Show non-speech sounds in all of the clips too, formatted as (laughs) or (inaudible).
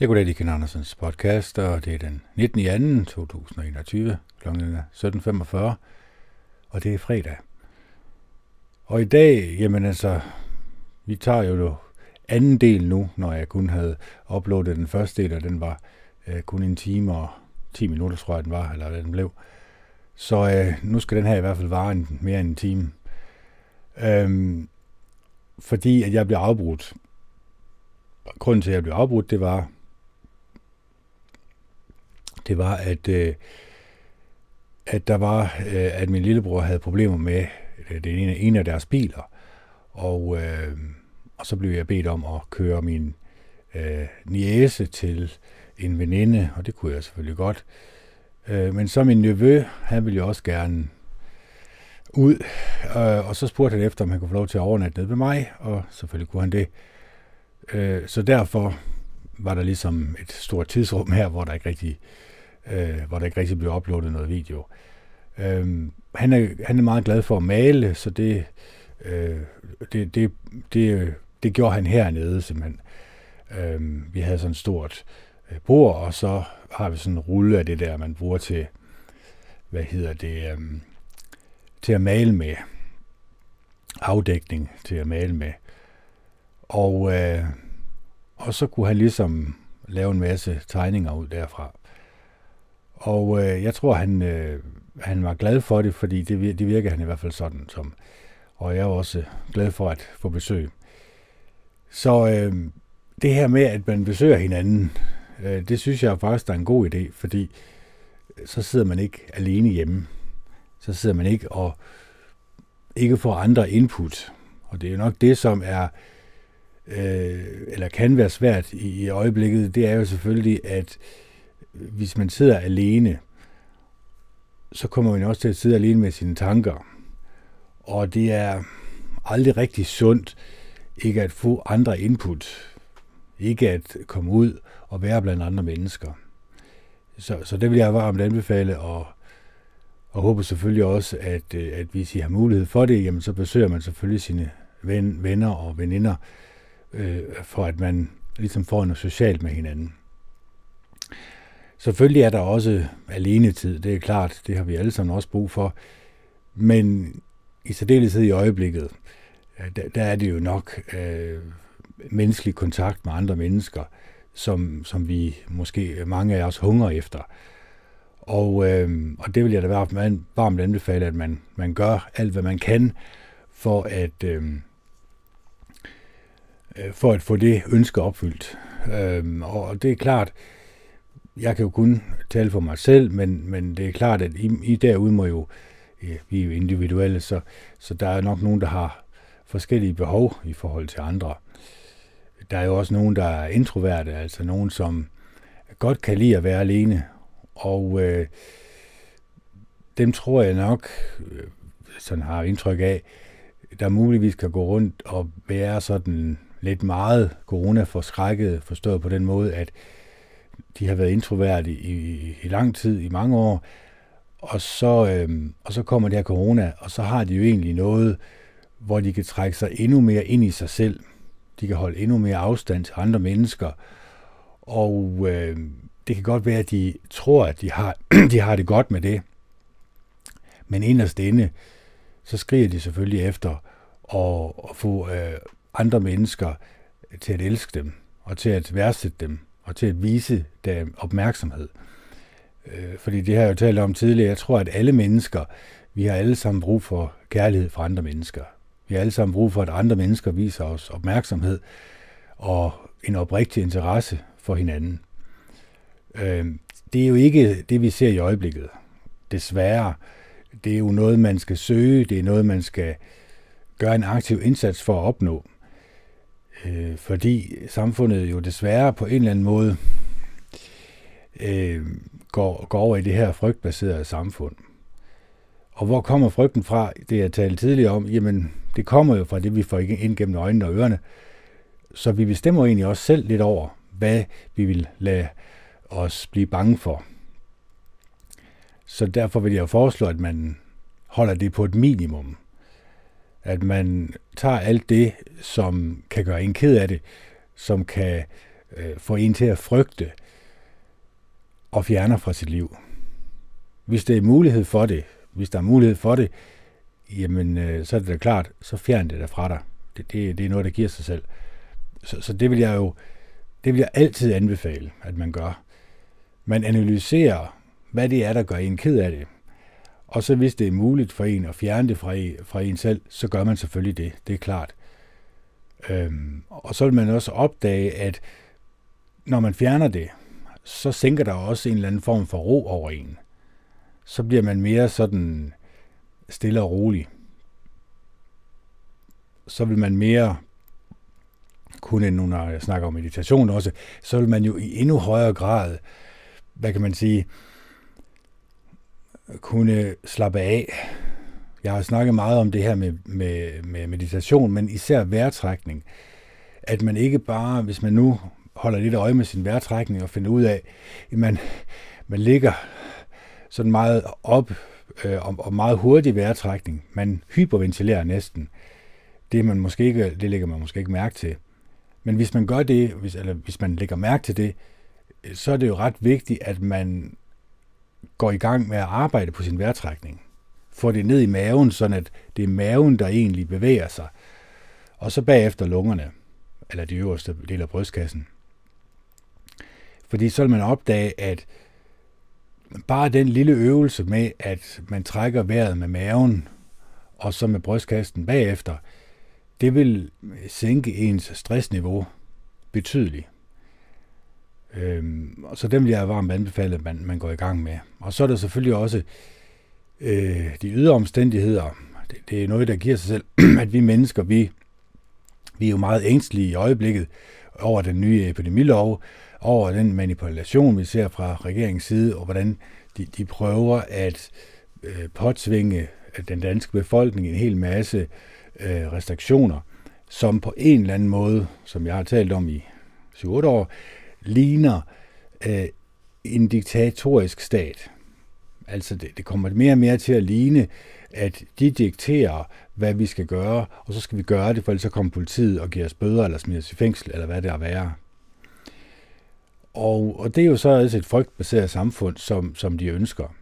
Jeg går det Ken Andersens podcast, og det er den 19. 2. 2021, kl. 17.45, og det er fredag. Og i dag, jamen altså, vi tager jo anden del nu, når jeg kun havde uploadet den første del, og den var øh, kun en time og 10 minutter, tror jeg den var, eller hvad den blev. Så øh, nu skal den her i hvert fald vare en, mere end en time. Øhm, fordi at jeg blev afbrudt. Grunden til, at jeg blev afbrudt, det var, det var, at, øh, at der var, øh, at min lillebror havde problemer med øh, det ene, en af deres biler, og, øh, og så blev jeg bedt om at køre min øh, niese til en veninde, og det kunne jeg selvfølgelig godt. Øh, men så min nevø, han ville jo også gerne ud, øh, og så spurgte han efter, om han kunne få lov til at overnatte ned ved mig, og selvfølgelig kunne han det. Øh, så derfor var der ligesom et stort tidsrum her, hvor der ikke rigtig øh, hvor der ikke rigtig blev uploadet noget video. Øh, han, er, han er meget glad for at male, så det, øh, det, det, det, det gjorde han hernede simpelthen. Øh, vi havde sådan et stort øh, bord, og så har vi sådan en rulle af det der, man bruger til, hvad hedder det, øh, til at male med. Afdækning til at male med. Og, øh, og så kunne han ligesom lave en masse tegninger ud derfra. Og øh, jeg tror, han, øh, han var glad for det, fordi det, det virker han i hvert fald sådan. Som, og jeg er også glad for at få besøg. Så øh, det her med, at man besøger hinanden, øh, det synes jeg faktisk er en god idé, fordi så sidder man ikke alene hjemme. Så sidder man ikke og ikke får andre input. Og det er jo nok det, som er, øh, eller kan være svært i, i øjeblikket, det er jo selvfølgelig, at hvis man sidder alene, så kommer man også til at sidde alene med sine tanker. Og det er aldrig rigtig sundt ikke at få andre input. Ikke at komme ud og være blandt andre mennesker. Så, så det vil jeg varmt anbefale, og, og håber selvfølgelig også, at, øh, at hvis I har mulighed for det, jamen så besøger man selvfølgelig sine ven, venner og veninder, øh, for at man ligesom får noget socialt med hinanden. Selvfølgelig er der også alenetid, det er klart, det har vi alle sammen også brug for, men i særdeleshed i øjeblikket, øh, der, der er det jo nok øh, menneskelig kontakt med andre mennesker, som, som vi måske mange af os hungrer efter. Og, øh, og det vil jeg da være varmt anbefale, at man, man gør alt, hvad man kan, for at, øh, øh for at få det ønske opfyldt. Øh, og det er klart, jeg kan jo kun tale for mig selv, men, men det er klart, at I, I derude må jo, vi er jo individuelle, så, så der er nok nogen, der har forskellige behov i forhold til andre. Der er jo også nogen, der er introverte, altså nogen, som godt kan lide at være alene, og øh, dem tror jeg nok, øh, sådan har indtryk af, der muligvis kan gå rundt og være sådan lidt meget corona-forskrækket, forstået på den måde, at de har været introvert i, i, i lang tid, i mange år, og så, øh, og så kommer det her corona, og så har de jo egentlig noget, hvor de kan trække sig endnu mere ind i sig selv. De kan holde endnu mere afstand til andre mennesker, og øh, det kan godt være, at de tror, at de har, (clears throat) de har det godt med det. Men inderst inde, så skriger de selvfølgelig efter at, at få øh, andre mennesker til at elske dem, og til at værdsætte dem, og til at vise dem opmærksomhed. Øh, fordi det har jeg jo talt om tidligere. Jeg tror, at alle mennesker, vi har alle sammen brug for kærlighed fra andre mennesker. Vi har alle sammen brug for, at andre mennesker viser os opmærksomhed og en oprigtig interesse for hinanden. Øh, det er jo ikke det, vi ser i øjeblikket. Desværre. Det er jo noget, man skal søge. Det er noget, man skal gøre en aktiv indsats for at opnå øh, fordi samfundet jo desværre på en eller anden måde øh, går, går over i det her frygtbaserede samfund. Og hvor kommer frygten fra? Det jeg talte tidligere om, jamen det kommer jo fra det, vi får ind gennem øjnene og ørerne. Så vi bestemmer egentlig også selv lidt over, hvad vi vil lade os blive bange for. Så derfor vil jeg foreslå, at man holder det på et minimum at man tager alt det, som kan gøre en ked af det, som kan øh, få en til at frygte og fjerner fra sit liv. Hvis der er mulighed for det, hvis der er mulighed for det, jamen øh, så er det da klart, så fjern det der fra dig. Det, det, det er noget, der giver sig selv. Så, så det vil jeg jo det vil jeg altid anbefale, at man gør. Man analyserer, hvad det er, der gør en ked af det. Og så hvis det er muligt for en at fjerne det fra en, fra en selv, så gør man selvfølgelig det. Det er klart. Øhm, og så vil man også opdage, at når man fjerner det, så sænker der også en eller anden form for ro over en. Så bliver man mere sådan stille og rolig. Så vil man mere kunne, nu når jeg snakker om meditation også, så vil man jo i endnu højere grad, hvad kan man sige, kunne slappe af. Jeg har snakket meget om det her med, med, med meditation, men især vejrtrækning. At man ikke bare, hvis man nu holder lidt øje med sin vejrtrækning og finder ud af, at man, man ligger sådan meget op øh, og, og meget hurtig vejrtrækning. Man hyperventilerer næsten. Det, man måske ikke, det lægger man måske ikke mærke til. Men hvis man gør det, hvis, eller hvis man lægger mærke til det, så er det jo ret vigtigt, at man går i gang med at arbejde på sin vejrtrækning. Får det ned i maven, sådan at det er maven, der egentlig bevæger sig. Og så bagefter lungerne, eller de øverste del af brystkassen. Fordi så vil man opdage, at bare den lille øvelse med, at man trækker vejret med maven, og så med brystkassen bagefter, det vil sænke ens stressniveau betydeligt. Øhm, og så dem vil jeg varmt anbefale, at man, man går i gang med. Og så er der selvfølgelig også øh, de ydre omstændigheder. Det, det er noget, der giver sig selv, (clears throat) at vi mennesker, vi, vi er jo meget ængstlige i øjeblikket over den nye epidemilov, over den manipulation, vi ser fra regeringens side, og hvordan de, de prøver at øh, påtvinge den danske befolkning en hel masse øh, restriktioner, som på en eller anden måde, som jeg har talt om i 7-8 år, ligner øh, en diktatorisk stat. Altså det, det kommer mere og mere til at ligne, at de dikterer, hvad vi skal gøre, og så skal vi gøre det, for ellers så kommer politiet og giver os bøder, eller smider os i fængsel, eller hvad det er værre. Og, og det er jo så altså et frygtbaseret samfund, som, som de ønsker.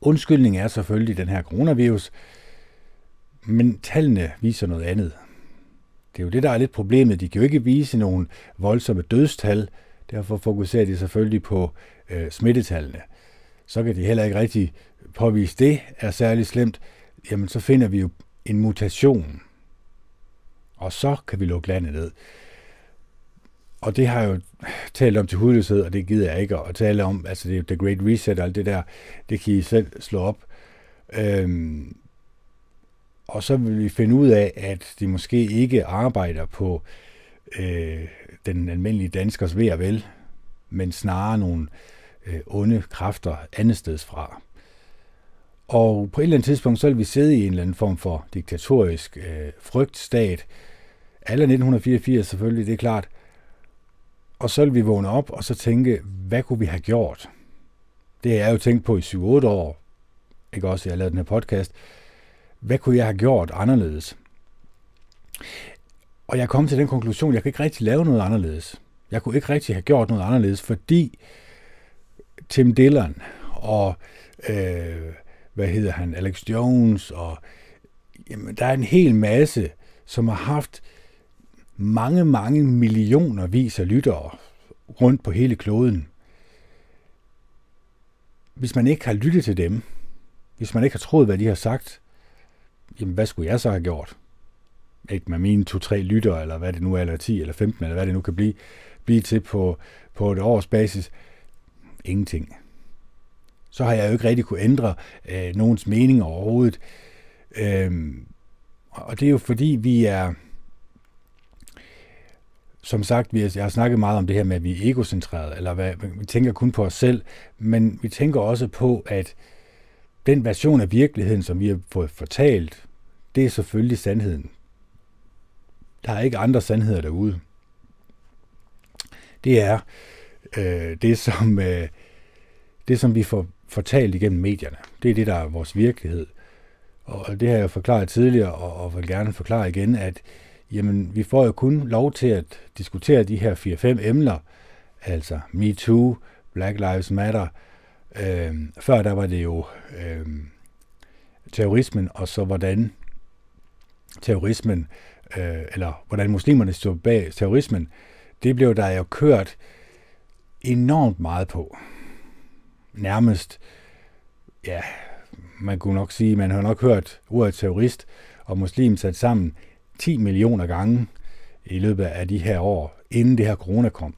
Undskyldningen er selvfølgelig den her coronavirus, men tallene viser noget andet. Det er jo det, der er lidt problemet. De kan jo ikke vise nogle voldsomme dødstal, derfor fokuserer de selvfølgelig på øh, smittetallene. Så kan de heller ikke rigtig påvise det er særlig slemt. Jamen, så finder vi jo en mutation, og så kan vi lukke landet ned. Og det har jeg jo talt om til hudløshed, og det gider jeg ikke at tale om. Altså, det er jo The Great Reset og alt det der, det kan I selv slå op. Øhm, og så vil vi finde ud af, at de måske ikke arbejder på øh, den almindelige danskers ved og vel, men snarere nogle øh, onde kræfter andet steds fra. Og på et eller andet tidspunkt, så vil vi sidde i en eller anden form for diktatorisk øh, frygtstat. Alle 1984 selvfølgelig, det er klart. Og så vil vi vågne op og så tænke, hvad kunne vi have gjort? Det har jeg jo tænkt på i 7-8 år, ikke også, jeg har lavet den her podcast. Hvad kunne jeg have gjort anderledes? Og jeg kom til den konklusion, jeg kan ikke rigtig lave noget anderledes. Jeg kunne ikke rigtig have gjort noget anderledes, fordi Tim Dillon og øh, hvad hedder han, Alex Jones og jamen, der er en hel masse, som har haft mange, mange millioner vis af lyttere rundt på hele kloden. Hvis man ikke har lyttet til dem, hvis man ikke har troet, hvad de har sagt, jamen hvad skulle jeg så have gjort? Ikke med mine to-tre lyttere, eller hvad det nu er, eller 10 eller 15, eller hvad det nu kan blive, blive til på, på et års basis. Ingenting. Så har jeg jo ikke rigtig kunne ændre øh, nogens mening overhovedet. Øhm, og det er jo fordi, vi er, som sagt, vi er, jeg har snakket meget om det her med, at vi er egocentreret, eller hvad, vi tænker kun på os selv, men vi tænker også på, at den version af virkeligheden, som vi har fået fortalt, det er selvfølgelig sandheden. Der er ikke andre sandheder derude. Det er øh, det, som, øh, det, som vi får fortalt igennem medierne. Det er det, der er vores virkelighed. Og det har jeg forklaret tidligere, og, og vil gerne forklare igen, at jamen vi får jo kun lov til at diskutere de her 4-5 emner, altså MeToo, Black Lives Matter. Øh, før der var det jo øh, terrorismen, og så hvordan terrorismen, øh, eller hvordan muslimerne stod bag terrorismen, det blev der jo kørt enormt meget på. Nærmest, ja, man kunne nok sige, man har nok hørt ordet terrorist og muslim sat sammen 10 millioner gange i løbet af de her år, inden det her corona kom.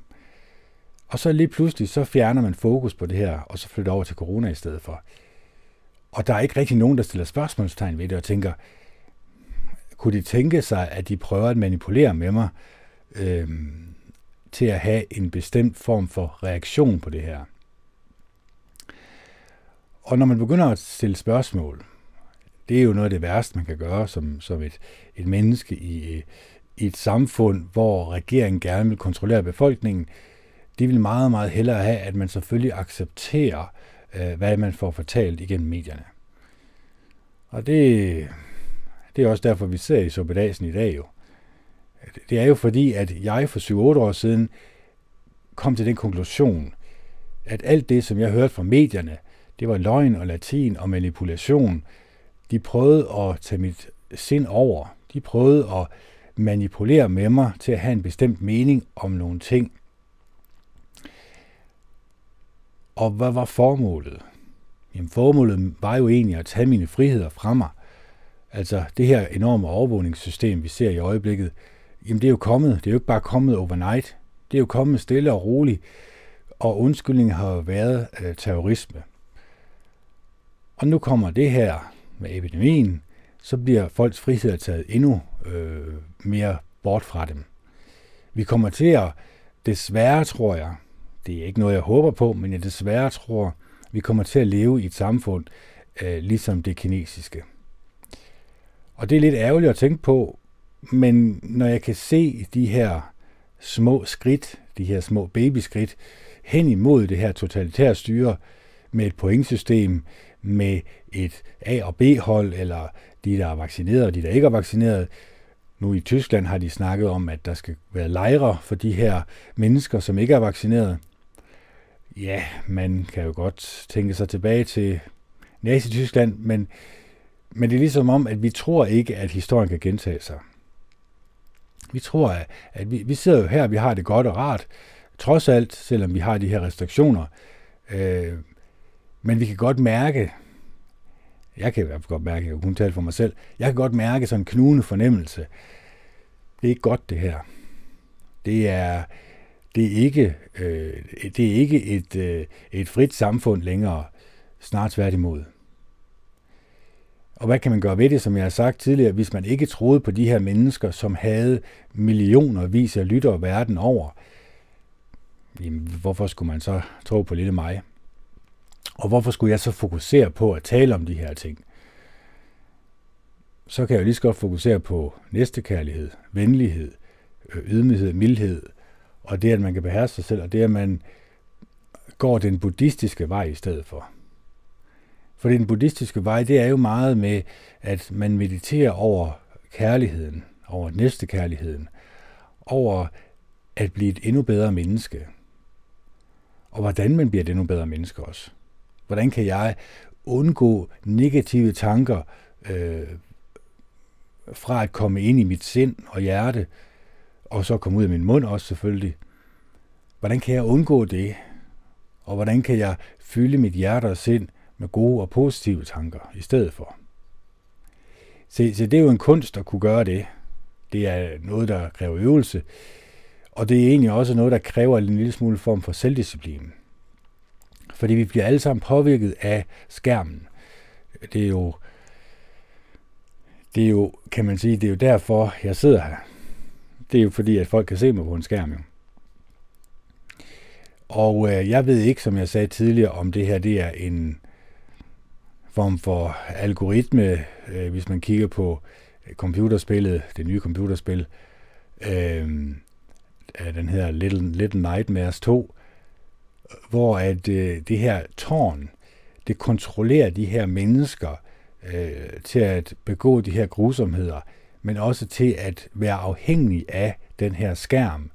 Og så lige pludselig, så fjerner man fokus på det her, og så flytter over til corona i stedet for. Og der er ikke rigtig nogen, der stiller spørgsmålstegn ved det og tænker, kunne de tænke sig, at de prøver at manipulere med mig øh, til at have en bestemt form for reaktion på det her? Og når man begynder at stille spørgsmål, det er jo noget af det værste, man kan gøre som, som et, et menneske i, i et samfund, hvor regeringen gerne vil kontrollere befolkningen. De vil meget, meget hellere have, at man selvfølgelig accepterer, øh, hvad man får fortalt igennem medierne. Og det, det er også derfor, vi ser i Sobedasen i dag jo. Det er jo fordi, at jeg for 7-8 år siden kom til den konklusion, at alt det, som jeg hørte fra medierne, det var løgn og latin og manipulation. De prøvede at tage mit sind over. De prøvede at manipulere med mig til at have en bestemt mening om nogle ting. Og hvad var formålet? Jamen formålet var jo egentlig at tage mine friheder fra mig. Altså det her enorme overvågningssystem, vi ser i øjeblikket, jamen det er jo kommet. Det er jo ikke bare kommet overnight. Det er jo kommet stille og roligt. Og undskyldningen har været øh, terrorisme. Og nu kommer det her med epidemien, så bliver folks frihed taget endnu øh, mere bort fra dem. Vi kommer til at, desværre tror jeg, det er ikke noget, jeg håber på, men jeg desværre tror, vi kommer til at leve i et samfund øh, ligesom det kinesiske. Og det er lidt ærgerligt at tænke på, men når jeg kan se de her små skridt, de her små babyskridt, hen imod det her totalitære styre med et pointsystem, med et A- og B-hold, eller de, der er vaccineret og de, der ikke er vaccineret. Nu i Tyskland har de snakket om, at der skal være lejre for de her mennesker, som ikke er vaccineret. Ja, man kan jo godt tænke sig tilbage til Nazi-Tyskland, men, men det er ligesom om, at vi tror ikke, at historien kan gentage sig. Vi tror, at, vi, vi sidder jo her, vi har det godt og rart, trods alt, selvom vi har de her restriktioner. Øh, men vi kan godt mærke, jeg kan i hvert fald godt mærke, jeg kan kun tale for mig selv, jeg kan godt mærke sådan en knugende fornemmelse. Det er ikke godt det her. Det er, det er ikke, øh, det er ikke et, øh, et frit samfund længere, snart tværtimod. Og hvad kan man gøre ved det, som jeg har sagt tidligere, hvis man ikke troede på de her mennesker, som havde millioner vis af lyttere verden over? Jamen, hvorfor skulle man så tro på lille mig? Og hvorfor skulle jeg så fokusere på at tale om de her ting? Så kan jeg jo lige så godt fokusere på næstekærlighed, venlighed, øh, ydmyghed, mildhed, og det, at man kan beherske sig selv, og det, at man går den buddhistiske vej i stedet for. For den buddhistiske vej, det er jo meget med, at man mediterer over kærligheden, over næstekærligheden, over at blive et endnu bedre menneske. Og hvordan man bliver et endnu bedre menneske også. Hvordan kan jeg undgå negative tanker øh, fra at komme ind i mit sind og hjerte, og så komme ud af min mund også selvfølgelig. Hvordan kan jeg undgå det? Og hvordan kan jeg fylde mit hjerte og sind med gode og positive tanker i stedet for? Se, se det er jo en kunst at kunne gøre det. Det er noget, der kræver øvelse, og det er egentlig også noget, der kræver en lille smule form for selvdisciplin. Fordi vi bliver alle sammen påvirket af skærmen. Det er jo, det er jo, kan man sige, det er jo derfor, jeg sidder her. Det er jo fordi, at folk kan se mig på en skærm jo. Og øh, jeg ved ikke, som jeg sagde tidligere, om det her det er en form for algoritme, øh, hvis man kigger på øh, computerspillet, det nye computerspil. Øh, den hedder Little, Little Nightmares 2, hvor at øh, det her tårn, det kontrollerer de her mennesker øh, til at begå de her grusomheder men også til at være afhængig af den her skærm,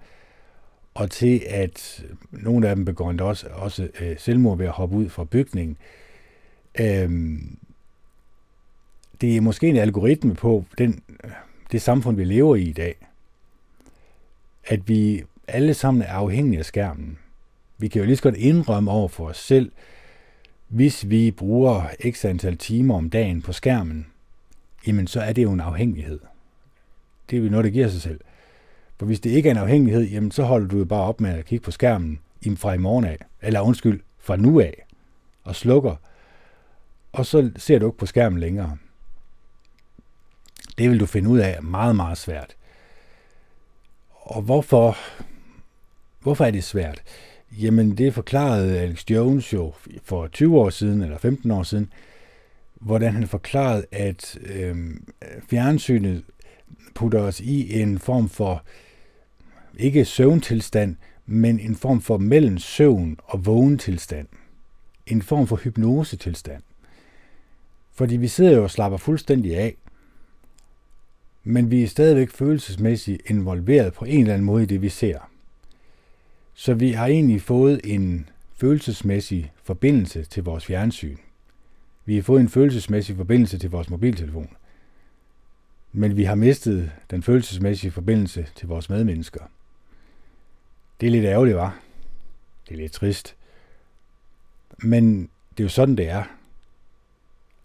og til at nogle af dem begår endda også, også øh, selvmord ved at hoppe ud fra bygningen. Øhm, det er måske en algoritme på den, det samfund, vi lever i i dag. At vi alle sammen er afhængige af skærmen. Vi kan jo lige så godt indrømme over for os selv, hvis vi bruger x antal timer om dagen på skærmen, jamen så er det jo en afhængighed. Det er jo noget, der giver sig selv. For hvis det ikke er en afhængighed, jamen så holder du jo bare op med at kigge på skærmen fra i morgen af, eller undskyld, fra nu af, og slukker, og så ser du ikke på skærmen længere. Det vil du finde ud af meget, meget svært. Og hvorfor, hvorfor er det svært? Jamen, det forklarede Alex Jones jo for 20 år siden, eller 15 år siden, hvordan han forklarede, at øh, fjernsynet putter os i en form for, ikke søvntilstand, men en form for mellem søvn og vågen tilstand. En form for hypnosetilstand. Fordi vi sidder jo og slapper fuldstændig af, men vi er stadigvæk følelsesmæssigt involveret på en eller anden måde i det, vi ser. Så vi har egentlig fået en følelsesmæssig forbindelse til vores fjernsyn. Vi har fået en følelsesmæssig forbindelse til vores mobiltelefon. Men vi har mistet den følelsesmæssige forbindelse til vores medmennesker. Det er lidt ærgerligt, var. Det er lidt trist. Men det er jo sådan, det er.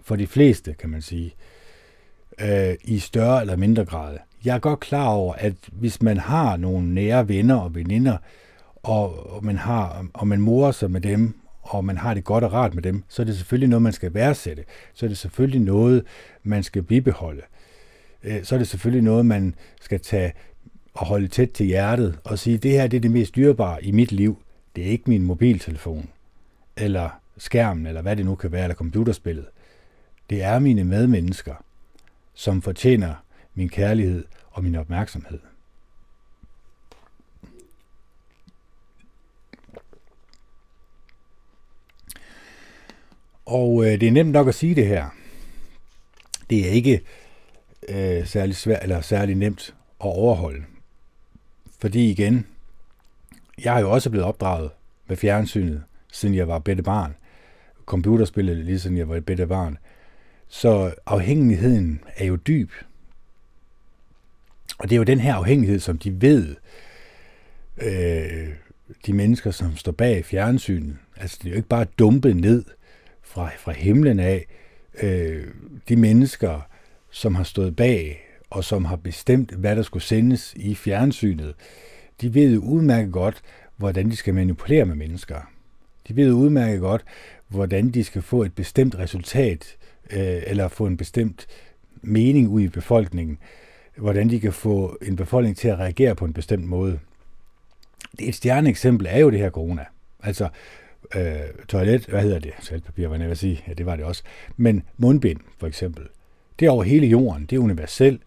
For de fleste, kan man sige. Øh, I større eller mindre grad. Jeg er godt klar over, at hvis man har nogle nære venner og veninder, og, og man har og man morer sig med dem, og man har det godt og rart med dem, så er det selvfølgelig noget, man skal værdsætte. Så er det selvfølgelig noget, man skal bibeholde. Øh, så er det selvfølgelig noget, man skal tage og holde tæt til hjertet og sige, det her det er det mest dyrebare i mit liv. Det er ikke min mobiltelefon, eller skærmen, eller hvad det nu kan være, eller computerspillet. Det er mine medmennesker, som fortjener min kærlighed og min opmærksomhed. Og øh, det er nemt nok at sige det her. Det er ikke øh, særlig svært eller særlig nemt at overholde. Fordi igen, jeg har jo også blevet opdraget med fjernsynet, siden jeg var bitte barn. Computerspillet lige siden jeg var et bedre barn. Så afhængigheden er jo dyb. Og det er jo den her afhængighed, som de ved, øh, de mennesker, som står bag fjernsynet. Altså, det er jo ikke bare dumpet ned fra, fra himlen af. Øh, de mennesker, som har stået bag, og som har bestemt, hvad der skulle sendes i fjernsynet, de ved jo udmærket godt, hvordan de skal manipulere med mennesker. De ved jo udmærket godt, hvordan de skal få et bestemt resultat, øh, eller få en bestemt mening ud i befolkningen, hvordan de kan få en befolkning til at reagere på en bestemt måde. Det et stjerneeksempel er jo det her corona. Altså, øh, toilet, hvad hedder det? Saltpapir, hvad jeg vil sige. Ja, det var det også. Men mundbind, for eksempel. Det er over hele jorden. Det er universelt.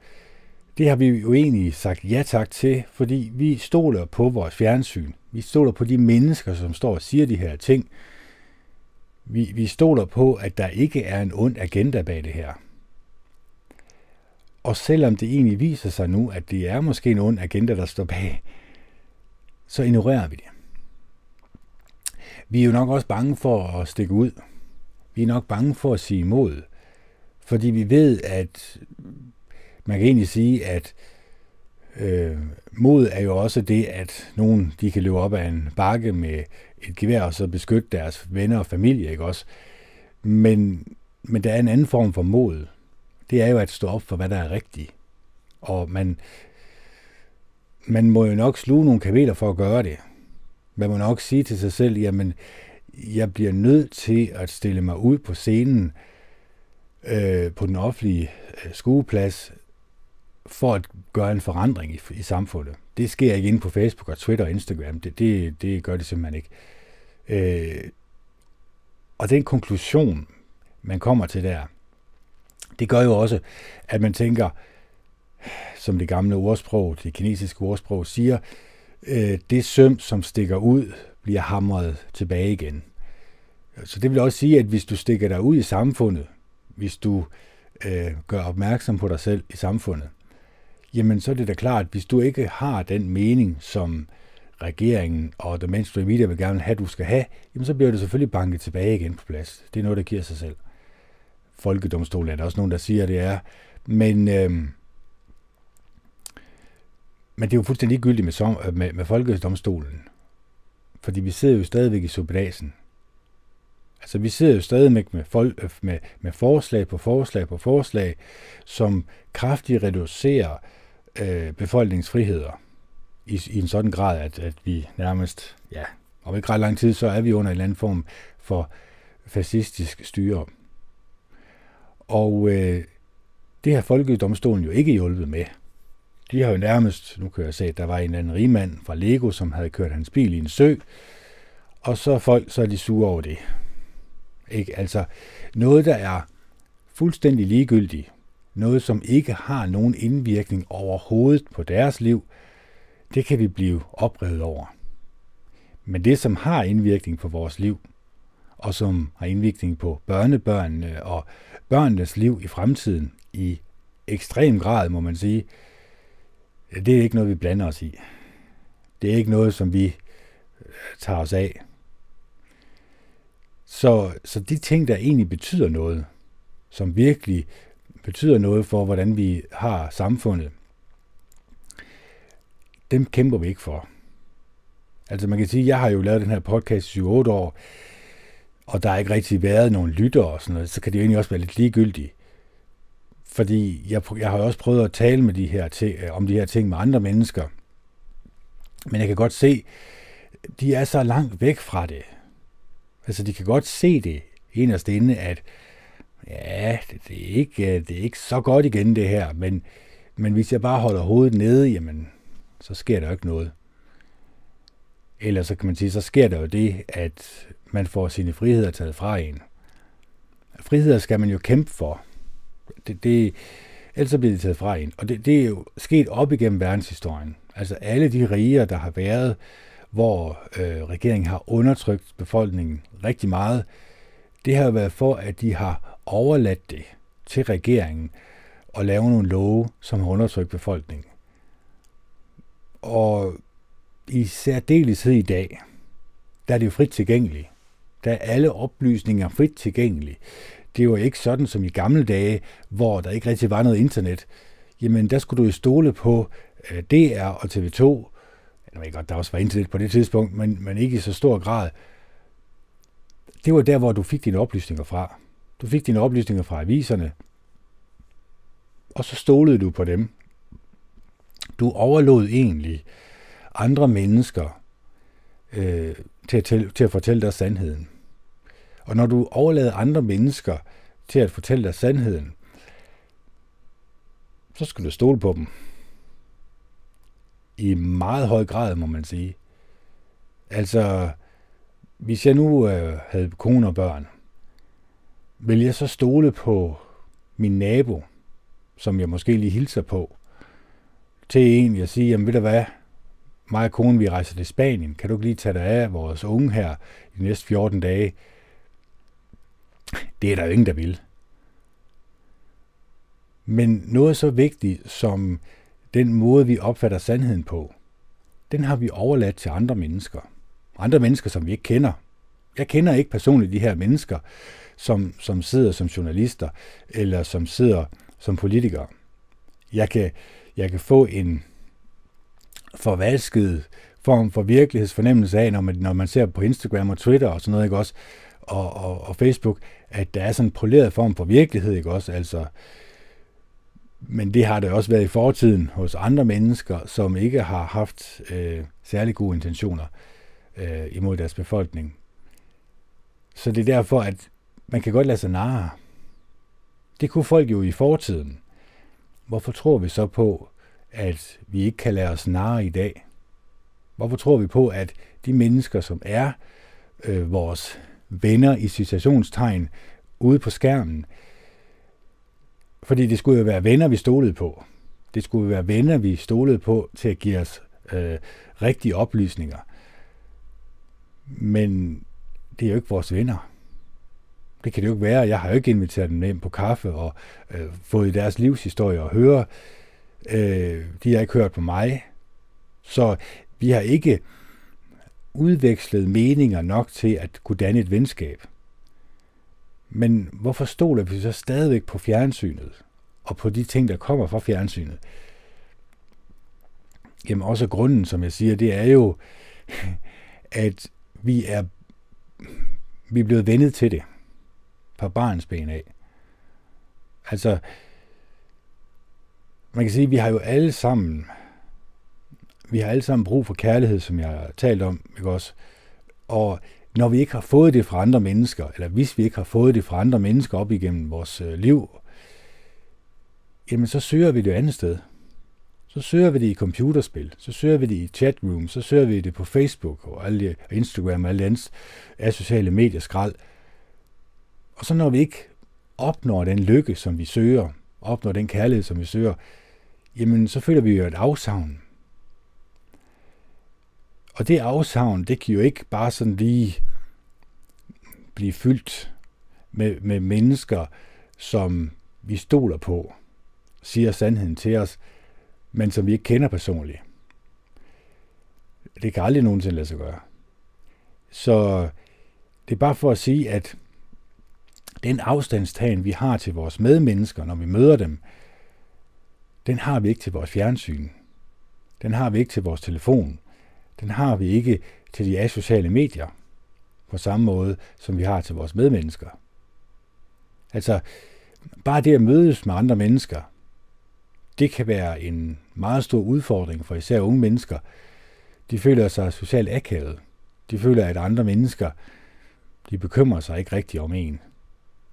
Det har vi jo egentlig sagt ja tak til, fordi vi stoler på vores fjernsyn. Vi stoler på de mennesker, som står og siger de her ting. Vi, vi stoler på, at der ikke er en ond agenda bag det her. Og selvom det egentlig viser sig nu, at det er måske en ond agenda, der står bag, så ignorerer vi det. Vi er jo nok også bange for at stikke ud. Vi er nok bange for at sige imod. Fordi vi ved, at man kan egentlig sige, at øh, mod er jo også det, at nogen de kan løbe op ad en bakke med et gevær og så beskytte deres venner og familie, ikke også? Men, men der er en anden form for mod. Det er jo at stå op for, hvad der er rigtigt. Og man, man må jo nok sluge nogle kameler for at gøre det. Man må nok sige til sig selv, jamen, jeg bliver nødt til at stille mig ud på scenen øh, Øh, på den offentlige øh, skueplads for at gøre en forandring i, i samfundet. Det sker ikke inde på Facebook og Twitter og Instagram. Det, det, det gør det simpelthen ikke. Øh, og den konklusion, man kommer til der, det gør jo også, at man tænker, som det gamle ordsprog, det kinesiske ordsprog siger, øh, det søm, som stikker ud, bliver hamret tilbage igen. Så det vil også sige, at hvis du stikker dig ud i samfundet, hvis du øh, gør opmærksom på dig selv i samfundet, jamen så er det da klart, at hvis du ikke har den mening, som regeringen og The Mainstream Media vil gerne have, at du skal have, jamen så bliver det selvfølgelig banket tilbage igen på plads. Det er noget, der giver sig selv. Folkedomstolen er der også nogen, der siger, at det er. Men, øh, men det er jo fuldstændig ligegyldigt med, som, øh, med, med Folkedomstolen. Fordi vi sidder jo stadigvæk i subedasen. Altså vi sidder jo stadig med, folk, øh, med, med forslag på forslag på forslag, som kraftigt reducerer øh, befolkningsfriheder i, i en sådan grad, at, at vi nærmest, ja, om ikke ret lang tid, så er vi under en eller anden form for fascistisk styre. Og øh, det har Folkedomstolen jo ikke hjulpet med. De har jo nærmest, nu kan jeg se, at der var en eller anden rigmand fra Lego, som havde kørt hans bil i en sø, og så folk, så er de sure over det. Ikke? Altså noget, der er fuldstændig ligegyldigt, noget, som ikke har nogen indvirkning overhovedet på deres liv, det kan vi blive oprevet over. Men det, som har indvirkning på vores liv, og som har indvirkning på børnebørnene og børnenes liv i fremtiden i ekstrem grad, må man sige, det er ikke noget, vi blander os i. Det er ikke noget, som vi tager os af. Så, så de ting, der egentlig betyder noget, som virkelig betyder noget for, hvordan vi har samfundet, dem kæmper vi ikke for. Altså man kan sige, jeg har jo lavet den her podcast i 8 år, og der har ikke rigtig været nogen lytter og sådan noget, så kan det jo egentlig også være lidt ligegyldigt. Fordi jeg, jeg har jo også prøvet at tale med de her ting, øh, om de her ting med andre mennesker. Men jeg kan godt se, de er så langt væk fra det. Altså de kan godt se det inderst inde, at ja, det, det, er ikke, øh, det er ikke så godt igen det her, men, men hvis jeg bare holder hovedet nede, jamen, så sker der jo ikke noget. Eller så kan man sige, så sker der jo det, at man får sine friheder taget fra en. Friheder skal man jo kæmpe for. Det, det, ellers så bliver de taget fra en. Og det, det er jo sket op igennem verdenshistorien. Altså alle de riger, der har været, hvor øh, regeringen har undertrykt befolkningen rigtig meget, det har været for, at de har overladt det til regeringen at lave nogle love, som har undertrykt befolkningen. Og i særdeleshed i dag, der er det jo frit tilgængeligt. Der er alle oplysninger frit tilgængelige. Det er jo ikke sådan som i gamle dage, hvor der ikke rigtig var noget internet. Jamen, der skulle du jo stole på øh, DR og TV2. Jeg ved godt, der også var internet på det tidspunkt, men, men ikke i så stor grad. Det var der, hvor du fik dine oplysninger fra. Du fik dine oplysninger fra aviserne, og så stolede du på dem. Du overlod egentlig andre mennesker øh, til, at til, til at fortælle dig sandheden. Og når du overlader andre mennesker til at fortælle dig sandheden, så skal du stole på dem. I meget høj grad, må man sige. Altså, hvis jeg nu øh, havde kone og børn, vil jeg så stole på min nabo, som jeg måske lige hilser på, til en, jeg siger, jamen ved du hvad, mig og kone, vi rejser til Spanien, kan du ikke lige tage dig af vores unge her i de næste 14 dage? Det er der jo ingen, der vil. Men noget så vigtigt som den måde, vi opfatter sandheden på, den har vi overladt til andre mennesker. Andre mennesker, som vi ikke kender. Jeg kender ikke personligt de her mennesker, som, som sidder som journalister, eller som sidder som politikere. Jeg kan, jeg kan få en forvasket form for virkelighedsfornemmelse af, når man, når man ser på Instagram og Twitter og sådan noget, ikke også? Og, og, og Facebook, at der er sådan en poleret form for virkelighed, ikke også? Altså, men det har det også været i fortiden hos andre mennesker, som ikke har haft øh, særlig gode intentioner øh, imod deres befolkning. Så det er derfor, at man kan godt lade sig narre. Det kunne folk jo i fortiden. Hvorfor tror vi så på, at vi ikke kan lade os narre i dag? Hvorfor tror vi på, at de mennesker, som er øh, vores venner i situationstegn ude på skærmen, fordi det skulle jo være venner, vi stolede på. Det skulle jo være venner, vi stolede på til at give os øh, rigtige oplysninger. Men det er jo ikke vores venner. Det kan det jo ikke være. Jeg har jo ikke inviteret dem ind på kaffe og øh, fået deres livshistorie at høre, Øh, de har ikke hørt på mig. Så vi har ikke udvekslet meninger nok til at kunne danne et venskab. Men hvorfor stoler vi så stadigvæk på fjernsynet og på de ting, der kommer fra fjernsynet? Jamen også grunden, som jeg siger, det er jo, (laughs) at vi er, vi er blevet vendet til det fra barns ben af. Altså, man kan sige, at vi har jo alle sammen, vi har alle sammen brug for kærlighed, som jeg har talt om, ikke også? Og når vi ikke har fået det fra andre mennesker, eller hvis vi ikke har fået det fra andre mennesker op igennem vores øh, liv, jamen så søger vi det andet sted. Så søger vi det i computerspil, så søger vi det i chatroom, så søger vi det på Facebook og, alle, og Instagram og alle andet af sociale medier skrald. Og så når vi ikke opnår den lykke, som vi søger, opnår den kærlighed, som vi søger, jamen så føler vi jo et afsavn. Og det afsavn, det kan jo ikke bare sådan lige blive fyldt med, med mennesker, som vi stoler på, siger sandheden til os, men som vi ikke kender personligt. Det kan aldrig nogensinde lade sig gøre. Så det er bare for at sige, at den afstandstagen, vi har til vores medmennesker, når vi møder dem, den har vi ikke til vores fjernsyn. Den har vi ikke til vores telefon. Den har vi ikke til de asociale medier på samme måde, som vi har til vores medmennesker. Altså, bare det at mødes med andre mennesker, det kan være en meget stor udfordring for især unge mennesker. De føler sig socialt akavet. De føler, at andre mennesker, de bekymrer sig ikke rigtigt om en.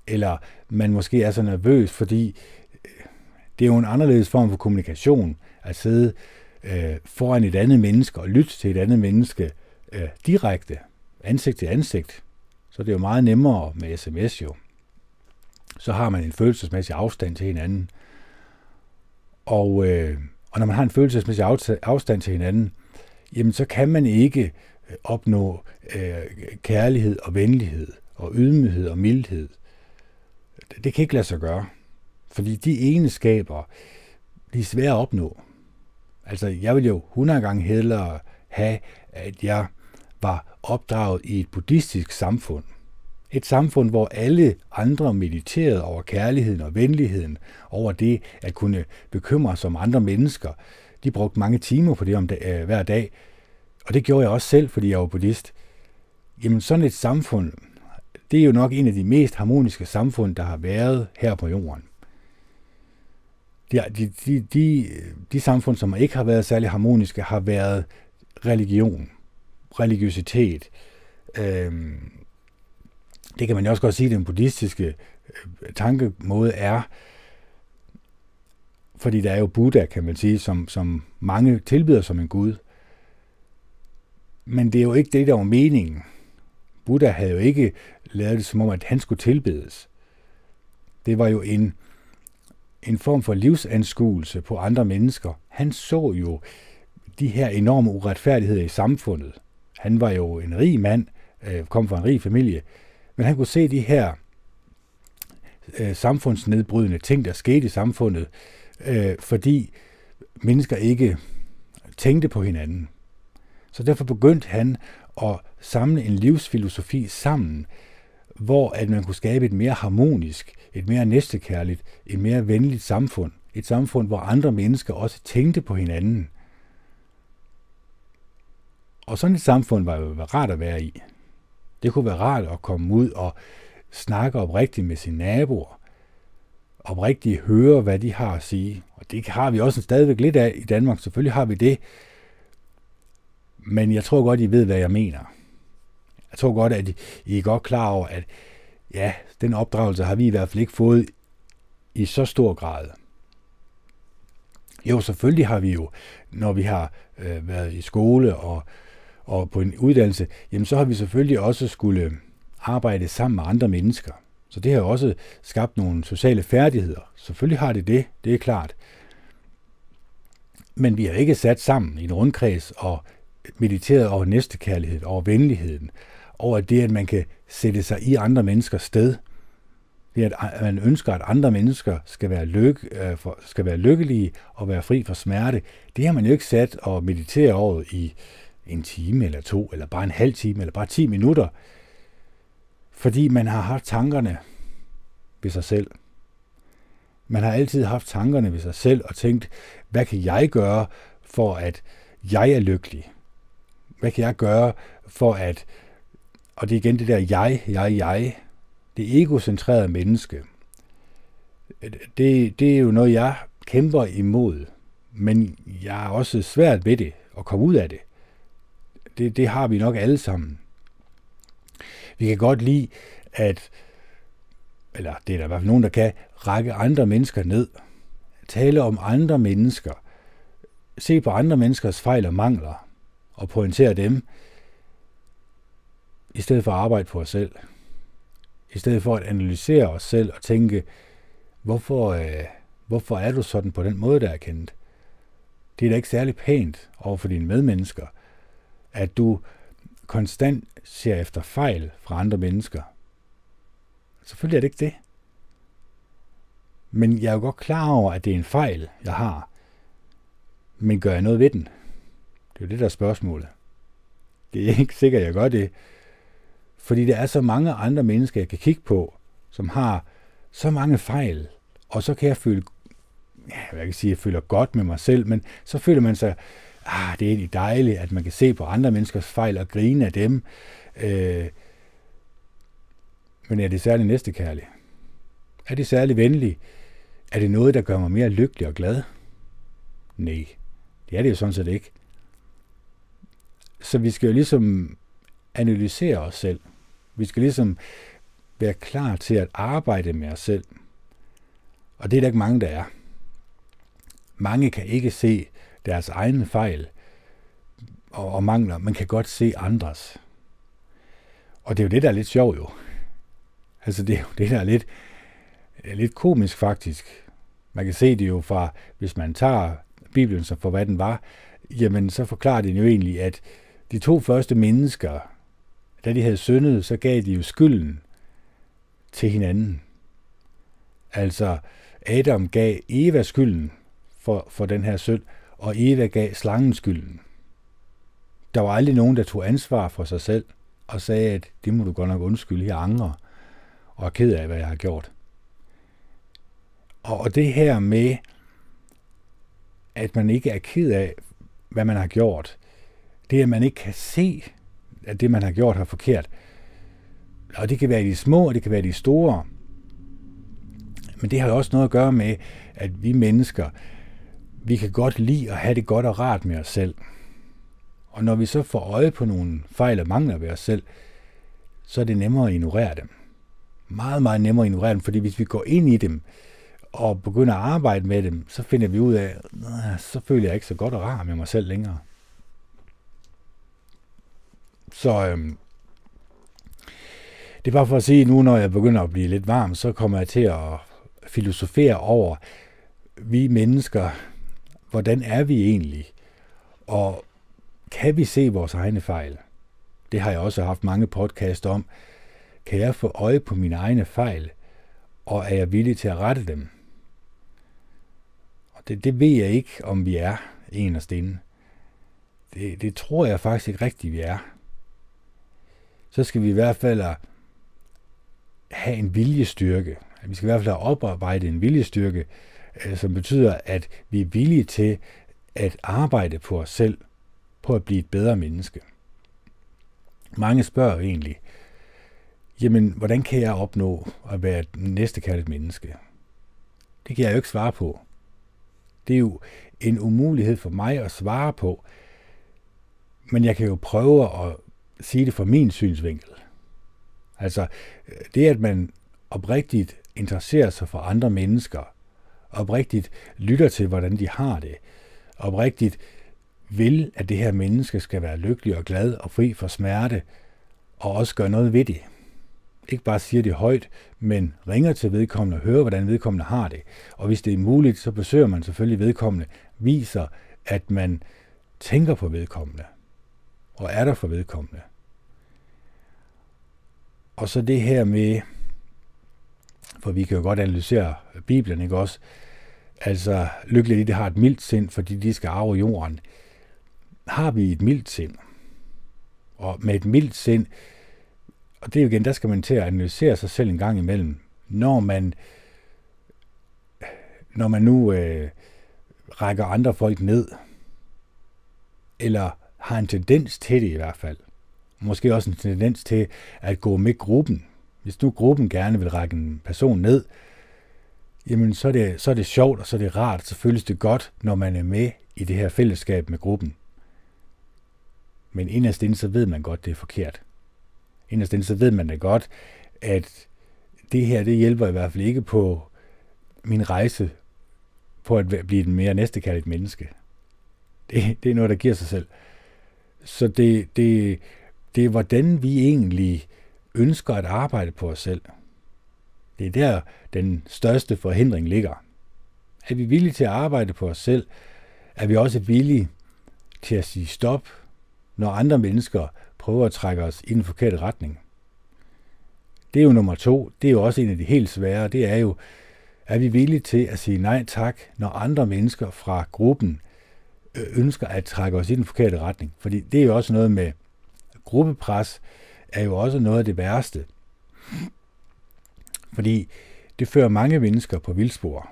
Eller man måske er så nervøs, fordi øh, det er jo en anderledes form for kommunikation, at sidde øh, foran et andet menneske og lytte til et andet menneske øh, direkte, ansigt til ansigt. Så det er jo meget nemmere med sms jo. Så har man en følelsesmæssig afstand til hinanden. Og, øh, og når man har en følelsesmæssig afstand til hinanden, jamen så kan man ikke øh, opnå øh, kærlighed og venlighed og ydmyghed og mildhed. Det kan ikke lade sig gøre. Fordi de egenskaber, de er svære at opnå. Altså, jeg vil jo 100 gange hellere have, at jeg var opdraget i et buddhistisk samfund. Et samfund, hvor alle andre mediterede over kærligheden og venligheden, over det at kunne bekymre sig om andre mennesker. De brugte mange timer på det om dag, øh, hver dag, og det gjorde jeg også selv, fordi jeg var buddhist. Jamen sådan et samfund, det er jo nok en af de mest harmoniske samfund, der har været her på jorden. De, de, de, de, de samfund, som ikke har været særlig harmoniske, har været religion, religiøsitet. Øhm, det kan man jo også godt sige, den buddhistiske øh, tankemåde er, fordi der er jo Buddha, kan man sige, som, som mange tilbyder som en gud. Men det er jo ikke det, der var meningen. Buddha havde jo ikke lavet det som om, at han skulle tilbedes. Det var jo en, en form for livsanskuelse på andre mennesker. Han så jo de her enorme uretfærdigheder i samfundet. Han var jo en rig mand, øh, kom fra en rig familie, men han kunne se de her øh, samfundsnedbrydende ting, der skete i samfundet, øh, fordi mennesker ikke tænkte på hinanden. Så derfor begyndte han at samle en livsfilosofi sammen, hvor at man kunne skabe et mere harmonisk, et mere næstekærligt, et mere venligt samfund. Et samfund, hvor andre mennesker også tænkte på hinanden. Og sådan et samfund var jo rart at være i. Det kunne være rart at komme ud og snakke oprigtigt med sine naboer. Oprigtigt høre, hvad de har at sige. Og det har vi også stadigvæk lidt af i Danmark. Selvfølgelig har vi det. Men jeg tror godt, I ved, hvad jeg mener. Jeg tror godt, at I er godt klar over, at ja, den opdragelse har vi i hvert fald ikke fået i så stor grad. Jo, selvfølgelig har vi jo, når vi har øh, været i skole og, og på en uddannelse, jamen så har vi selvfølgelig også skulle arbejde sammen med andre mennesker. Så det har jo også skabt nogle sociale færdigheder. Selvfølgelig har det det, det er klart. Men vi har ikke sat sammen i en rundkreds og mediteret over næstekærlighed, over venligheden, over det, at man kan sætte sig i andre menneskers sted. Det er, at man ønsker, at andre mennesker skal være, lykke, øh, skal være lykkelige og være fri for smerte. Det har man jo ikke sat og meditere over i en time eller to, eller bare en halv time, eller bare 10 minutter. Fordi man har haft tankerne ved sig selv. Man har altid haft tankerne ved sig selv og tænkt, hvad kan jeg gøre for at jeg er lykkelig? Hvad kan jeg gøre for at, og det er igen det der jeg, jeg, jeg, det egocentrerede menneske, det, det er jo noget, jeg kæmper imod, men jeg er også svært ved det at komme ud af det. Det, det har vi nok alle sammen. Vi kan godt lide at, eller det er der i hvert fald nogen, der kan, række andre mennesker ned. Tale om andre mennesker. Se på andre menneskers fejl og mangler. Og pointere dem. I stedet for at arbejde på os selv. I stedet for at analysere os selv og tænke, hvorfor, øh, hvorfor er du sådan på den måde, der er kendt? Det er da ikke særlig pænt over for dine medmennesker, at du konstant ser efter fejl fra andre mennesker. Selvfølgelig er det ikke det. Men jeg er jo godt klar over, at det er en fejl, jeg har. Men gør jeg noget ved den? Det er jo det, der er spørgsmålet. Det er ikke sikkert, at jeg gør det. Fordi der er så mange andre mennesker, jeg kan kigge på, som har så mange fejl. Og så kan jeg føle, ja, jeg kan sige, jeg føler godt med mig selv, men så føler man sig, ah, det er egentlig dejligt, at man kan se på andre menneskers fejl og grine af dem. Øh, men er det særlig næstekærligt? Er det særlig venligt? Er det noget, der gør mig mere lykkelig og glad? Nej, det er det jo sådan set ikke. Så vi skal jo ligesom analysere os selv. Vi skal ligesom være klar til at arbejde med os selv. Og det er der ikke mange, der er. Mange kan ikke se deres egne fejl og, og mangler, man kan godt se andres. Og det er jo det, der er lidt sjovt jo. Altså det er jo det, der er lidt, lidt komisk faktisk. Man kan se det jo fra, hvis man tager Bibelen som for hvad den var, jamen så forklarer den jo egentlig, at de to første mennesker, da de havde syndet, så gav de jo skylden til hinanden. Altså, Adam gav Eva skylden for, for den her synd, og Eva gav slangen skylden. Der var aldrig nogen, der tog ansvar for sig selv og sagde, at det må du godt nok undskylde, jeg angrer og er ked af, hvad jeg har gjort. Og det her med, at man ikke er ked af, hvad man har gjort, det er, at man ikke kan se, at det, man har gjort, har forkert. Og det kan være de små, og det kan være de store. Men det har også noget at gøre med, at vi mennesker, vi kan godt lide at have det godt og rart med os selv. Og når vi så får øje på nogle fejl og mangler ved os selv, så er det nemmere at ignorere dem. Meget, meget nemmere at ignorere dem, fordi hvis vi går ind i dem og begynder at arbejde med dem, så finder vi ud af, så føler jeg ikke så godt og rar med mig selv længere. Så øhm, det var for at sige, nu når jeg begynder at blive lidt varm, så kommer jeg til at filosofere over, vi mennesker, hvordan er vi egentlig? Og kan vi se vores egne fejl? Det har jeg også haft mange podcast om. Kan jeg få øje på mine egne fejl? Og er jeg villig til at rette dem? Og det, det ved jeg ikke, om vi er en og stinde. Det, det tror jeg faktisk ikke rigtigt, vi er. Så skal vi i hvert fald have en viljestyrke. Vi skal i hvert fald have oparbejdet en viljestyrke, øh, som betyder, at vi er villige til at arbejde på os selv, på at blive et bedre menneske. Mange spørger egentlig, jamen, hvordan kan jeg opnå at være et næstekærligt menneske? Det kan jeg jo ikke svare på. Det er jo en umulighed for mig at svare på, men jeg kan jo prøve at sige det fra min synsvinkel. Altså, det at man oprigtigt interesserer sig for andre mennesker, oprigtigt lytter til, hvordan de har det, oprigtigt vil, at det her menneske skal være lykkelig og glad og fri for smerte, og også gøre noget ved det. Ikke bare siger det højt, men ringer til vedkommende og hører, hvordan vedkommende har det. Og hvis det er muligt, så besøger man selvfølgelig vedkommende, viser, at man tænker på vedkommende, og er der for vedkommende. Og så det her med, For vi kan jo godt analysere Bibelen, ikke også? Altså, lykkeligt de har et mildt sind, fordi de skal arve jorden. Har vi et mildt sind? Og med et mildt sind, og det er jo igen, der skal man til at analysere sig selv en gang imellem. Når man, når man nu øh, rækker andre folk ned, eller har en tendens til det i hvert fald, måske også en tendens til at gå med gruppen. Hvis nu gruppen gerne vil række en person ned, jamen så er, det, så er det sjovt, og så er det rart, så føles det godt, når man er med i det her fællesskab med gruppen. Men inderst inde, så ved man godt, det er forkert. Inderst inde, så ved man da godt, at det her, det hjælper i hvert fald ikke på min rejse på at blive et mere næstekærligt menneske. Det, det er noget, der giver sig selv. Så det, det, det er, hvordan vi egentlig ønsker at arbejde på os selv. Det er der, den største forhindring ligger. Er vi villige til at arbejde på os selv? Er vi også villige til at sige stop, når andre mennesker prøver at trække os i den forkerte retning? Det er jo nummer to. Det er jo også en af de helt svære. Det er jo, er vi villige til at sige nej tak, når andre mennesker fra gruppen Øh, ønsker at trække os i den forkerte retning? Fordi det er jo også noget med gruppepres, er jo også noget af det værste. Fordi det fører mange mennesker på vildspor.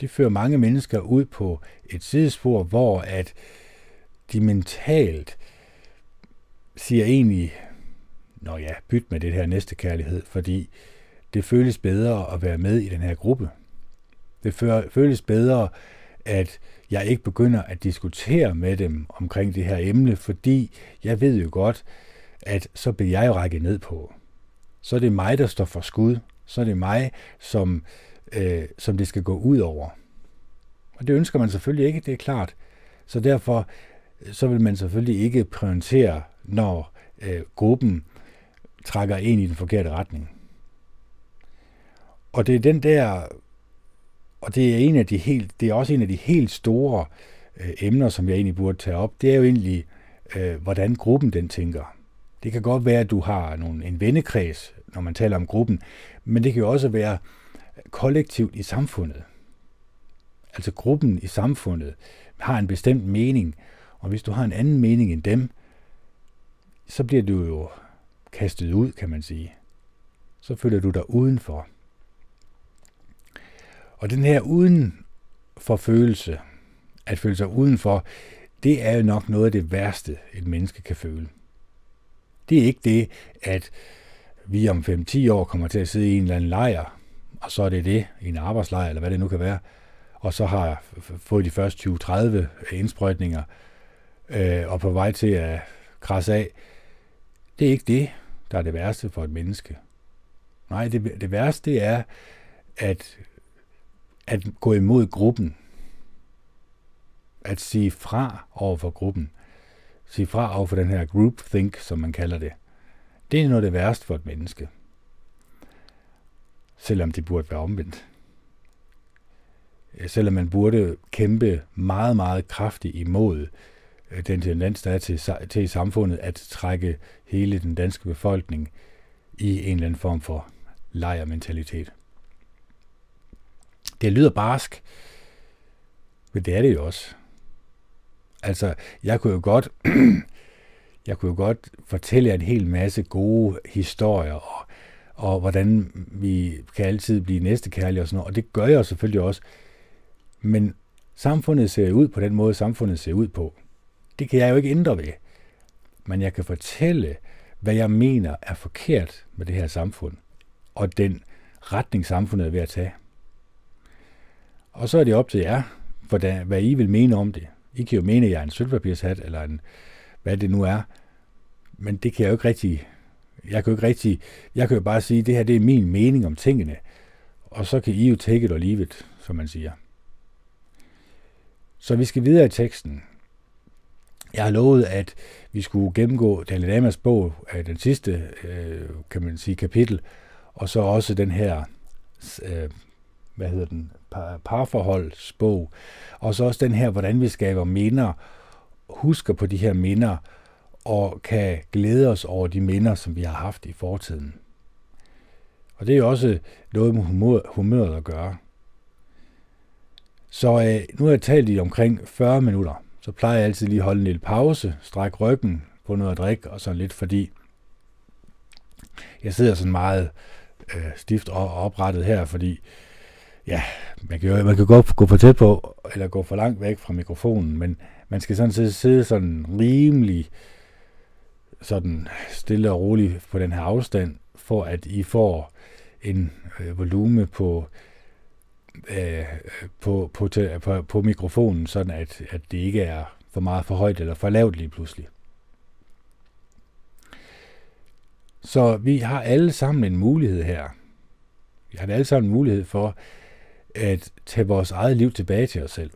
Det fører mange mennesker ud på et sidespor, hvor at de mentalt siger egentlig, nå ja, byt med det her næste kærlighed, fordi det føles bedre at være med i den her gruppe. Det føles bedre, at jeg ikke begynder at diskutere med dem omkring det her emne, fordi jeg ved jo godt, at så bliver jeg jo rækket ned på. Så er det mig, der står for skud. Så er det mig, som, øh, som det skal gå ud over. Og det ønsker man selvfølgelig ikke, det er klart. Så derfor så vil man selvfølgelig ikke prioritere, når øh, gruppen trækker en i den forkerte retning. Og det er den der, og det er en af de helt, det er også en af de helt store øh, emner, som jeg egentlig burde tage op. Det er jo egentlig, øh, hvordan gruppen den tænker. Det kan godt være, at du har nogle, en vennekreds, når man taler om gruppen, men det kan jo også være kollektivt i samfundet. Altså gruppen i samfundet har en bestemt mening, og hvis du har en anden mening end dem, så bliver du jo kastet ud, kan man sige. Så føler du dig udenfor. Og den her uden for følelse, at føle sig udenfor, det er jo nok noget af det værste, et menneske kan føle. Det er ikke det, at vi om 5-10 år kommer til at sidde i en eller anden lejr, og så er det det, i en arbejdslejr, eller hvad det nu kan være, og så har fået de første 20-30 indsprøjtninger, øh, og på vej til at krasse af. Det er ikke det, der er det værste for et menneske. Nej, det, det værste det er at, at gå imod gruppen. At sige fra over for gruppen sige fra over for den her groupthink, som man kalder det. Det er noget af det værste for et menneske. Selvom det burde være omvendt. Øh, selvom man burde kæmpe meget, meget kraftigt imod øh, den tendens, der er til, til i samfundet at trække hele den danske befolkning i en eller anden form for lejermentalitet. Det lyder barsk, men det er det jo også. Altså, jeg kunne jo godt, (clears throat) jeg kunne jo godt fortælle jer en hel masse gode historier, og, og hvordan vi kan altid blive næstekærlige og sådan noget, og det gør jeg selvfølgelig også. Men samfundet ser ud på den måde, samfundet ser ud på. Det kan jeg jo ikke ændre ved. Men jeg kan fortælle, hvad jeg mener er forkert med det her samfund, og den retning samfundet er ved at tage. Og så er det op til jer, hvordan, hvad I vil mene om det. I kan jo mene, at jeg er en sølvpapirshat, eller en, hvad det nu er. Men det kan jeg jo ikke rigtig... Jeg kan jo ikke rigtig... Jeg kan jo bare sige, at det her det er min mening om tingene. Og så kan I jo take it or leave it, som man siger. Så vi skal videre i teksten. Jeg har lovet, at vi skulle gennemgå Dalai Lamas bog, øh, den sidste, øh, kan man sige, kapitel, og så også den her øh, hvad hedder den, par, parforholdsbog, og så også den her, hvordan vi skaber minder, husker på de her minder, og kan glæde os over de minder, som vi har haft i fortiden. Og det er også noget med humør, humøret at gøre. Så øh, nu har jeg talt i omkring 40 minutter. Så plejer jeg altid lige at holde en lille pause, strække ryggen, få noget at drikke og sådan lidt, fordi jeg sidder sådan meget øh, stift og oprettet her, fordi ja, man kan, jo, man kan godt gå for tæt på, eller gå for langt væk fra mikrofonen, men man skal sådan set sidde sådan rimelig sådan stille og roligt på den her afstand, for at I får en øh, volume på, øh, på, på, på, på mikrofonen, sådan at, at det ikke er for meget for højt eller for lavt lige pludselig. Så vi har alle sammen en mulighed her. Vi har alle sammen en mulighed for at tage vores eget liv tilbage til os selv.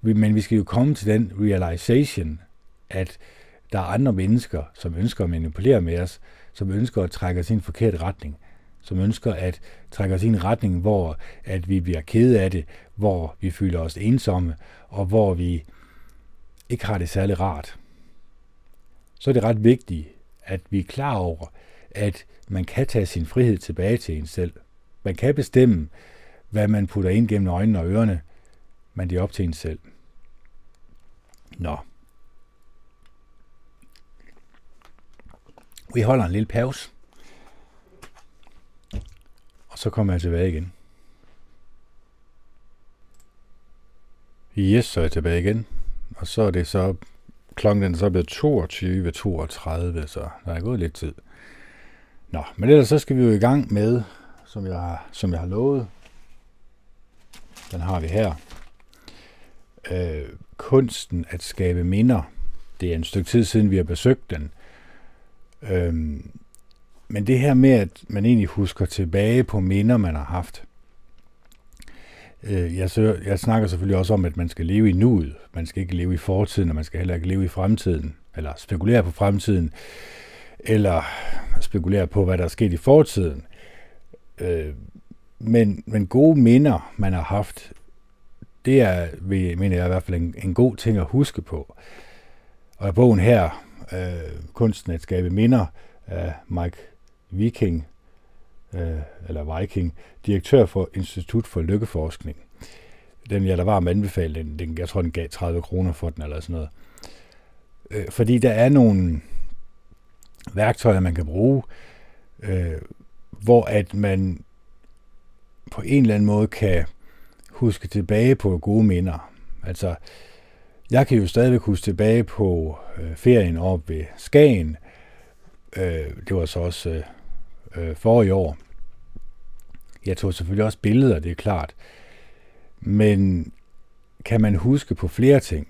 Men vi skal jo komme til den realization, at der er andre mennesker, som ønsker at manipulere med os, som ønsker at trække os i en forkert retning, som ønsker at trække os i en retning, hvor at vi bliver kede af det, hvor vi føler os ensomme, og hvor vi ikke har det særlig rart. Så er det ret vigtigt, at vi er klar over, at man kan tage sin frihed tilbage til en selv. Man kan bestemme, hvad man putter ind gennem øjnene og ørerne, men det er op til en selv. Nå. Vi holder en lille pause. Og så kommer jeg tilbage igen. Yes, så er jeg tilbage igen. Og så er det så klokken den er så blevet 22.32, så der er gået lidt tid. Nå, men ellers så skal vi jo i gang med, som jeg, som jeg har lovet. Den har vi her. Øh, kunsten at skabe minder. Det er en stykke tid siden, vi har besøgt den. Øh, men det her med, at man egentlig husker tilbage på minder, man har haft. Øh, jeg, så, jeg snakker selvfølgelig også om, at man skal leve i nuet. Man skal ikke leve i fortiden, og man skal heller ikke leve i fremtiden. Eller spekulere på fremtiden. Eller spekulere på, hvad der er sket i fortiden. Øh, men, men gode minder, man har haft, det er, mener jeg i hvert fald, en, en god ting at huske på. Og i bogen her, øh, Kunsten at skabe minder, af Mike Viking, øh, eller Viking, direktør for Institut for Lykkeforskning. Den, jeg der var med anbefale, den, den, jeg tror, den gav 30 kroner for den, eller sådan noget. Øh, fordi der er nogle værktøjer, man kan bruge, øh, hvor at man på en eller anden måde kan huske tilbage på gode minder. Altså, jeg kan jo stadigvæk huske tilbage på øh, ferien op ved Skagen. Øh, det var så også øh, øh for i år. Jeg tog selvfølgelig også billeder, det er klart. Men kan man huske på flere ting?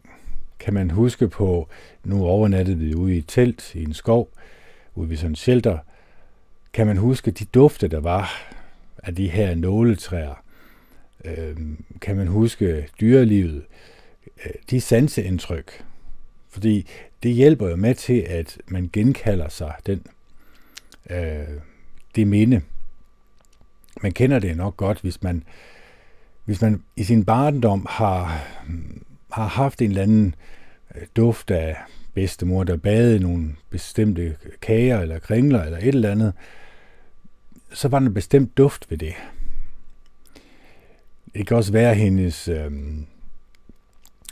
Kan man huske på, nu overnattede vi ude i et telt i en skov, ude ved sådan en shelter. Kan man huske de dufte, der var af de her nåletræer? Øh, kan man huske dyrelivet? Øh, de sanseindtryk. Fordi det hjælper jo med til, at man genkalder sig den, øh, det minde. Man kender det nok godt, hvis man, hvis man i sin barndom har, har haft en eller anden øh, duft af bedstemor, der bagede nogle bestemte kager eller kringler eller et eller andet, så var der en bestemt duft ved det. Det kan også være hendes... Øh,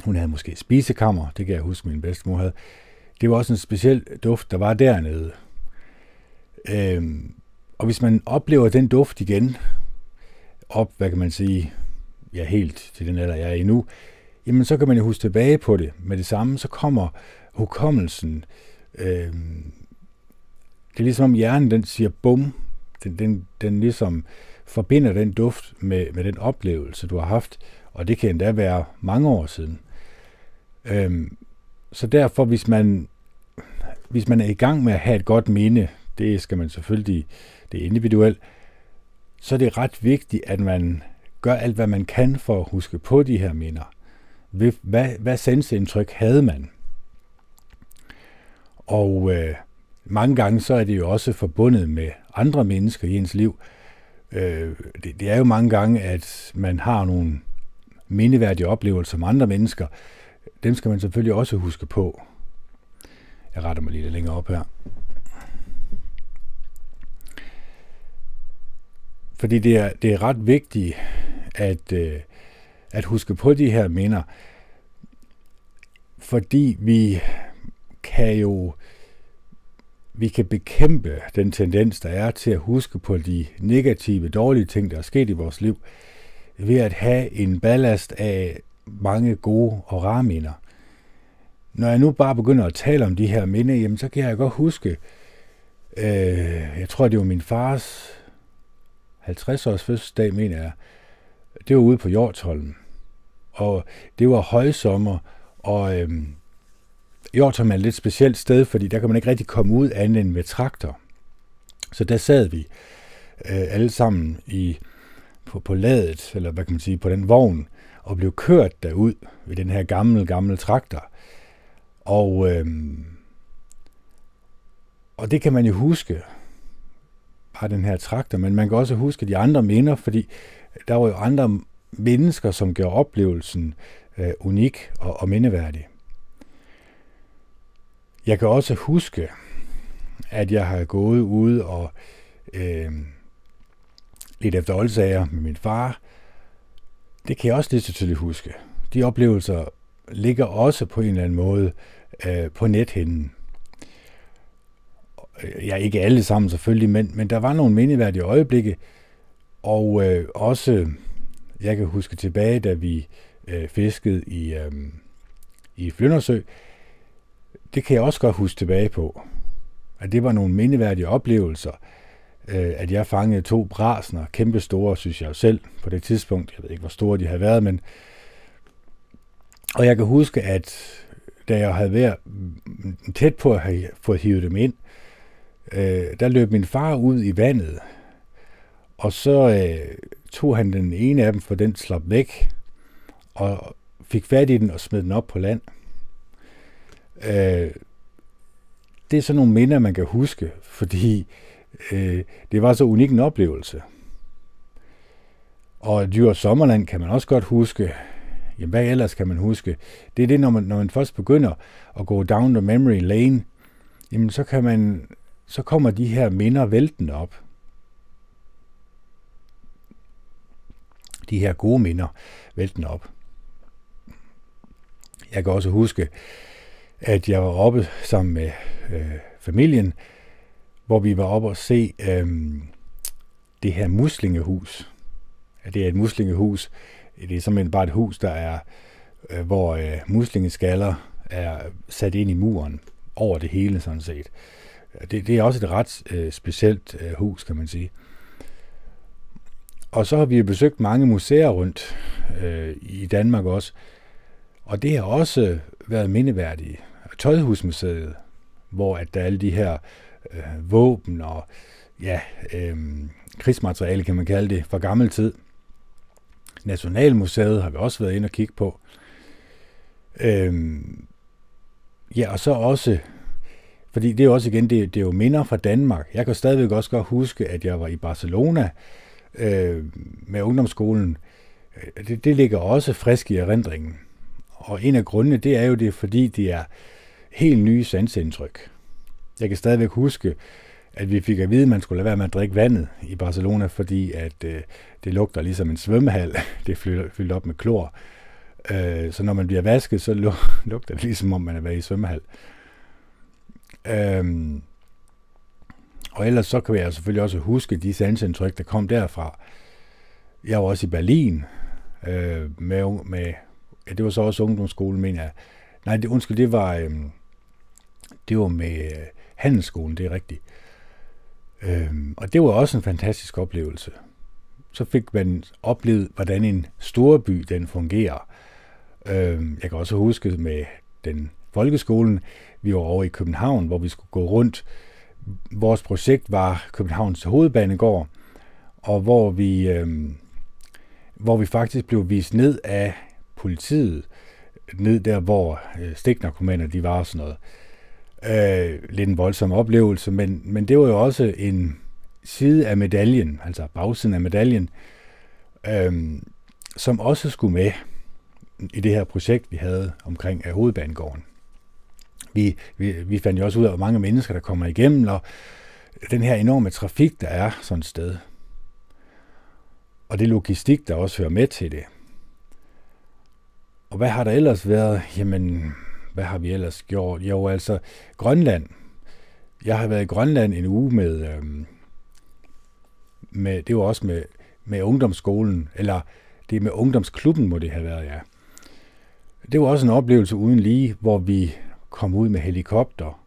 hun havde måske spisekammer, det kan jeg huske, min bedstemor havde. Det var også en speciel duft, der var dernede. Øh, og hvis man oplever den duft igen, op, hvad kan man sige, ja, helt til den alder, jeg er i nu, jamen så kan man jo huske tilbage på det. Med det samme, så kommer hukommelsen. Øh, det er ligesom om hjernen, den siger bum. Den, den, den ligesom forbinder den duft med, med den oplevelse, du har haft. Og det kan endda være mange år siden. Øhm, så derfor, hvis man, hvis man er i gang med at have et godt minde, det skal man selvfølgelig, det er individuelt, så er det ret vigtigt, at man gør alt, hvad man kan for at huske på de her minder. Hvad, hvad sanseindtryk havde man? Og øh, mange gange så er det jo også forbundet med andre mennesker i ens liv. Øh, det, det er jo mange gange, at man har nogle mindeværdige oplevelser med andre mennesker. Dem skal man selvfølgelig også huske på. Jeg retter mig lige lidt længere op her. Fordi det er, det er ret vigtigt at, øh, at huske på de her minder, fordi vi kan jo vi kan bekæmpe den tendens, der er til at huske på de negative, dårlige ting, der er sket i vores liv, ved at have en ballast af mange gode og rare minder. Når jeg nu bare begynder at tale om de her minder, jamen så kan jeg godt huske, øh, jeg tror det var min fars 50 års fødselsdag, mener jeg. Det var ude på Hjortholm. Og det var højsommer, og øh, Hjortum er et lidt specielt sted, fordi der kan man ikke rigtig komme ud andet end med traktor. Så der sad vi øh, alle sammen i, på, på ladet, eller hvad kan man sige, på den vogn, og blev kørt derud ved den her gamle, gamle traktor. Og, øh, og det kan man jo huske, bare den her traktor, men man kan også huske de andre minder, fordi der var jo andre mennesker, som gjorde oplevelsen øh, unik og, og mindeværdig. Jeg kan også huske, at jeg har gået ude og øh, lidt efter oldsager med min far. Det kan jeg også lidt tydeligt huske. De oplevelser ligger også på en eller anden måde øh, på nethinden. Øh, ja, ikke alle sammen selvfølgelig, men, men der var nogle mindeværdige øjeblikke, og øh, også, jeg kan huske tilbage, da vi øh, fiskede i, øh, i Flyndersø, det kan jeg også godt huske tilbage på. At det var nogle mindeværdige oplevelser, øh, at jeg fangede to brasner, kæmpe store, synes jeg selv, på det tidspunkt. Jeg ved ikke, hvor store de havde været, men... Og jeg kan huske, at da jeg havde været tæt på at have fået hivet dem ind, øh, der løb min far ud i vandet, og så øh, tog han den ene af dem, for den slap væk, og fik fat i den og smed den op på land. Øh, det er sådan nogle minder, man kan huske, fordi øh, det var så unik en oplevelse. Og Dyr Sommerland kan man også godt huske. Jamen, hvad ellers kan man huske? Det er det, når man, når man først begynder at gå down the memory lane, jamen så kan man, så kommer de her minder væltende op. De her gode minder væltende op. Jeg kan også huske, at jeg var oppe sammen med øh, familien, hvor vi var oppe og se øh, det her muslingehus. Det er et muslingehus. Det er simpelthen bare et hus, der er, øh, hvor øh, muslingeskaller er sat ind i muren over det hele, sådan set. Det, det er også et ret øh, specielt øh, hus, kan man sige. Og så har vi besøgt mange museer rundt øh, i Danmark også, og det har også været mindeværdigt. Tøjhusmuseet, hvor at der er alle de her øh, våben og ja, øh, krigsmateriale, kan man kalde det, fra gammel tid. Nationalmuseet har vi også været inde og kigge på. Øh, ja, og så også, fordi det er også igen, det, det er jo minder fra Danmark. Jeg kan stadigvæk også godt huske, at jeg var i Barcelona øh, med ungdomsskolen. Øh, det, det ligger også frisk i erindringen. Og en af grundene, det er jo det, fordi det er helt nye sansindtryk. Jeg kan stadigvæk huske, at vi fik at vide, at man skulle lade være med at drikke vandet i Barcelona, fordi at øh, det lugter ligesom en svømmehal. (laughs) Det er fyldt op med klor. Øh, så når man bliver vasket, så (laughs) lugter det ligesom om, man er været i svømmehal. Øh, og ellers så kan jeg selvfølgelig også huske de sansindtryk, der kom derfra. Jeg var også i Berlin øh, med, med ja, det var så også ungdomsskolen, mener jeg. Nej, det, undskyld, det var, øh, det var med øh, handelsskolen, det er rigtigt. Øh, og det var også en fantastisk oplevelse. Så fik man oplevet, hvordan en storby den fungerer. Øh, jeg kan også huske med den folkeskolen, vi var over i København, hvor vi skulle gå rundt. Vores projekt var Københavns hovedbanegård, og hvor vi, øh, hvor vi faktisk blev vist ned af politiet ned der, hvor øh, stiknarkomaner de var og sådan noget. Øh, lidt en voldsom oplevelse, men, men det var jo også en side af medaljen, altså bagsiden af medaljen, øh, som også skulle med i det her projekt, vi havde omkring af hovedbanegården. Vi, vi, vi fandt jo også ud af, hvor mange mennesker, der kommer igennem, og den her enorme trafik, der er sådan et sted. og det logistik, der også hører med til det. Og hvad har der ellers været? Jamen, hvad har vi ellers gjort? Jo, altså, Grønland. Jeg har været i Grønland en uge med, øhm, med det var også med, med ungdomsskolen, eller det er med ungdomsklubben, må det have været, ja. Det var også en oplevelse uden lige, hvor vi kom ud med helikopter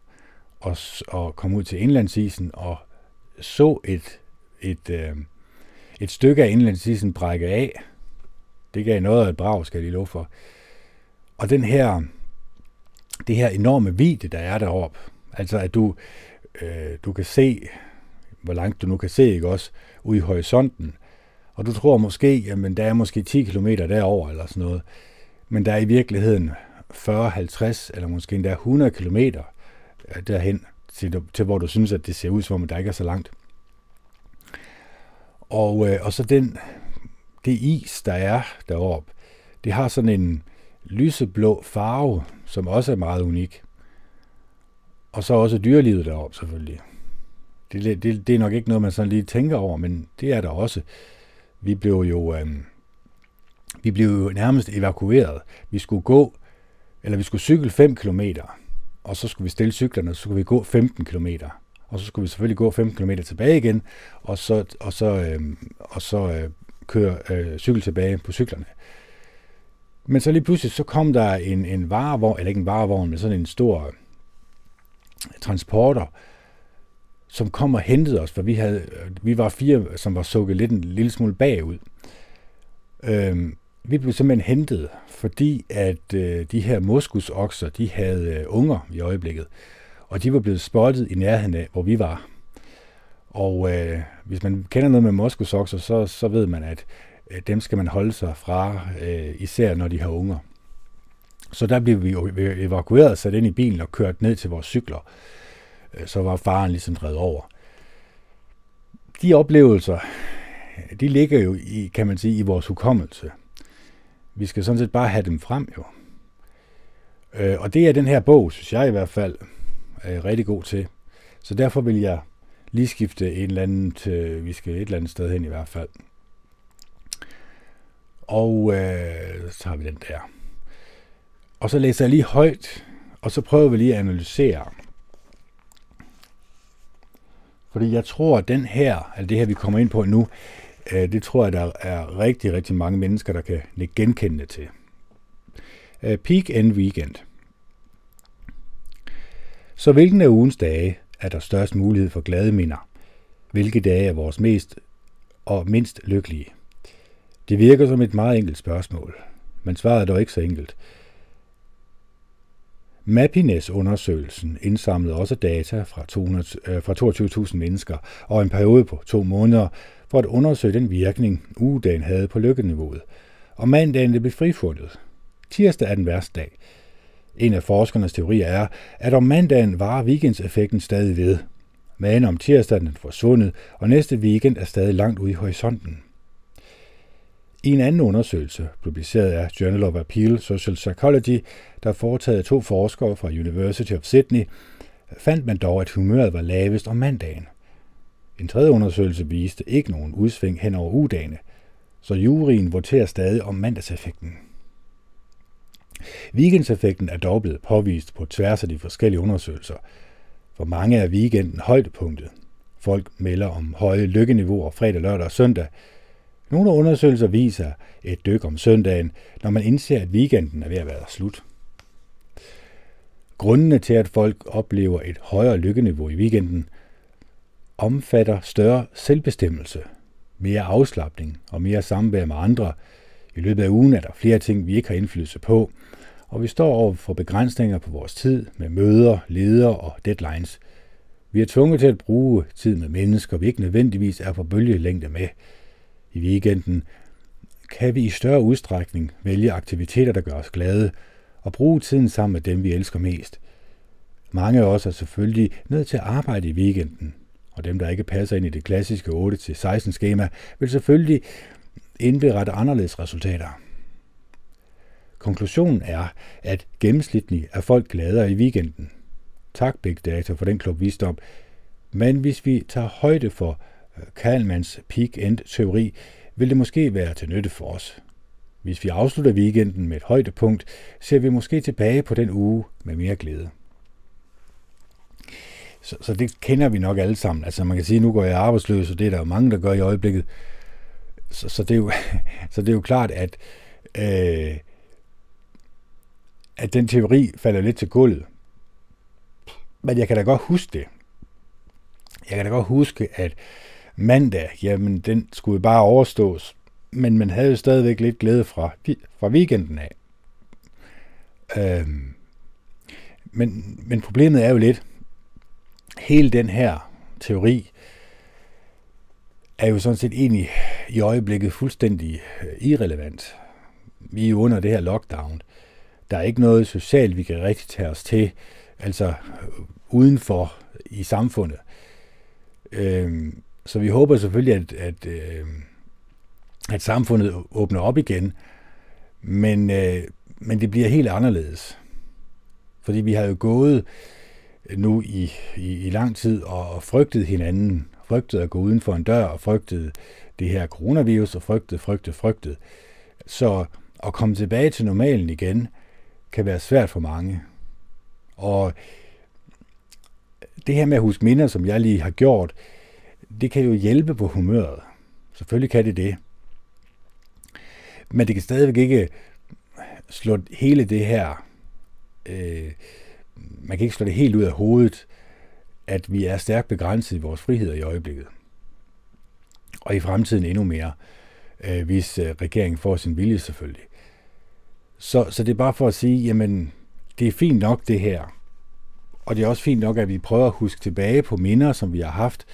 og, og kom ud til indlandsisen og så et, et, øh, et stykke af indlandsisen brække af. Det gav noget af et brag, skal jeg lige love for. Og den her, det her enorme vide, der er deroppe, altså at du, øh, du kan se, hvor langt du nu kan se, ikke også, ude i horisonten, og du tror måske, jamen der er måske 10 km derover eller sådan noget, men der er i virkeligheden 40, 50 eller måske endda 100 km øh, derhen, til, til hvor du synes, at det ser ud som om, der ikke er så langt. Og, øh, og så den, det is, der er deroppe, det har sådan en lyseblå farve, som også er meget unik. Og så også dyrelivet deroppe selvfølgelig. Det, det, det er nok ikke noget, man sådan lige tænker over, men det er der også. Vi blev jo, øh, vi blev jo nærmest evakueret. Vi skulle gå, eller vi skulle cykle 5 km, og så skulle vi stille cyklerne, og så skulle vi gå 15 km. Og så skulle vi selvfølgelig gå 15 km tilbage igen, og så, og så, øh, og så øh, køre øh, cykel tilbage på cyklerne. Men så lige pludselig, så kom der en, en varevogn, eller ikke en varevogn, men sådan en stor transporter, som kom og hentede os, for vi, havde, vi var fire, som var sukket lidt en lille smule bagud. Øhm, vi blev simpelthen hentet, fordi at øh, de her moskusokser, de havde øh, unger i øjeblikket, og de var blevet spottet i nærheden af, hvor vi var. Og øh, hvis man kender noget med moskusokser, så, så ved man, at Øh, dem skal man holde sig fra, øh, især når de har unger. Så der blev vi e-, e-, evakueret, sat ind i bilen og kørt ned til vores cykler. Øh, så var faren ligesom drevet over. De oplevelser, de ligger jo i, kan man sige, i vores hukommelse. Vi skal sådan set bare have dem frem jo. Og det er den her bog, synes jeg i hvert fald, er rigtig god til. Så derfor vil jeg lige skifte en eller anden vi skal et eller andet sted hen i hvert fald. Og øh, så har vi den der. Og så læser jeg lige højt, og så prøver vi lige at analysere. Fordi jeg tror, at den her, altså det her, vi kommer ind på nu, øh, det tror jeg, der er rigtig, rigtig mange mennesker, der kan genkende det til. Øh, peak and Weekend. Så hvilken af ugens dage er der størst mulighed for glade minder? Hvilke dage er vores mest og mindst lykkelige? Det virker som et meget enkelt spørgsmål, men svaret er dog ikke så enkelt. Mappiness-undersøgelsen indsamlede også data fra, 200, øh, fra 22.000 mennesker og en periode på to måneder for at undersøge den virkning, ugedagen havde på lykkeniveauet. Og mandagen det blev frifundet. Tirsdag er den værste dag. En af forskernes teorier er, at om mandagen var weekendseffekten stadig ved. Men om tirsdagen er den forsvundet, og næste weekend er stadig langt ude i horisonten. I en anden undersøgelse, publiceret af Journal of Appeal Social Psychology, der foretaget to forskere fra University of Sydney, fandt man dog, at humøret var lavest om mandagen. En tredje undersøgelse viste ikke nogen udsving hen over ugedagene, så juryen voterer stadig om mandagseffekten. Weekendseffekten er dog blevet påvist på tværs af de forskellige undersøgelser. For mange er weekenden højdepunktet. Folk melder om høje lykkeniveauer fredag, lørdag og søndag – nogle undersøgelser viser et dyk om søndagen, når man indser, at weekenden er ved at være slut. Grundene til, at folk oplever et højere lykkeniveau i weekenden, omfatter større selvbestemmelse, mere afslappning og mere samvær med andre. I løbet af ugen er der flere ting, vi ikke har indflydelse på, og vi står over for begrænsninger på vores tid med møder, ledere og deadlines. Vi er tvunget til at bruge tid med mennesker, vi ikke nødvendigvis er på bølgelængde med – i weekenden, kan vi i større udstrækning vælge aktiviteter, der gør os glade, og bruge tiden sammen med dem, vi elsker mest. Mange af os er selvfølgelig nødt til at arbejde i weekenden, og dem, der ikke passer ind i det klassiske 8-16 skema, vil selvfølgelig indberette anderledes resultater. Konklusionen er, at gennemsnitligt er folk gladere i weekenden. Tak Big Data for den klub visdom. Men hvis vi tager højde for Kalmans peak-end-teori, vil det måske være til nytte for os. Hvis vi afslutter weekenden med et højdepunkt, ser vi måske tilbage på den uge med mere glæde. Så, så det kender vi nok alle sammen. Altså man kan sige, at nu går jeg arbejdsløs, og det er der jo mange, der gør i øjeblikket. Så, så, det, er jo, (laughs) så det er jo klart, at, øh, at den teori falder lidt til gulvet. Men jeg kan da godt huske det. Jeg kan da godt huske, at mandag, jamen den skulle bare overstås. Men man havde jo stadigvæk lidt glæde fra, fra weekenden af. Øhm, men, men problemet er jo lidt, hele den her teori er jo sådan set egentlig i øjeblikket fuldstændig øh, irrelevant. Vi er jo under det her lockdown. Der er ikke noget socialt, vi kan rigtig tage os til, altså øh, udenfor i samfundet. Øhm, så vi håber selvfølgelig, at, at, øh, at samfundet åbner op igen, men, øh, men det bliver helt anderledes. Fordi vi har jo gået nu i, i, i lang tid og frygtet hinanden, frygtet at gå uden for en dør, og frygtet det her coronavirus, og frygtet, frygtet, frygtet. Så at komme tilbage til normalen igen, kan være svært for mange. Og det her med at huske minder, som jeg lige har gjort, det kan jo hjælpe på humøret. Selvfølgelig kan det det. Men det kan stadigvæk ikke slå hele det her øh, man kan ikke slå det helt ud af hovedet, at vi er stærkt begrænset i vores friheder i øjeblikket. Og i fremtiden endnu mere, øh, hvis øh, regeringen får sin vilje selvfølgelig. Så, så det er bare for at sige, jamen, det er fint nok det her. Og det er også fint nok, at vi prøver at huske tilbage på minder, som vi har haft.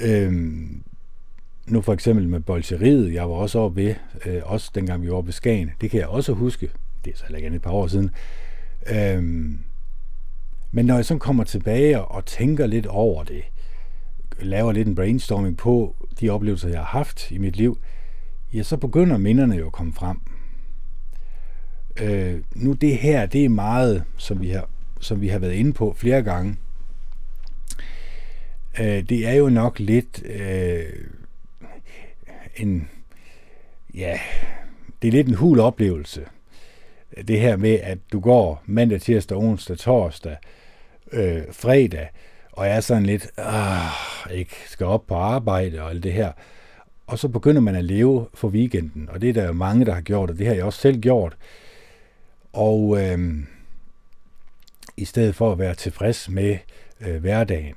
Øhm, nu for eksempel med bolcheriet, jeg var også oppe ved, øh, også dengang vi var oppe ved Skagen. Det kan jeg også huske. Det er så heller ikke et par år siden. Øhm, men når jeg så kommer tilbage og tænker lidt over det, laver lidt en brainstorming på de oplevelser, jeg har haft i mit liv, ja, så begynder minderne jo at komme frem. Øh, nu det her, det er meget, som vi har, som vi har været inde på flere gange. Øh, det er jo nok lidt øh, en, ja, det er lidt en hul oplevelse det her med, at du går mandag, tirsdag, onsdag, torsdag, øh, fredag, og er sådan lidt, ah, ikke skal op på arbejde og alt det her. Og så begynder man at leve for weekenden, og det er der jo mange, der har gjort, og det har jeg også selv gjort. Og øh, i stedet for at være tilfreds med øh, hverdagen,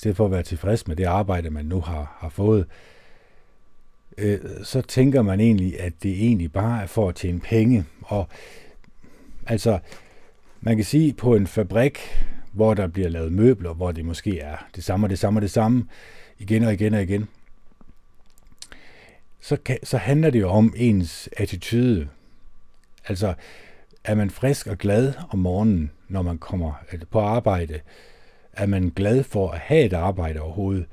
stedet for at være tilfreds med det arbejde, man nu har, har fået, øh, så tænker man egentlig, at det egentlig bare er for at tjene penge. Og altså, man kan sige, på en fabrik, hvor der bliver lavet møbler, hvor det måske er det samme og det samme og det samme, igen og igen og igen, så, kan, så handler det jo om ens attitude. Altså, er man frisk og glad om morgenen, når man kommer øh, på arbejde? Er man glad for at have et arbejde overhovedet?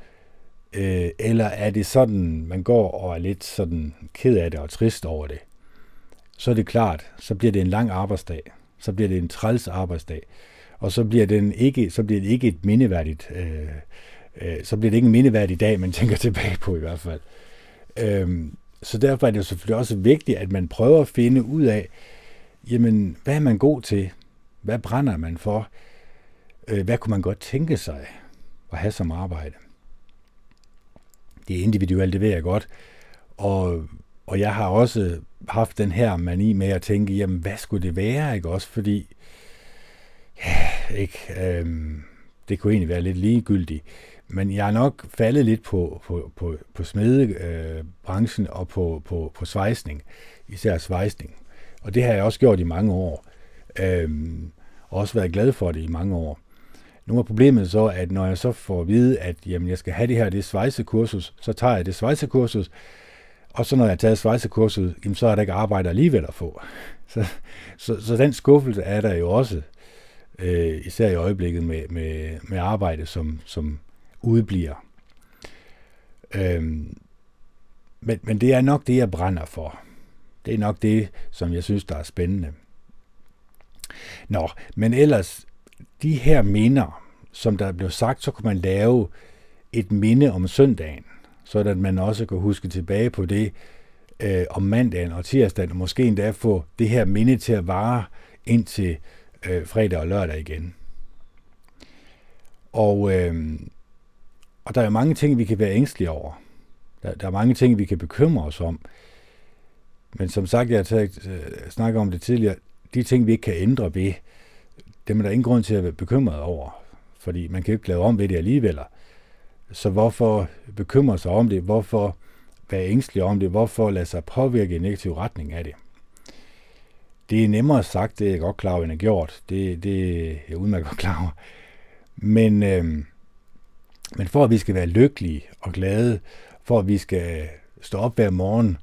Øh, eller er det sådan, man går og er lidt sådan ked af det og trist over det? Så er det klart, så bliver det en lang arbejdsdag. Så bliver det en træls arbejdsdag. Og så bliver, den ikke, så bliver det ikke et mindeværdigt, øh, øh, så bliver det ikke en mindeværdig dag, man tænker (laughs) tilbage på i hvert fald. Øh, så derfor er det jo selvfølgelig også vigtigt, at man prøver at finde ud af, jamen, hvad er man god til? Hvad brænder man for? Øh, hvad kunne man godt tænke sig at have som arbejde? det er individuelt, det ved jeg godt. Og, og jeg har også haft den her mani med at tænke, jamen hvad skulle det være, ikke også? Fordi, ja, ikke, øhm, det kunne egentlig være lidt ligegyldigt. Men jeg er nok faldet lidt på, på, på, på smedebranchen øh, og på, på, på svejsning, især svejsning. Og det har jeg også gjort i mange år. Øhm, og også været glad for det i mange år. Nu er problemet så, at når jeg så får at vide, at jamen, jeg skal have det her, det svejsekursus, så tager jeg det svejsekursus, og så når jeg har taget svejsekurset, jamen, så er der ikke arbejde alligevel at få. (laughs) Så, så, så den skuffelse er der jo også, øh, især i øjeblikket med, med, med arbejde, som, som udbliver. Øhm, men, men det er nok det, jeg brænder for. Det er nok det, som jeg synes, der er spændende. Nå, men ellers, de her minder, som der blev sagt, så kunne man lave et minde om søndagen. så at man også kan huske tilbage på det øh, om mandagen og tirsdagen, og måske endda få det her minde til at vare indtil øh, fredag og lørdag igen. Og, øh, og der er mange ting, vi kan være ængstelige over. Der, der er mange ting, vi kan bekymre os om. Men som sagt, jeg har øh, snakket om det tidligere, de ting, vi ikke kan ændre ved, dem er der ingen grund til at være bekymret over. Fordi man kan ikke lave om ved det alligevel. Så hvorfor bekymre sig om det? Hvorfor være ængstelig om det? Hvorfor lade sig påvirke i negativ retning af det? Det er nemmere sagt, det er jeg godt klar over, end jeg gjort. Det, det er jeg udmærket godt klar over. Men, øh, men for at vi skal være lykkelige og glade, for at vi skal stå op hver morgen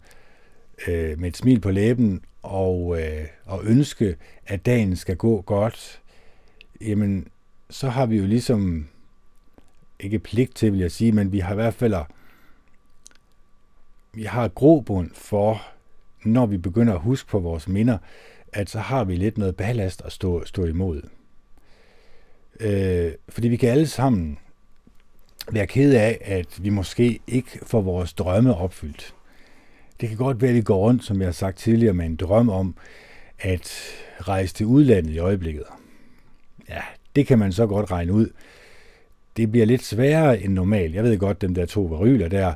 øh, med et smil på læben og, øh, og ønske, at dagen skal gå godt, jamen, så har vi jo ligesom, ikke pligt til, vil jeg sige, men vi har i hvert fald, vi har grobund for, når vi begynder at huske på vores minder, at så har vi lidt noget ballast at stå, stå imod. Øh, fordi vi kan alle sammen være ked af, at vi måske ikke får vores drømme opfyldt. Det kan godt være, at vi går rundt, som jeg har sagt tidligere, med en drøm om at rejse til udlandet i øjeblikket. Ja, det kan man så godt regne ud. Det bliver lidt sværere end normalt. Jeg ved godt, dem der to varyler der,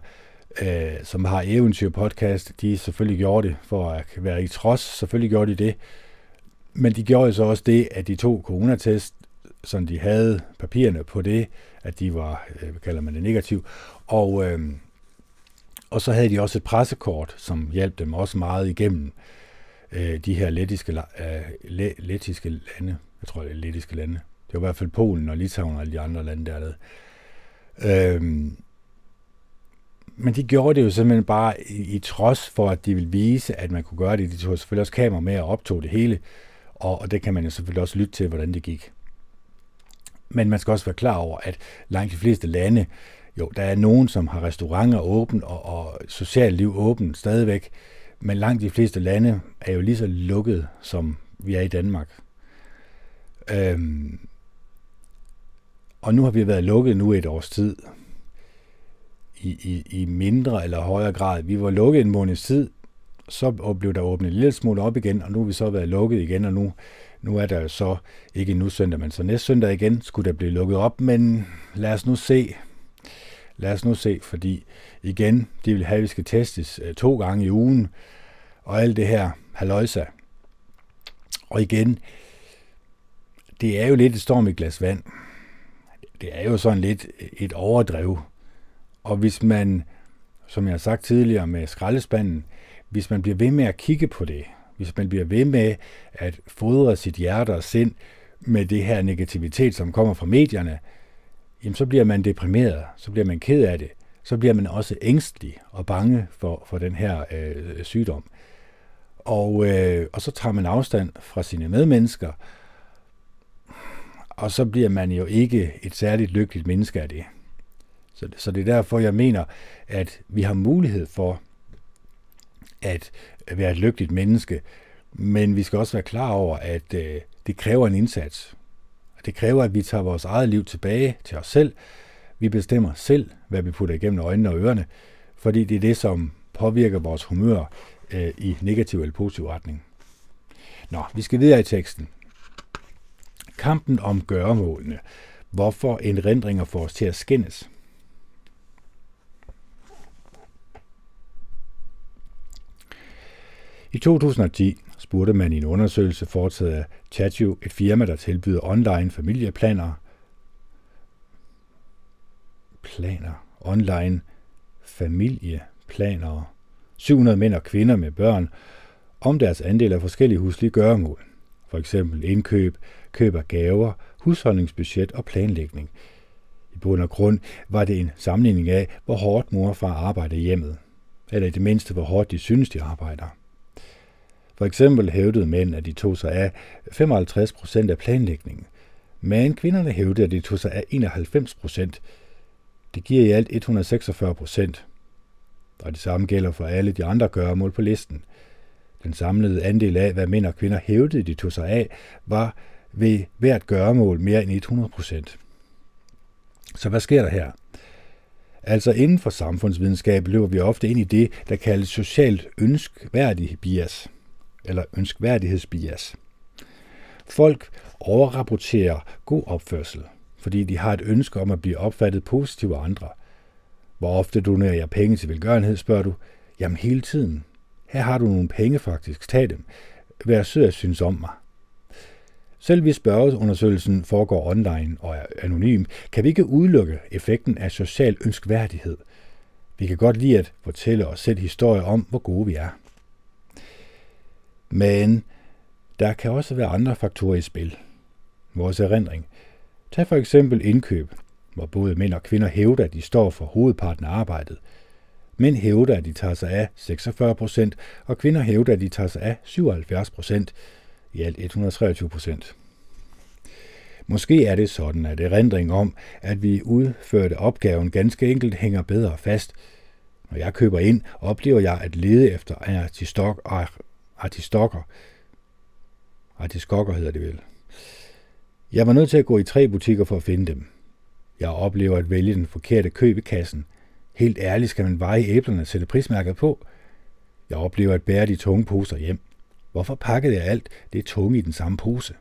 øh, som har eventyrpodcast, de selvfølgelig gjorde det for at være i trods. Selvfølgelig gjorde de det. Men de gjorde så også det, at de to coronatest, som de havde papirerne på det, at de var, øh, hvad kalder man det, negativ. Og, øh, og så havde de også et pressekort, som hjalp dem også meget igennem øh, de her lettiske, øh, lettiske lande. Jeg tror, det er lettiske lande. Det var i hvert fald Polen og Litauen og alle de andre lande dernede. Øhm, men de gjorde det jo simpelthen bare i, i trods for, at de ville vise, at man kunne gøre det. De tog selvfølgelig også kamera med og optog det hele, og, og det kan man jo selvfølgelig også lytte til, hvordan det gik. Men man skal også være klar over, at langt de fleste lande, jo, der er nogen, som har restauranter åbent og, og socialt liv åbent stadigvæk, men langt de fleste lande er jo lige så lukket, som vi er i Danmark. Øhm, og nu har vi været lukket nu et års tid, i, i, i mindre eller højere grad. Vi var lukket en måneds tid, så blev der åbnet en lille smule op igen, og nu har vi så været lukket igen, og nu nu er der så ikke nu søndag, men så næste søndag igen skulle der blive lukket op, men lad os nu se. Lad os nu se, fordi igen, de vil have, at vi skal testes øh, to gange i ugen, og alt det her haløjsa. Og igen, det er jo lidt et storm i glas vand. Det er jo sådan lidt et overdrev. Og hvis man, som jeg har sagt tidligere med skraldespanden, hvis man bliver ved med at kigge på det, hvis man bliver ved med at fodre sit hjerte og sind med det her negativitet, som kommer fra medierne, jamen så bliver man deprimeret, så bliver man ked af det, så bliver man også ængstelig og bange for, for den her øh, sygdom. Og, øh, og så tager man afstand fra sine medmennesker, og så bliver man jo ikke et særligt lykkeligt menneske af det. Så, så det er derfor, jeg mener, at vi har mulighed for at være et lykkeligt menneske, men vi skal også være klar over, at øh, det kræver en indsats. Det kræver, at vi tager vores eget liv tilbage til os selv. Vi bestemmer selv, hvad vi putter igennem øjnene og ørerne, fordi det er det, som påvirker vores humør øh, i negativ eller positiv retning. Nå, vi skal videre i teksten. Kampen om gøremålene. Hvorfor en rendringer får os til at skændes? I 2010 spurgte man i en undersøgelse foretaget af Chatio, et firma, der tilbyder online familieplaner, planer, online familieplaner, 700 mænd og kvinder med børn, om deres andel af forskellige huslige gøremål, for eksempel indkøb, køb af gaver, husholdningsbudget og planlægning. I bund og grund var det en sammenligning af, hvor hårdt mor og far arbejder hjemmet, eller i det mindste, hvor hårdt de synes, de arbejder. For eksempel hævdede mænd, at de tog sig af 55 procent af planlægningen, men kvinderne hævdede, at de tog sig af 91 procent. Det giver i alt 146 procent. Og det samme gælder for alle de andre gøremål på listen. Den samlede andel af, hvad mænd og kvinder hævdede, de tog sig af, var ved hvert gøremål mere end 100 procent. Så hvad sker der her? Altså inden for samfundsvidenskab løber vi ofte ind i det, der kaldes socialt ønskværdig bias, eller ønskværdighedsbias. Folk overrapporterer god opførsel, fordi de har et ønske om at blive opfattet positivt af andre. Hvor ofte donerer jeg penge til velgørenhed, spørger du. Jamen hele tiden. Her har du nogle penge faktisk. Tag dem. Vær sød at synes om mig. Selv hvis spørgeundersøgelsen foregår online og er anonym, kan vi ikke udelukke effekten af social ønskværdighed. Vi kan godt lide at fortælle os selv historier om, hvor gode vi er. Men der kan også være andre faktorer i spil. Vores erindring. Tag for eksempel indkøb, hvor både mænd og kvinder hævder, at de står for hovedparten af arbejdet. Mænd hævder, at de tager sig af 46 procent, og kvinder hævder, at de tager sig af 77 procent i alt 123 procent. Måske er det sådan, at erindring om, at vi udførte opgaven ganske enkelt hænger bedre fast. Når jeg køber ind, oplever jeg at lede efter artistok, artistokker. Artiskokker hedder det vel. Jeg var nødt til at gå i tre butikker for at finde dem. Jeg oplever at vælge den forkerte køb i kassen. Helt ærligt skal man veje æblerne og sætte prismærket på. Jeg oplever at bære de tunge poser hjem. Hvorfor pakkede jeg alt det tunge i den samme pose?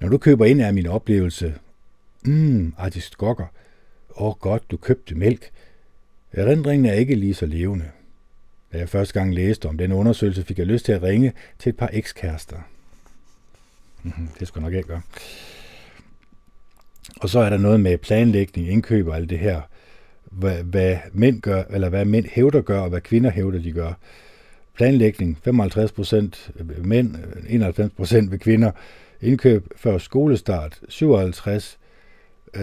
Når du køber ind, er min oplevelse, mmm, artist gokker. Åh oh, godt, du købte mælk. Erindringen er ikke lige så levende. Da jeg første gang læste om den undersøgelse, fik jeg lyst til at ringe til et par ekskærester. Mhm, det skal nok ikke gøre. Og så er der noget med planlægning, indkøb og alt det her. Hvad, hvad mænd gør, eller hvad mænd hævder gør, og hvad kvinder hævder, de gør. Planlægning, 55 procent mænd, 91 procent ved kvinder. Indkøb før skolestart, 57 øh,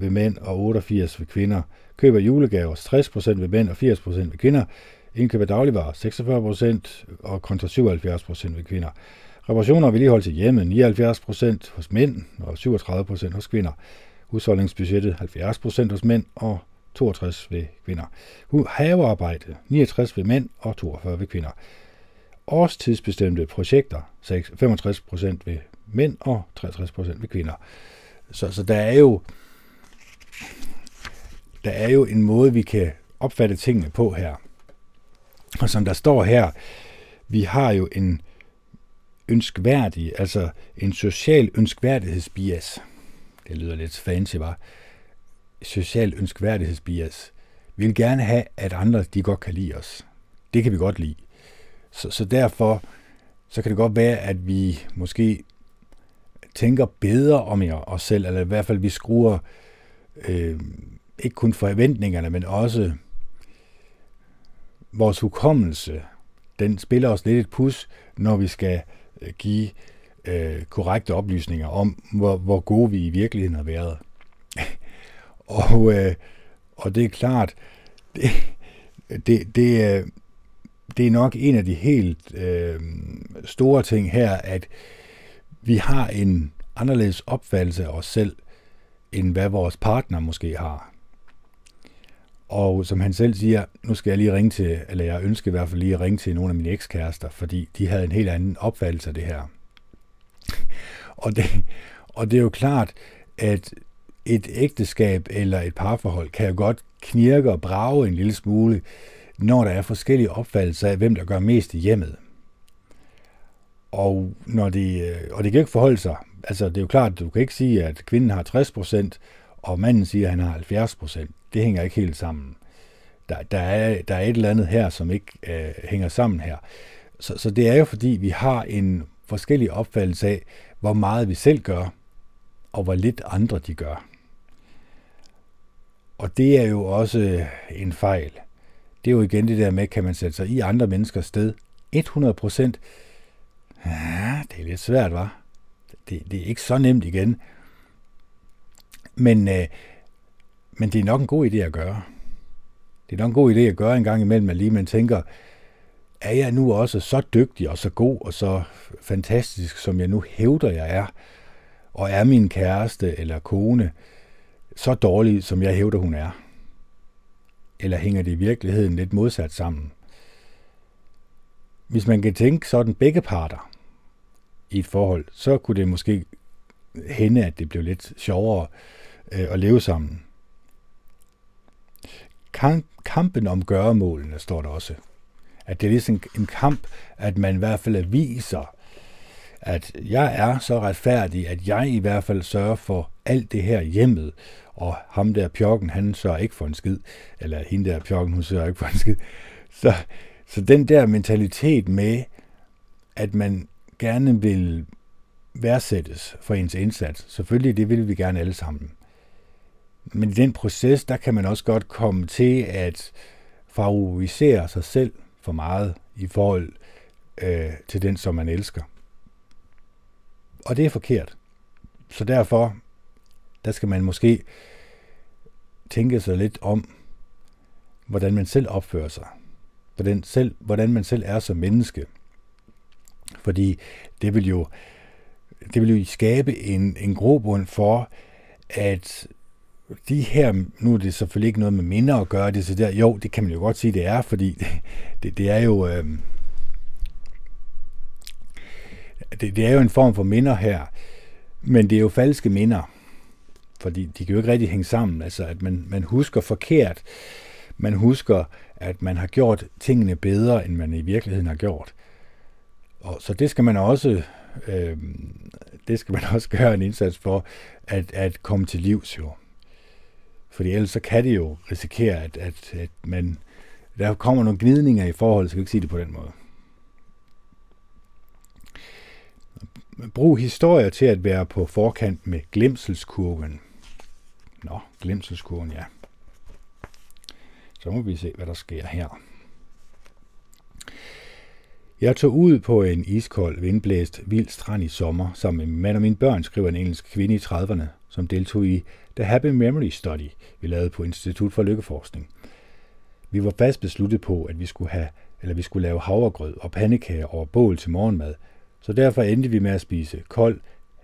ved mænd og 88 ved kvinder. Køb af julegaver, 60 procent ved mænd og 80 procent ved kvinder. Indkøb af dagligvarer, 46 procent og kontra 77 procent ved kvinder. Reparationer og vedligeholdelse til hjemmet, 79 procent hos mænd og 37 procent hos kvinder. Husholdningsbudgettet, 70 procent hos mænd og 62 ved kvinder. Havearbejde, 69 ved mænd og 42 ved kvinder. Årstidsbestemte projekter, 65 procent ved mænd og 63 procent ved kvinder. Så, så der er jo der er jo en måde, vi kan opfatte tingene på her. Og som der står her, vi har jo en ønskværdig, altså en social ønskværdighedsbias. Det lyder lidt fancy, var. Social ønskværdighedsbias. Vi vil gerne have, at andre de godt kan lide os. Det kan vi godt lide. Så, så derfor så kan det godt være, at vi måske tænker bedre om os selv, eller i hvert fald vi skruer øh, ikke kun forventningerne, men også vores hukommelse, den spiller os lidt et pus, når vi skal øh, give øh, korrekte oplysninger om, hvor, hvor gode vi i virkeligheden har været og, øh, og det er klart, det, det, det, øh, det er nok en af de helt øh, store ting her, at vi har en anderledes opfattelse af os selv, end hvad vores partner måske har. Og som han selv siger, nu skal jeg lige ringe til, eller jeg ønsker i hvert fald lige at ringe til nogle af mine ekskærester, fordi de havde en helt anden opfattelse af det her. Og det, og det er jo klart, at et ægteskab eller et parforhold kan jo godt knirke og brage en lille smule, når der er forskellige opfattelser af, hvem der gør mest i hjemmet. Og, når de, øh, og det kan ikke forholde sig. Altså, det er jo klart, du kan ikke sige, at kvinden har 60%, og manden siger, at han har 70%. Det hænger ikke helt sammen. Der, der, er, der er et eller andet her, som ikke øh, hænger sammen her. Så, så det er jo fordi, vi har en forskellig opfattelse af, hvor meget vi selv gør, og hvor lidt andre de gør. Og det er jo også øh, en fejl. Det er jo igen det der med, kan man sætte sig i andre menneskers sted 100 procent Ja, det er lidt svært, var. Det, det er ikke så nemt igen. Men, øh, men det er nok en god idé at gøre. Det er nok en god idé at gøre en gang imellem, at lige man tænker, er jeg nu også så dygtig og så god og så fantastisk, som jeg nu hævder, jeg er? Og er min kæreste eller kone så dårlig, som jeg hævder, hun er? Eller hænger det i virkeligheden lidt modsat sammen? Hvis man kan tænke sådan begge parter, i et forhold, så kunne det måske hende, at det blev lidt sjovere øh, at leve sammen. kamp, kampen om gøremålene, står der også. At det er ligesom en kamp, at man i hvert fald viser, at jeg er så retfærdig, at jeg i hvert fald sørger for alt det her hjemmet, og ham der pjokken, han sørger ikke for en skid, eller hende der pjokken, hun sørger ikke for en skid. Så, så den der mentalitet med, at man gerne vil værdsættes for ens indsats, selvfølgelig det vil vi gerne alle sammen. Men i den proces, der kan man også godt komme til at favorisere sig selv for meget i forhold øh, til den, som man elsker. Og det er forkert. Så derfor, der skal man måske tænke sig lidt om, hvordan man selv opfører sig. Hvordan, selv, hvordan man selv er som menneske. Fordi det vil jo, det vil jo skabe en, en grobund for, at de her, nu er det selvfølgelig ikke noget med minder at gøre det, så der, jo, det kan man jo godt sige, det er, fordi det, (laughs) det, det er jo, øh, det, det er jo en form for minder her, men det er jo falske minder, fordi de kan jo ikke rigtig hænge sammen, altså at man, man husker forkert, man husker, at man har gjort tingene bedre, end man i virkeligheden har gjort. Og så det skal man også, øh, det skal man (laughs) også gøre en indsats for, at, at komme til livs jo. Fordi ellers så kan det jo risikere, at, at, at man, der kommer nogle gnidninger i forhold, så kan jeg ikke sige det på den måde. Brug historier til at være på forkant med glemselskurven. Nå, glemselskurven, ja. Så må vi se, hvad der sker her. Jeg tog ud på en iskold, vindblæst, vild strand i sommer, sammen med min mand og mine børn, skriver en engelsk kvinde i 30'erne, som deltog i The Happy Memory Study, vi lavede på Institut for Lykkeforskning. Vi var fast besluttet på, at vi skulle have eller vi skulle lave havregrød og pandekager over bål til morgenmad, så derfor endte vi med at spise kold,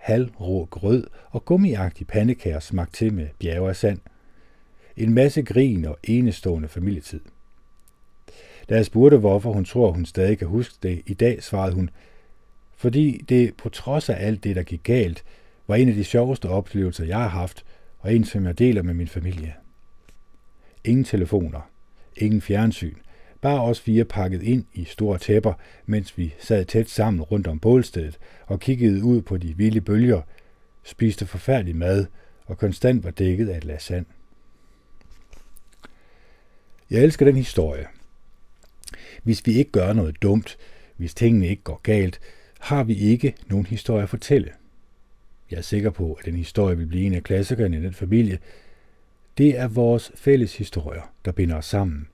halvrå grød og gummiagtig pandekager smagt til med bjerge af sand. En masse grin og enestående familietid. Da jeg spurgte, hvorfor hun tror, hun stadig kan huske det i dag, svarede hun, fordi det på trods af alt det, der gik galt, var en af de sjoveste oplevelser, jeg har haft, og en, som jeg deler med min familie. Ingen telefoner, ingen fjernsyn, bare os fire pakket ind i store tæpper, mens vi sad tæt sammen rundt om bålstedet og kiggede ud på de vilde bølger, spiste forfærdelig mad og konstant var dækket af et lag sand. Jeg elsker den historie. Hvis vi ikke gør noget dumt, hvis tingene ikke går galt, har vi ikke nogen historie at fortælle. Jeg er sikker på, at den historie vil blive en af klassikerne i den familie. Det er vores fælles historier, der binder os sammen.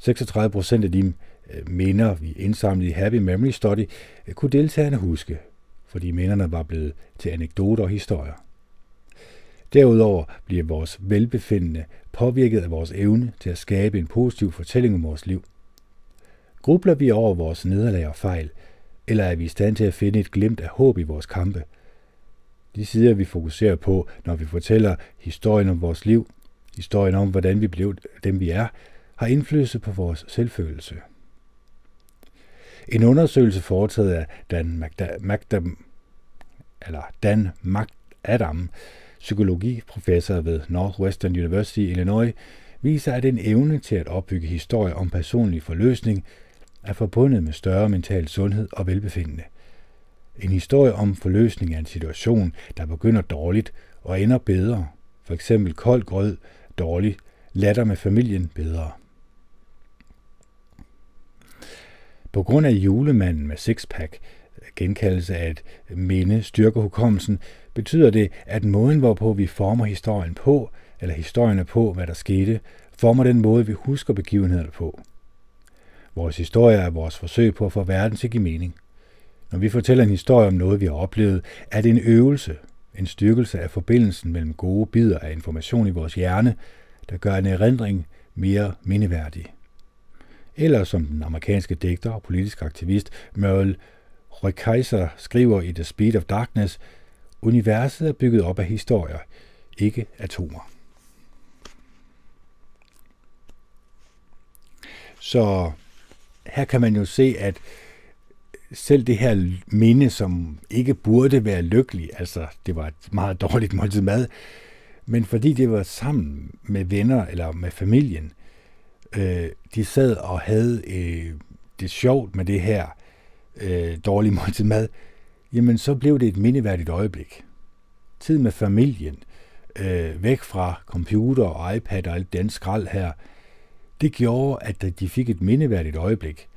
36 procent af de øh, minder, vi indsamlede i Happy Memory Study, øh, kunne deltagerne huske, fordi minderne var blevet til anekdoter og historier. Derudover bliver vores velbefindende påvirket af vores evne til at skabe en positiv fortælling om vores liv. Grubler vi over vores nederlag og fejl, eller er vi i stand til at finde et glimt af håb i vores kampe? De sider, vi fokuserer på, når vi fortæller historien om vores liv, historien om, hvordan vi blev dem, vi er, har indflydelse på vores selvfølelse. En undersøgelse foretaget af Dan, Magda, Magda, eller Dan Adam, psykologiprofessor ved Northwestern University i Illinois, viser, at en evne til at opbygge historier om personlig forløsning er forbundet med større mental sundhed og velbefindende. En historie om forløsning af en situation, der begynder dårligt og ender bedre, for eksempel kold grød, dårlig, latter med familien bedre. På grund af julemanden med sixpack, genkaldelse af et minde, styrker hukommelsen, betyder det, at måden, hvorpå vi former historien på, eller historierne på, hvad der skete, former den måde, vi husker begivenhederne på. Vores historie er vores forsøg på at få verden til at give mening. Når vi fortæller en historie om noget, vi har oplevet, er det en øvelse, en styrkelse af forbindelsen mellem gode bidder af information i vores hjerne, der gør en erindring mere mindeværdig. Eller som den amerikanske digter og politisk aktivist Merle Rukeyser skriver i The Speed of Darkness, universet er bygget op af historier, ikke atomer. Så her kan man jo se, at selv det her minde, som ikke burde være lykkelig, altså det var et meget (laughs) dårligt måltid mad, men fordi det var sammen med venner eller med familien, øh, de sad og havde øh, det sjovt med det her øh, dårlige (laughs) måltid mad, jamen så blev det et mindeværdigt øjeblik. Tid med familien, øh, væk fra computer og iPad og alt den skrald her, det gjorde, at de fik et mindeværdigt øjeblik.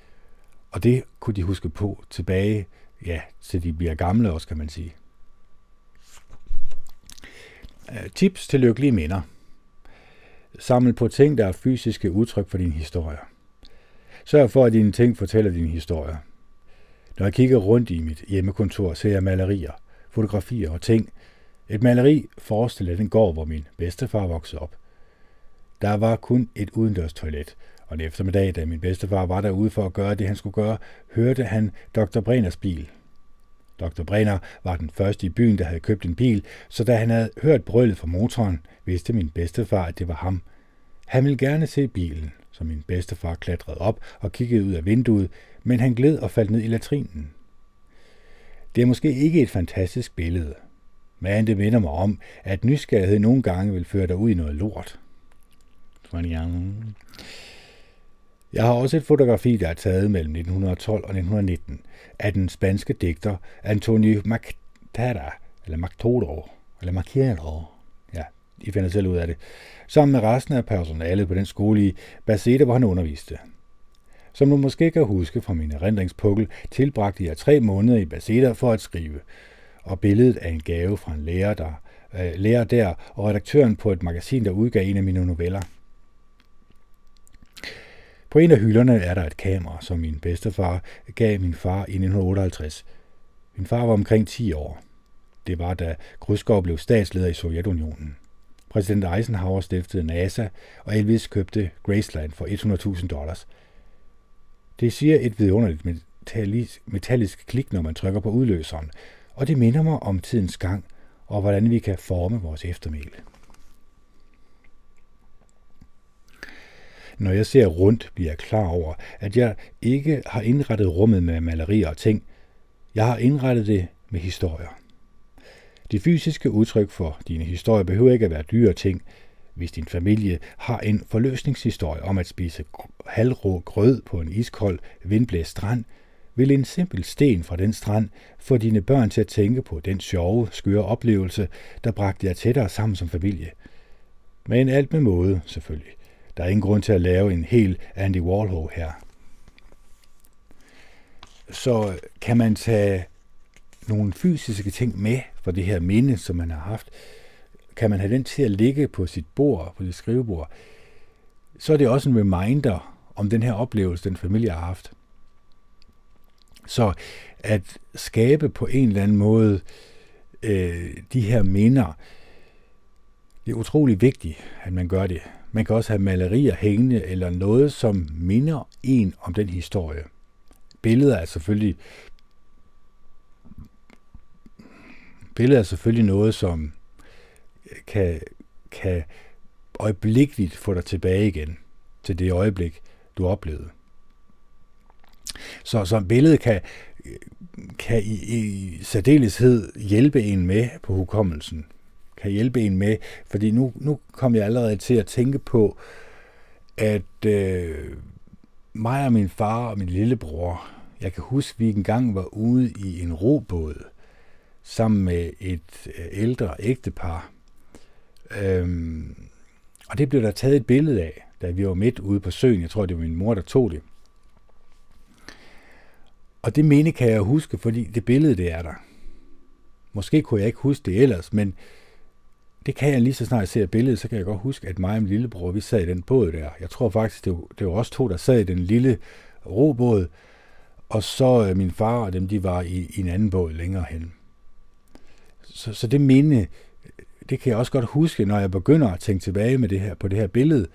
Og det kunne de huske på tilbage, ja, til de bliver gamle også, kan man sige. Øh, tips til lykkelige minder. Samle på ting, der er fysiske udtryk for din historie. Sørg for, at dine ting fortæller din historie. Når jeg kigger rundt i mit hjemmekontor, ser jeg malerier, fotografier og ting. Et maleri forestiller den gård, hvor min bedstefar voksede op. Der var kun et udendørs toilet, og en eftermiddag, da min bedstefar var derude for at gøre det, han skulle gøre, hørte han Dr. Breners bil. Dr. Brenner var den første i byen, der havde købt en bil, så da han havde hørt brøllet fra motoren, vidste min bedstefar, at det var ham. Han ville gerne se bilen, så min bedstefar klatrede op og kiggede ud af vinduet, men han gled og faldt ned i latrinen. Det er måske ikke et fantastisk billede, men det minder mig om, at nysgerrighed nogle gange vil føre dig ud i noget lort. Jeg har også et fotografi, der er taget mellem 1912 og 1919 af den spanske digter Antonio Mactara, eller Mactoro, eller Macchiero. Ja, I finder selv ud af det. Sammen med resten af personalet på den skole i Baseta, hvor han underviste. Som du måske kan huske fra min erindringspukkel, tilbragte jeg tre måneder i Baseta for at skrive. Og billedet af en gave fra en lærer, der, øh, lærer der og redaktøren på et magasin, der udgav en af mine noveller. På en af hylderne er der et kamera, som min bedstefar gav min far i 1958. Min far var omkring 10 år. Det var, da Khrushchev blev statsleder i Sovjetunionen. Præsident Eisenhower stiftede NASA, og Elvis købte Graceland for 100.000 dollars. Det siger et vidunderligt metallisk, metallisk klik, når man trykker på udløseren, og det minder mig om tidens gang og hvordan vi kan forme vores eftermæle. Når jeg ser rundt, bliver jeg klar over, at jeg ikke har indrettet rummet med malerier og ting. Jeg har indrettet det med historier. Det fysiske udtryk for dine historier behøver ikke at være dyre ting. Hvis din familie har en forløsningshistorie om at spise halvrå grød på en iskold, vindblæst strand, vil en simpel sten fra den strand få dine børn til at tænke på den sjove, skøre oplevelse, der bragte jer tættere sammen som familie. Men alt med måde, selvfølgelig. Der er ingen grund til at lave en hel Andy Warhol her. Så øh, kan man tage nogle fysiske ting med for det her minde, som man har haft, kan man have den til at ligge på sit bord, på sit skrivebord, så er det også en reminder om den her oplevelse, den familie har haft. Så at skabe på en eller anden måde øh, de her minder, det er utrolig vigtigt, at man gør det. Man kan også have malerier hængende eller noget, som minder en om den historie. Billeder er selvfølgelig billeder er selvfølgelig noget, som kan, kan øjeblikkeligt få dig tilbage igen til det øjeblik, du oplevede. Så, så billedet kan, kan i, i særdeleshed hjælpe en med på hukommelsen kan hjælpe en med. Fordi nu, nu kom jeg allerede til at tænke på, at øh, mig og min far og min lillebror, jeg kan huske, at vi engang var ude i en robåd sammen med et øh, ældre ægtepar. Øhm, og det blev der taget et billede af, da vi var midt ude på søen. Jeg tror, det var min mor, der tog det. Og det mene kan jeg huske, fordi det billede, det er der. Måske kunne jeg ikke huske det ellers, men det kan jeg lige så snart jeg ser billedet, så kan jeg godt huske, at mig og min lillebror, vi sad i den båd der. Jeg tror faktisk, det var, det var os to, der sad i den lille robåd, og så øh, min far og dem, de var i, i en anden båd længere hen. Så, så det minde, det kan jeg også godt huske, når jeg begynder at tænke tilbage med det her, på det her billede,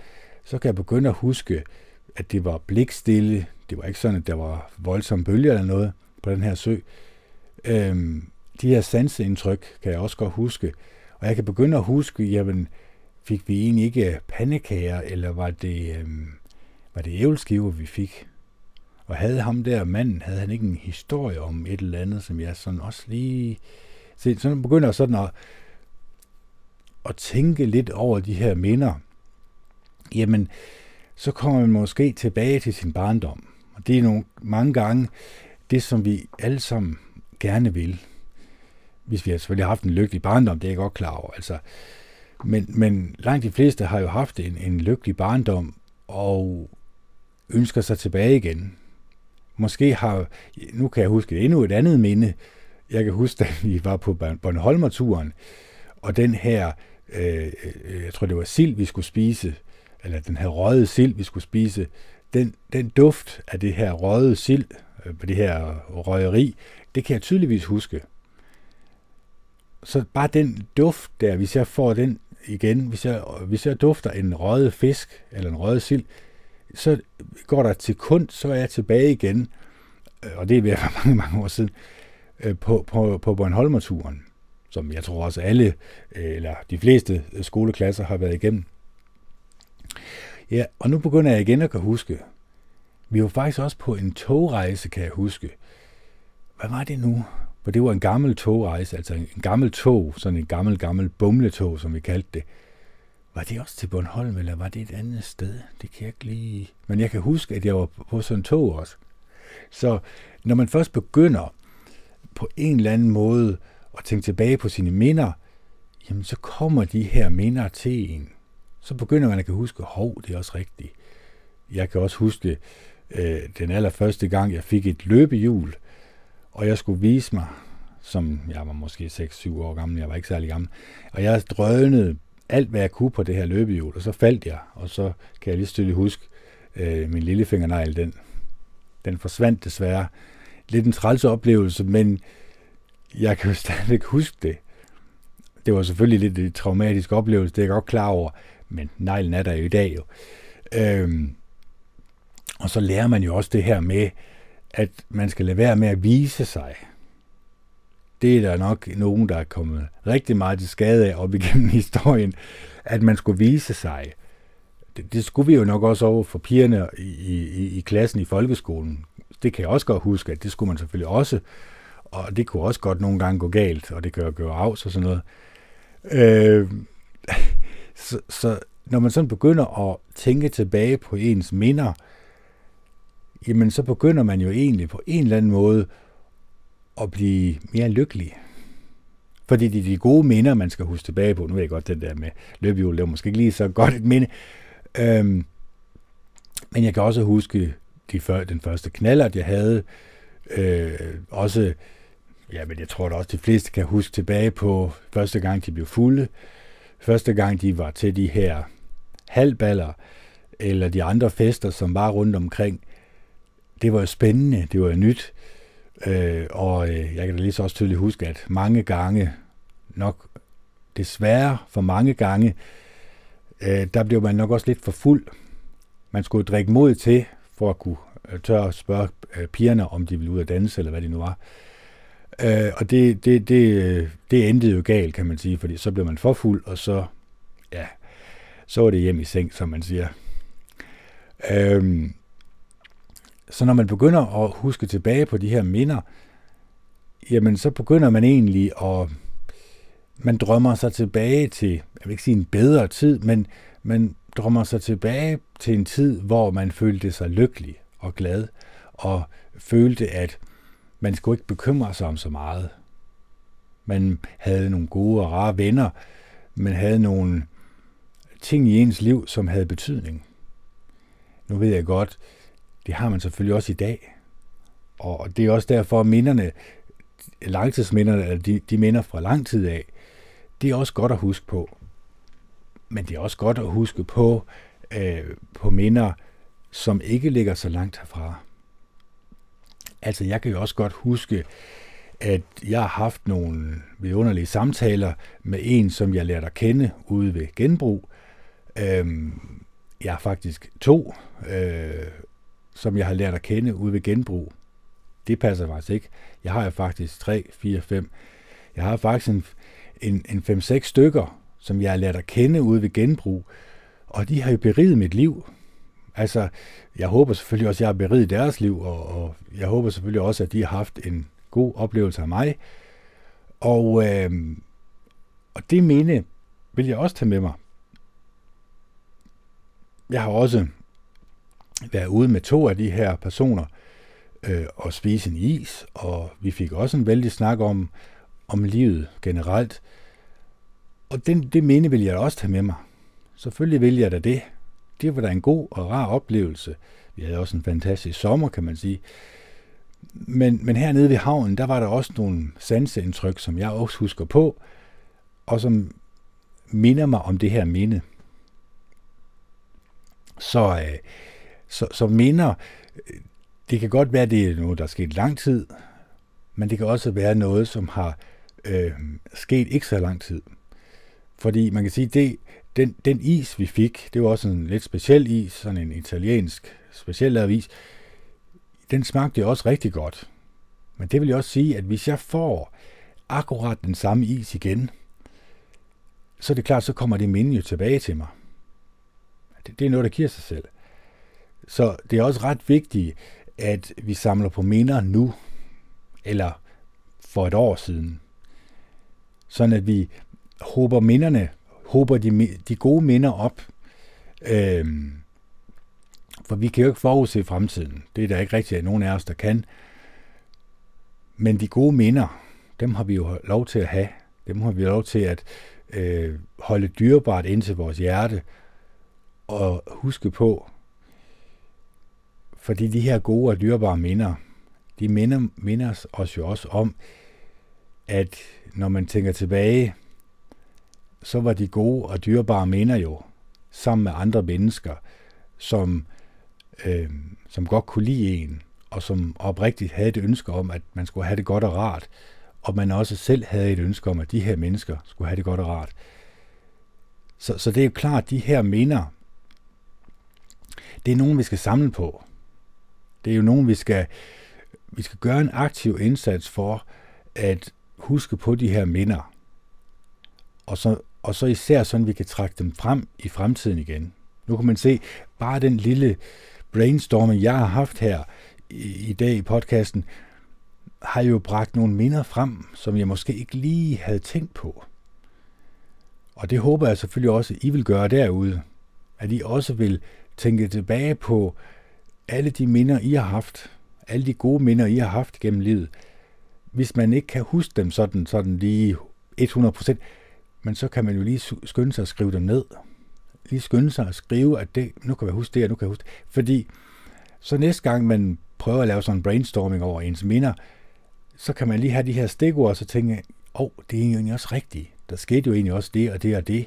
så kan jeg begynde at huske, at det var blikstille. Det var ikke sådan, at der var voldsomme bølger eller noget på den her sø. Øhm, de her sanseindtryk kan jeg også godt huske. Og jeg kan begynde at huske, jamen, fik vi egentlig ikke pandekager, eller var det, øh, var det ævelskiver, vi fik? Og havde ham der manden, havde han ikke en historie om et eller andet, som jeg sådan også lige... Så begynder sådan at, at tænke lidt over de her minder. Jamen, så kommer man måske tilbage til sin barndom. Og det er nogle, mange gange det, som vi alle sammen gerne vil. Hvis vi har selvfølgelig haft en lykkelig barndom, det er jeg godt klar over. Altså, men, men langt de fleste har jo haft en, en lykkelig barndom, og ønsker sig tilbage igen. Måske har, nu kan jeg huske endnu et andet minde. Jeg kan huske, (laughs) da vi var på Bornholmer-turen, og den her, øh, jeg tror det var sild, vi skulle spise, eller den her røde sild, vi skulle spise, den, den duft af det her røde sild, øh, på det her røgeri, det kan jeg tydeligvis huske. Så bare den duft der, hvis jeg får den igen, hvis jeg, hvis jeg dufter en røget fisk eller en røget sild, så går der til kun, så er jeg tilbage igen, øh, og det er ved at være (laughs) mange, mange år siden, øh, på, på, på Bornholmerturen, som jeg tror også alle, øh, eller de fleste skoleklasser har været igennem. Ja, og nu begynder jeg igen at kan huske. Vi var faktisk også på en togrejse, kan jeg huske. Hvad var det nu? For det var en gammel togrejse, altså en gammel tog, sådan en gammel, gammel bumletog, som vi kaldte det. Var det også til Bornholm, eller var det et andet sted? Det kan jeg ikke lige... Men jeg kan huske, at jeg var på sådan en tog også. Så når man først begynder på en eller anden måde at tænke tilbage på sine minder, jamen så kommer de her minder til en så begynder man at kan huske, hov, det er også rigtigt. Jeg kan også huske øh, den allerførste gang, jeg fik et løbehjul, og jeg skulle vise mig, som jeg var måske 6-7 år gammel, jeg var ikke særlig gammel, og jeg drønede alt, hvad jeg kunne på det her løbehjul, og så faldt jeg, og så kan jeg lige stille huske, øh, min lillefingernegl, den, den forsvandt desværre. Lidt en træls oplevelse, men jeg kan jo (laughs) stadigvæk huske det. Det var selvfølgelig lidt en traumatisk oplevelse, det er jeg godt klar over, men neglen er der jo i dag jo. Øhm, og så lærer man jo også det her med, at man skal lade være med at vise sig. Det er der nok nogen, der er kommet rigtig meget til skade af op igennem (laughs) historien, at man skulle vise sig. Det, det skulle vi jo nok også over for pigerne i, i, i klassen i folkeskolen. Det kan jeg også godt huske, at det skulle man selvfølgelig også. Og det kunne også godt nogle gange gå galt, og det kan jo gøre afs og sådan noget. Øh, (laughs) så, så når man sådan begynder at tænke tilbage på ens minder, jamen så begynder man jo egentlig på en eller anden måde at blive mere lykkelig. Fordi det er de gode minder, man skal huske tilbage på. Nu ved jeg godt, det der med løbehjul, det var måske ikke lige så godt et minde. Øhm, men jeg kan også huske de før, den første knallert, jeg havde. Øh, også, ja, men jeg tror da også, de fleste kan huske tilbage på første gang, de blev fulde første gang de var til de her halvballer, eller de andre fester, som var rundt omkring, det var jo spændende, det var jo nyt, øh, og øh, jeg kan da lige så også tydeligt huske, at mange gange, nok desværre for mange gange, øh, der blev man nok også lidt for fuld. Man skulle drikke mod til, for at kunne øh, tør at spørge øh, pigerne, om de ville ud og danse, eller hvad det nu var. Øh, og det, det, det, øh, det endte jo galt, kan man sige, fordi så blev man for fuld, og så, ja, så var det hjem i seng, som man siger. Øh, så når man begynder at huske tilbage på de her minder, jamen så begynder man egentlig at, man drømmer sig tilbage til, jeg vil ikke sige en bedre tid, men man drømmer sig tilbage til en tid, hvor man følte sig lykkelig og glad, og følte, at man skulle ikke bekymre sig om så meget. Man havde nogle gode og rare venner, man havde nogle ting i ens liv, som havde betydning. Nu ved jeg godt, det har man selvfølgelig også i dag. Og det er også derfor, at minderne, langtidsminderne, eller de, de minder fra lang tid af, det er også godt at huske på. Men det er også godt at huske på, øh, på minder, som ikke ligger så langt herfra. Altså, jeg kan jo også godt huske, at jeg har haft nogle vidunderlige samtaler med en, som jeg lærte at kende ude ved genbrug. Øhm, jeg har faktisk to, øh, som jeg har lært at kende ude ved genbrug. Det passer faktisk ikke. Jeg har jo faktisk 3, 4, 5. Jeg har faktisk en, en, en 5-6 stykker, som jeg har lært at kende ude ved genbrug. Og de har jo beriget mit liv. Altså, jeg håber selvfølgelig også, at jeg har beriget deres liv, og, og jeg håber selvfølgelig også, at de har haft en god oplevelse af mig. Og, øh, og det minde vil jeg også tage med mig. Jeg har også være ude med to af de her personer øh, og spise en is, og vi fik også en vældig snak om, om livet generelt. Og den, det minde vil jeg også tage med mig. Selvfølgelig vil jeg da det. Det var da en god og rar oplevelse. Vi havde også en fantastisk sommer, kan man sige. Men, men hernede ved havnen, der var der også nogle sanseindtryk, som jeg også husker på, og som minder mig om det her minde. Så, øh, så, så minder, det kan godt være, det er noget, der er sket lang tid, men det kan også være noget, som har øh, sket ikke så lang tid. Fordi man kan sige, det, den, den is, vi fik, det var også en lidt speciel is, sådan en italiensk speciel lavet is, den smagte jo også rigtig godt. Men det vil jo også sige, at hvis jeg får akkurat den samme is igen, så er det klart, så kommer det minde jo tilbage til mig. Det, det er noget, der giver sig selv. Så det er også ret vigtigt, at vi samler på minder nu, eller for et år siden. Sådan at vi håber minderne, håber de, de gode minder op. Øhm, for vi kan jo ikke forudse fremtiden. Det er der ikke rigtig nogen af os, der kan. Men de gode minder, dem har vi jo lov til at have. Dem har vi lov til at øh, holde dyrebart ind til vores hjerte og huske på, fordi de her gode og dyrebare minder, de minder, minder os jo også om, at når man tænker tilbage, så var de gode og dyrebare minder jo sammen med andre mennesker, som, øh, som godt kunne lide en, og som oprigtigt havde et ønske om, at man skulle have det godt og rart, og man også selv havde et ønske om, at de her mennesker skulle have det godt og rart. Så, så det er jo klart, at de her minder, det er nogen, vi skal samle på. Det er jo nogen, vi skal, vi skal gøre en aktiv indsats for at huske på de her minder. Og så, og så især sådan, vi kan trække dem frem i fremtiden igen. Nu kan man se, bare den lille brainstorming, jeg har haft her i, i dag i podcasten, har jo bragt nogle minder frem, som jeg måske ikke lige havde tænkt på. Og det håber jeg selvfølgelig også, at I vil gøre derude. At I også vil tænke tilbage på alle de minder, I har haft. Alle de gode minder, I har haft gennem livet. Hvis man ikke kan huske dem sådan, sådan lige 100%, men så kan man jo lige skynde sig at skrive dem ned. Lige skynde sig at skrive, at det, nu kan jeg huske det, og nu kan jeg huske det. Fordi så næste gang man prøver at lave sådan en brainstorming over ens minder, så kan man lige have de her stikord, og så tænke, åh, oh, det er egentlig også rigtigt. Der skete jo egentlig også det og det og det,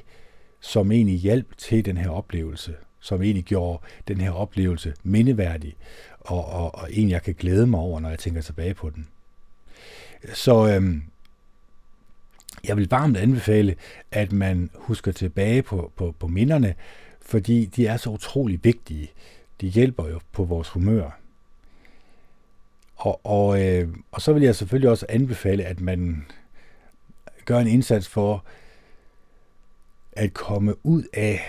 som egentlig hjalp til den her oplevelse, som egentlig gjorde den her oplevelse mindeværdig, og, og, og en, jeg kan glæde mig over, når jeg tænker tilbage på den. Så øhm, jeg vil varmt anbefale, at man husker tilbage på, på, på minderne, fordi de er så utrolig vigtige. De hjælper jo på vores humør. Og, og, øh, og så vil jeg selvfølgelig også anbefale, at man gør en indsats for at komme ud af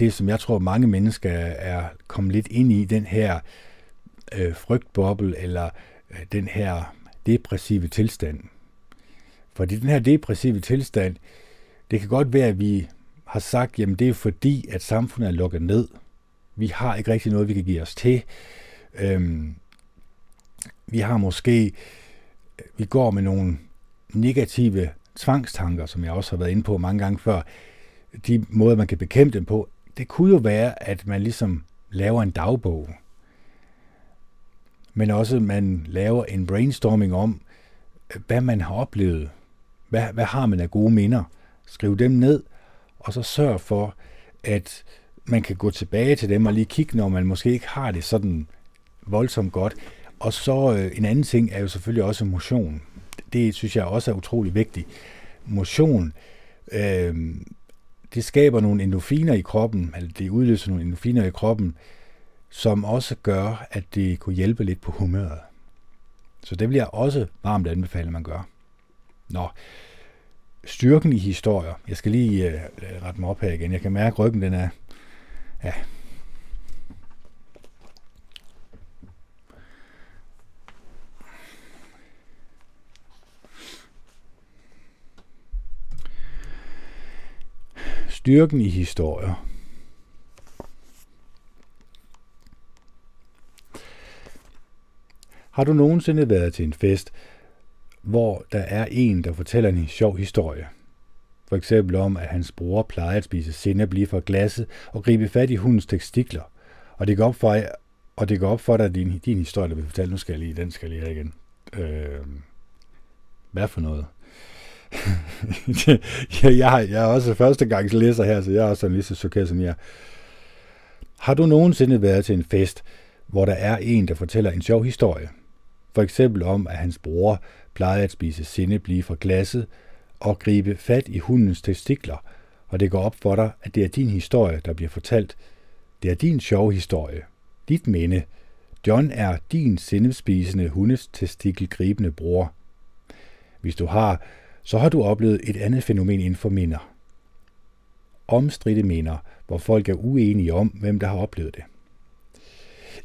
det, som jeg tror mange mennesker er kommet lidt ind i, den her øh, frygtboble eller øh, den her depressive tilstand. Fordi den her depressive tilstand, det kan godt være, at vi har sagt, jamen det er fordi, at samfundet er lukket ned. Vi har ikke rigtig noget, vi kan give os til. Øhm, vi har måske, øh, vi går med nogle negative tvangstanker, som jeg også har været inde på mange gange før. De måder, man kan bekæmpe dem på, det kunne jo være, at man ligesom laver en dagbog. Men også, at man laver en brainstorming om, hvad man har oplevet. Hvad, hvad har man af gode minder? Skriv dem ned, og så sørg for, at man kan gå tilbage til dem og lige kigge, når man måske ikke har det sådan voldsomt godt. Og så øh, en anden ting er jo selvfølgelig også motion. Det synes jeg også er utrolig vigtigt. Motion, øh, det skaber nogle endorfiner i kroppen, eller det udløser nogle endorfiner i kroppen, som også gør, at det kunne hjælpe lidt på humøret. Så det vil jeg også varmt anbefale, at man gør. Nå, styrken i historier. Jeg skal lige øh, rette mig op her igen. Jeg kan mærke, at ryggen den er... Ja, Styrken i historier. Har du nogensinde været til en fest, hvor der er en, der fortæller en sjov historie? For eksempel om, at hans bror plejede at spise sinde lige fra glasset og gribe fat i hundens tekstikler. Og det går op for, og det går op for dig, at din, din historie, der vil fortælle, nu skal jeg lige, den skal jeg lige her igen. Øh, hvad for noget? (laughs) jeg, jeg, jeg er også første gang læser her, så jeg er også lige så chokeret som jeg. Har du nogensinde været til en fest, hvor der er en, der fortæller en sjov historie? For eksempel om, at hans bror plejede at spise sindeblige fra glasset og gribe fat i hundens testikler, og det går op for dig, at det er din historie, der bliver fortalt. Det er din sjove historie. Dit minde. John er din sindespisende hundes testikelgribende bror. Hvis du har, så har du oplevet et andet fænomen inden for minder. Omstridte minder, hvor folk er uenige om, hvem der har oplevet det.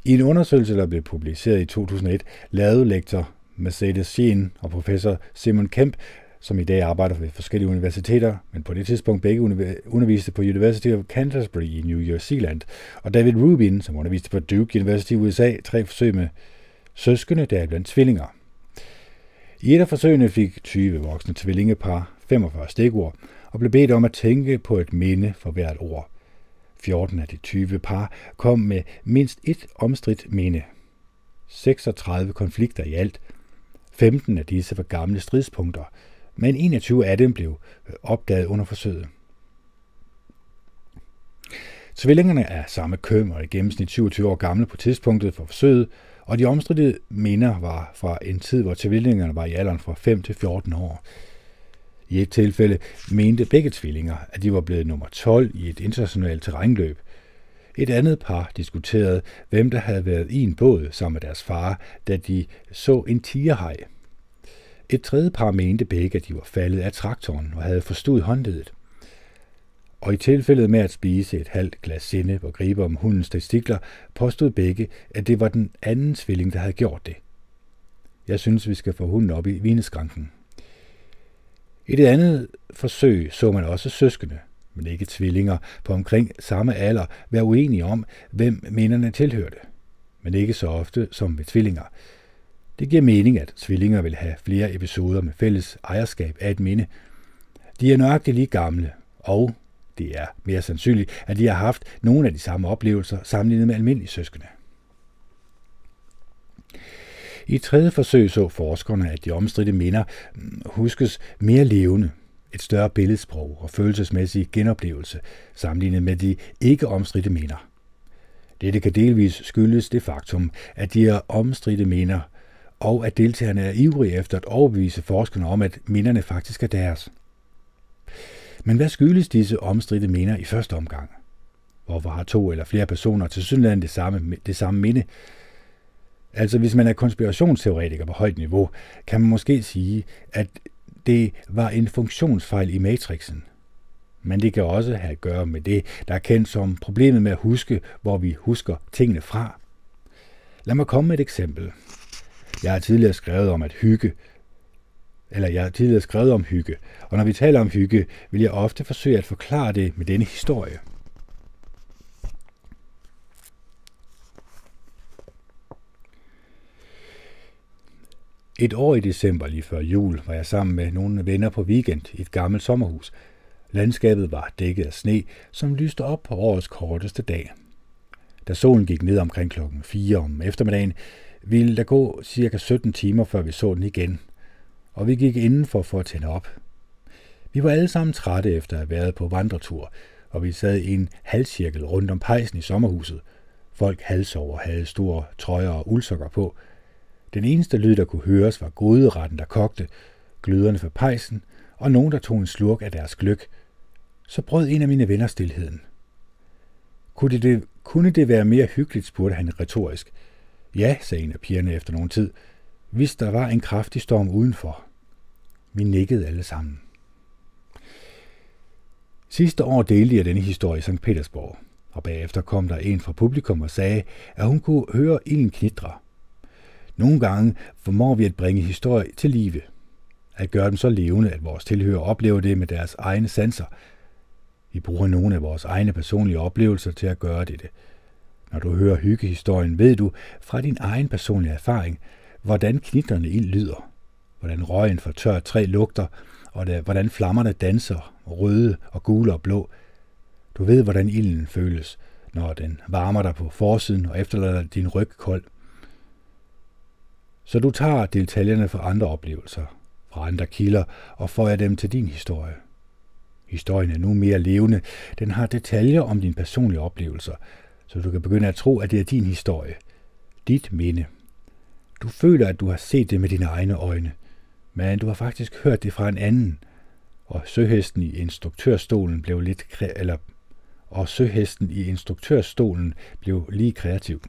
I en undersøgelse, der blev publiceret i 2001, lavede lektor Mercedes Sheen og professor Simon Kemp, som i dag arbejder ved forskellige universiteter, men på det tidspunkt begge underviste på University of Canterbury i New Zealand, og David Rubin, som underviste på Duke University i USA, tre forsøg med søskende, der er blandt tvillinger. I et af forsøgene fik 20 voksne tvillingepar 45 stikord og blev bedt om at tænke på et minde for hvert ord. 14 af de 20 par kom med mindst et omstridt minde. 36 konflikter i alt. 15 af disse var gamle stridspunkter, men 21 af dem blev øh, opdaget under forsøget. Tvillingerne er samme køn og i gennemsnit 27 år gamle på tidspunktet for forsøget, og de omstridte minder var fra en tid, hvor tvillingerne var i alderen fra 5 til 14 år. I et tilfælde mente begge tvillinger, at de var blevet nummer 12 i et internationalt terrænløb. Et andet par diskuterede, hvem der havde været i en båd sammen med deres far, da de så en tigerhaj. Et tredje par mente begge, at de var faldet af traktoren og havde forstået håndledet. Og i tilfældet med at spise et halvt glas sinde og gribe om hundens testikler, påstod begge, at det var den anden tvilling, der havde gjort det. Jeg synes, vi skal få hunden op i vineskranken. I det andet forsøg så man også søskende, men ikke tvillinger, på omkring samme alder være uenige om, hvem minderne tilhørte. Men ikke så ofte som ved tvillinger. Det giver mening, at tvillinger vil have flere episoder med fælles ejerskab af et minde. De er nøjagtigt lige gamle, og det er mere sandsynligt, at de har haft nogle af de samme oplevelser sammenlignet med almindelige søskende. I tredje forsøg så forskerne, at de omstridte minder mm, huskes mere levende, et større billedsprog og følelsesmæssig genoplevelse sammenlignet med de ikke omstridte minder. Dette kan delvis skyldes det faktum, at de er omstridte minder, og at deltagerne er ivrige efter at overbevise forskerne om, at minderne faktisk er deres. Men hvad skyldes disse omstridte minder i første omgang? Hvorfor har to eller flere personer til synligheden det samme, det samme minde? Altså hvis man er konspirationsteoretiker på højt niveau, kan man måske sige, at det var en funktionsfejl i matrixen. Men det kan også have at gøre med det, der er kendt som problemet med at huske, hvor vi husker tingene fra. Lad mig komme med et eksempel. Jeg har tidligere skrevet om at hygge, eller jeg har tidligere skrevet om hygge, og når vi taler om hygge, vil jeg ofte forsøge at forklare det med denne historie. Et år i december lige før jul var jeg sammen med nogle venner på weekend i et gammelt sommerhus. Landskabet var dækket af sne, som lyste op på årets korteste dag. Da solen gik ned omkring klokken 4 om eftermiddagen, ville der gå cirka 17 timer, før vi så den igen, og vi gik indenfor for at tænde op. Vi var alle sammen trætte efter at have været på vandretur, og vi sad i en halvcirkel rundt om pejsen i sommerhuset. Folk halsover og havde store trøjer og uldsokker på – den eneste lyd, der kunne høres, var goderetten, der kogte, gløderne fra pejsen, og nogen, der tog en slurk af deres gløk. Så brød en af mine venner stillheden. Kunne det, kunne det være mere hyggeligt, spurgte han retorisk. Ja, sagde en af pigerne efter nogen tid, hvis der var en kraftig storm udenfor. Vi nikkede alle sammen. Sidste år delte jeg denne historie i St. Petersborg, og bagefter kom der en fra publikum og sagde, at hun kunne høre ilden knitre. Nogle gange formår vi at bringe historie til live. At gøre dem så levende, at vores tilhører oplever det med deres egne sanser. Vi bruger nogle af vores egne personlige oplevelser til at gøre dette. Når du hører hyggehistorien, ved du fra din egen personlige erfaring, hvordan knitterne ild lyder, hvordan røgen fra tørt træ lugter, og det, hvordan flammerne danser, røde og gule og blå. Du ved, hvordan ilden føles, når den varmer dig på forsiden og efterlader din ryg kold. Så du tager detaljerne fra andre oplevelser, fra andre kilder, og får dem til din historie. Historien er nu mere levende. Den har detaljer om dine personlige oplevelser, så du kan begynde at tro, at det er din historie. Dit minde. Du føler, at du har set det med dine egne øjne, men du har faktisk hørt det fra en anden, og søhesten i instruktørstolen blev lidt eller og søhesten i instruktørstolen blev lige kreativ.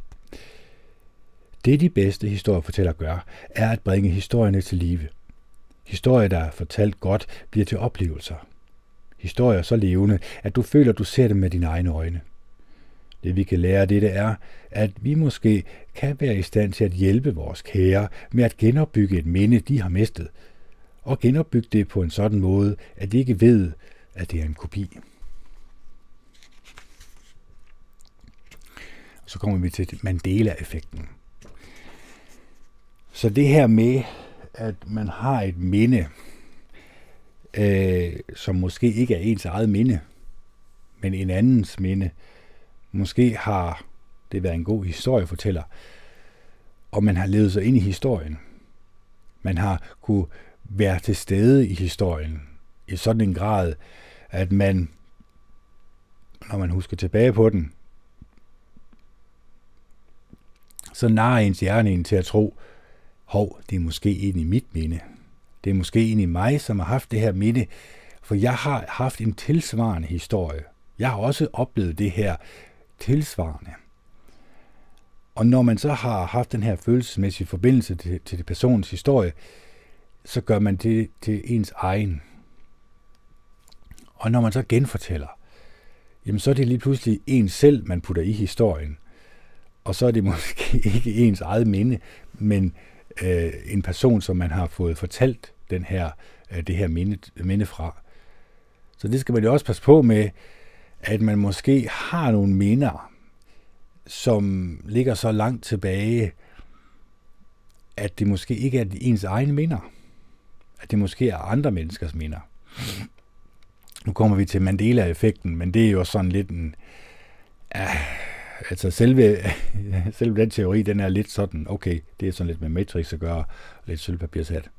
Det de bedste historiefortæller gør, er at bringe historierne til live. Historier, der er fortalt godt, bliver til oplevelser. Historier så levende, at du føler, at du ser dem med dine egne øjne. Det vi kan lære af dette er, at vi måske kan være i stand til at hjælpe vores kære med at genopbygge et minde, de har mistet, og genopbygge det på en sådan måde, at de ikke ved, at det er en kopi. Så kommer vi til Mandela-effekten. Så det her med, at man har et minde, øh, som måske ikke er ens eget minde, men en andens minde, måske har det været en god historiefortæller, og man har levet sig ind i historien. Man har kunne være til stede i historien i sådan en grad, at man, når man husker tilbage på den, så narer ens hjerne en til at tro, hov, det er måske en i mit minde. Det er måske en i mig, som har haft det her minde, for jeg har haft en tilsvarende historie. Jeg har også oplevet det her tilsvarende. Og når man så har haft den her følelsesmæssige forbindelse til, til det personens historie, så gør man det til ens egen. Og når man så genfortæller, jamen så er det lige pludselig en selv, man putter i historien. Og så er det (laughs) måske ikke ens eget minde, men øh, en person, som man har fået fortalt den her, øh, det her minde, minde fra. Så det skal man jo også passe på med, at man måske har nogle minder, som ligger så langt tilbage, at det måske ikke er ens egne minder. At det måske er andre menneskers minder. Nu kommer vi til Mandela-effekten, men det er jo sådan lidt en... Ah, altså selve, (laughs) selve den teori, den er lidt sådan, okay, det er sådan lidt med Matrix at gøre, lidt sølvpapirsat.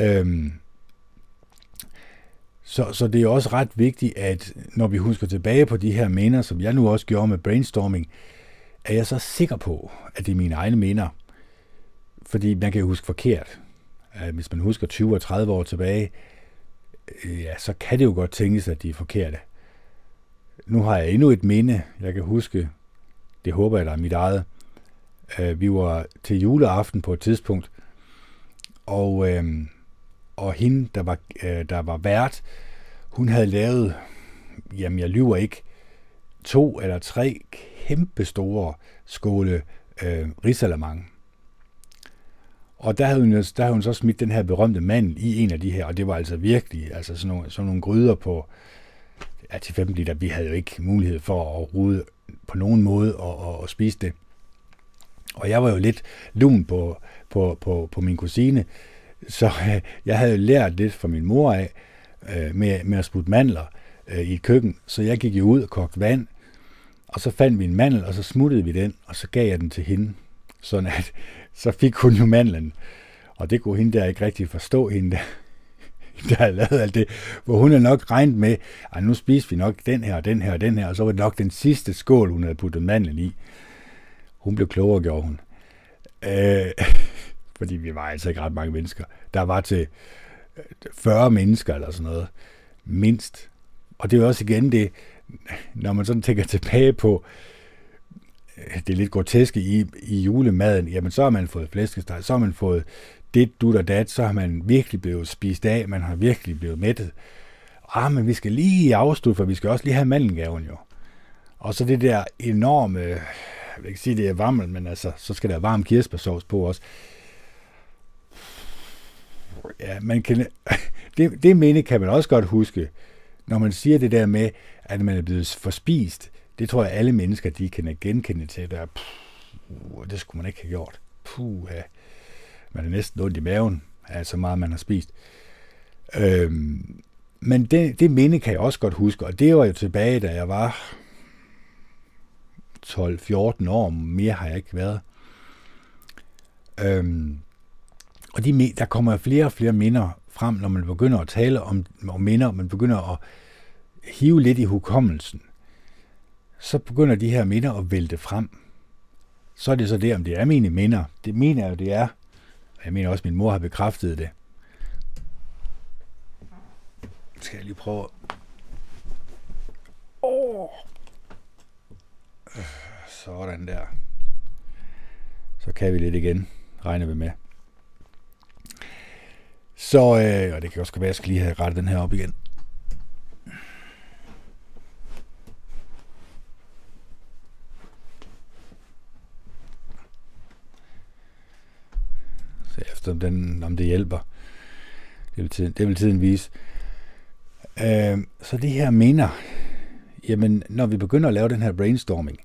Øhm, så, så det er også ret vigtigt, at når vi husker tilbage på de her minder, som jeg nu også gjorde med brainstorming, er jeg så sikker på, at det er mine egne minder. Fordi man kan huske forkert. Hvis man husker 20 og 30 år tilbage, øh, ja, så kan det jo godt tænkes, at de er forkerte. Nu har jeg endnu et minde, jeg kan huske. Det håber jeg, der er mit eget. Øh, vi var til juleaften på et tidspunkt, og, øh, og hende, der var, øh, der var vært, hun havde lavet, jamen jeg lyver ikke, to eller tre kæmpestore skåle øh, risalamang. Og der havde, hun, der havde hun så smidt den her berømte mand i en af de her, og det var altså virkelig altså sådan, nogle, sådan nogle gryder på ja, til 15 liter. Vi havde jo ikke mulighed for at rode på nogen måde og, og, og spise det. Og jeg var jo lidt lun på, på, på, på min kusine, så øh, jeg havde lært lidt fra min mor af øh, med, med at sputte mandler øh, i et køkken. Så jeg gik jo ud og kogte vand, og så fandt vi en mandel, og så smuttede vi den, og så gav jeg den til hende. Sådan at, (laughs) så fik hun jo mandlen. Og det kunne hende der ikke rigtig forstå, hende der, (laughs) der havde lavet alt det. Hvor hun havde nok regnet med, at nu spiser vi nok den her, og den her, og den her, og så var det nok den sidste skål, hun havde puttet mandlen i. Hun blev klogere, gjorde hun. Øh, (laughs) fordi vi var altså ikke ret mange mennesker. Der var til øh, 40 mennesker eller sådan noget, mindst. Og det er også igen det, når man sådan tænker tilbage på øh, det lidt groteske i, i julemaden, jamen så har man fået flæskesteg, så har man fået det, du og dat, så har man virkelig blevet spist af, man har virkelig blevet mættet. Ah, men vi skal lige afstå, for vi skal også lige have mandelgaven jo. Og så det der enorme, jeg vil ikke sige, det er varmt, men altså, så skal der varm kirsebærsovs på også. Ja, man kan, (laughs) det, det minde kan man også godt huske, når man siger det der med, at man er blevet forspist. Det tror jeg, alle mennesker, de kan genkende til. Der, puh, det skulle man ikke have gjort. Puh, ja. man er næsten ondt i maven af så meget, man har spist. Øhm, men det, det minde kan jeg også godt huske, og det var jo tilbage, da jeg var 12-14 år, mere har jeg ikke været. Øhm, og de, der kommer flere og flere minder frem, når man begynder at tale om, om minder, man begynder at hive lidt i hukommelsen, så begynder de her minder at vælte frem. Så er det så det, om det er mine minder. Det mener jeg jo, det er. Og Jeg mener også, at min mor har bekræftet det. Skal jeg lige prøve Åh! Øh, sådan der. Så kan vi lidt igen, regner vi med. Så, øh, og det kan også være, at jeg skal lige have rettet den her op igen. Se efter, om, den, om det hjælper. Det vil tiden, det vil tiden vise. Øh, så de her minder, jamen, når vi begynder at lave den her brainstorming,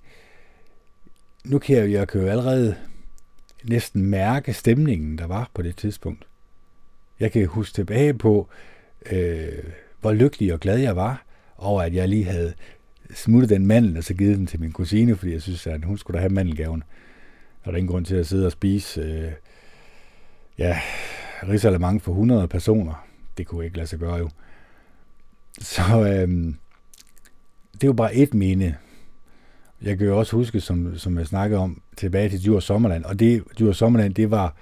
nu kan jeg, jeg kan jo allerede næsten mærke stemningen, der var på det tidspunkt. Jeg kan huske tilbage på, øh, hvor lykkelig og glad jeg var over, at jeg lige havde smuttet den mandel, og så givet den til min kusine, fordi jeg synes, at hun skulle da have mandelgaven. Der er ingen grund til at sidde og spise øh, ja, risalemang for 100 personer. Det kunne ikke lade sig gøre jo. Så øh, det er jo bare et minde. Jeg kan jo også huske, som, som jeg snakkede om, tilbage til Djurs Sommerland. Og det, Djurs Sommerland, det var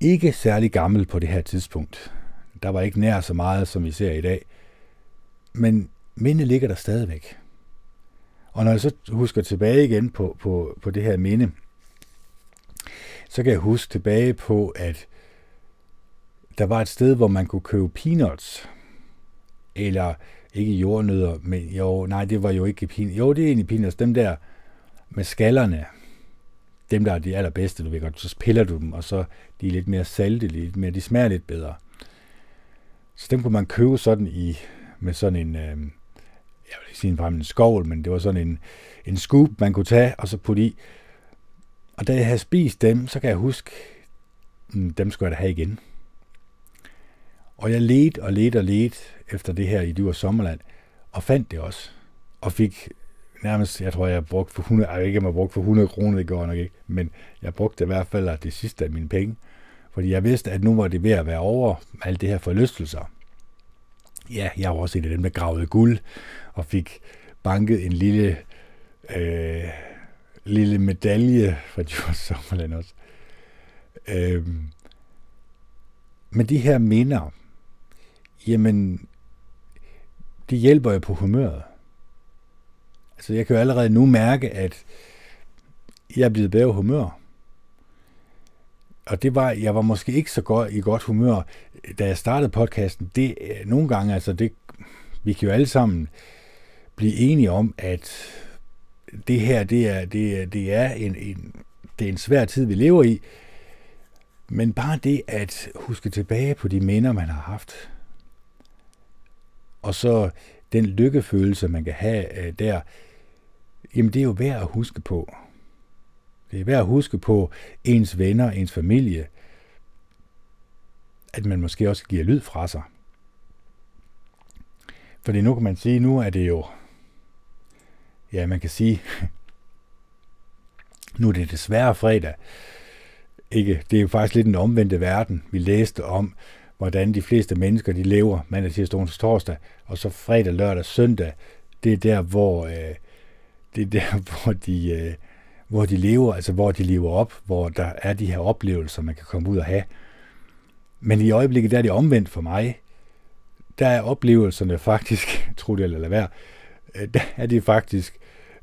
ikke særlig gammel på det her tidspunkt. Der var ikke nær så meget, som vi ser i dag. Men minde ligger der stadigvæk. Og når jeg så husker tilbage igen på, på, på det her minde, så kan jeg huske tilbage på, at der var et sted, hvor man kunne købe peanuts. Eller ikke jordnødder, men jo, nej, det var jo ikke peanuts. Jo, det er egentlig peanuts. Dem der med skallerne, dem, der er de allerbedste, du ved godt, så piller du dem, og så de er lidt mere salte, lidt mere, de smager lidt bedre. Så dem kunne man købe sådan i, med sådan en, øh, jeg vil ikke sige en skovl, men det var sådan en, en scoop, man kunne tage, og så putte i. Og da jeg havde spist dem, så kan jeg huske, mm, dem skulle jeg da have igen. Og jeg ledte og ledte og ledte efter det her i Dyr Sommerland, og fandt det også. Og fik nærmest, jeg tror, jeg har brugt for 100, jeg ikke, om jeg brugt for 100 kroner, det går nok ikke, men jeg brugte i hvert fald det sidste af mine penge, fordi jeg vidste, at nu var det ved at være over alt det her forlystelser. Ja, jeg var også en af dem, der gravede guld, og fik banket en lille, øh, lille medalje fra Djurs Sommerland også. Øh, men de her minder, jamen, det hjælper jo på humøret. Altså, jeg kan jo allerede nu mærke, at jeg er blevet bedre humør. Og det var, jeg var måske ikke så godt i godt humør, da jeg startede podcasten. Det, øh, nogle gange, altså, det, vi kan jo alle sammen blive enige om, at det her, det er, det er, det er, en, en, det er en svær tid, vi lever i. Men bare det at huske tilbage på de minder, man har haft, og så den lykkefølelse, man kan have øh, der, jamen det er jo værd at huske på. Det er værd at huske på ens venner, ens familie, at man måske også giver lyd fra sig. Fordi nu kan man sige, nu er det jo, ja man kan sige, (laughs) nu er det desværre fredag. Ikke, det er jo faktisk lidt en omvendte verden. Vi læste om, hvordan de fleste mennesker de lever mandag, tirsdag, onsdag, torsdag, og så fredag, lørdag, søndag. Det er der, hvor øh, det er der, (laughs) hvor de, øh, hvor de lever, altså hvor de lever op, hvor der er de her oplevelser, man kan komme ud og have. Men i øjeblikket, der er det omvendt for mig. Der er oplevelserne faktisk, (laughs) tro det eller lade være, øh, der er det faktisk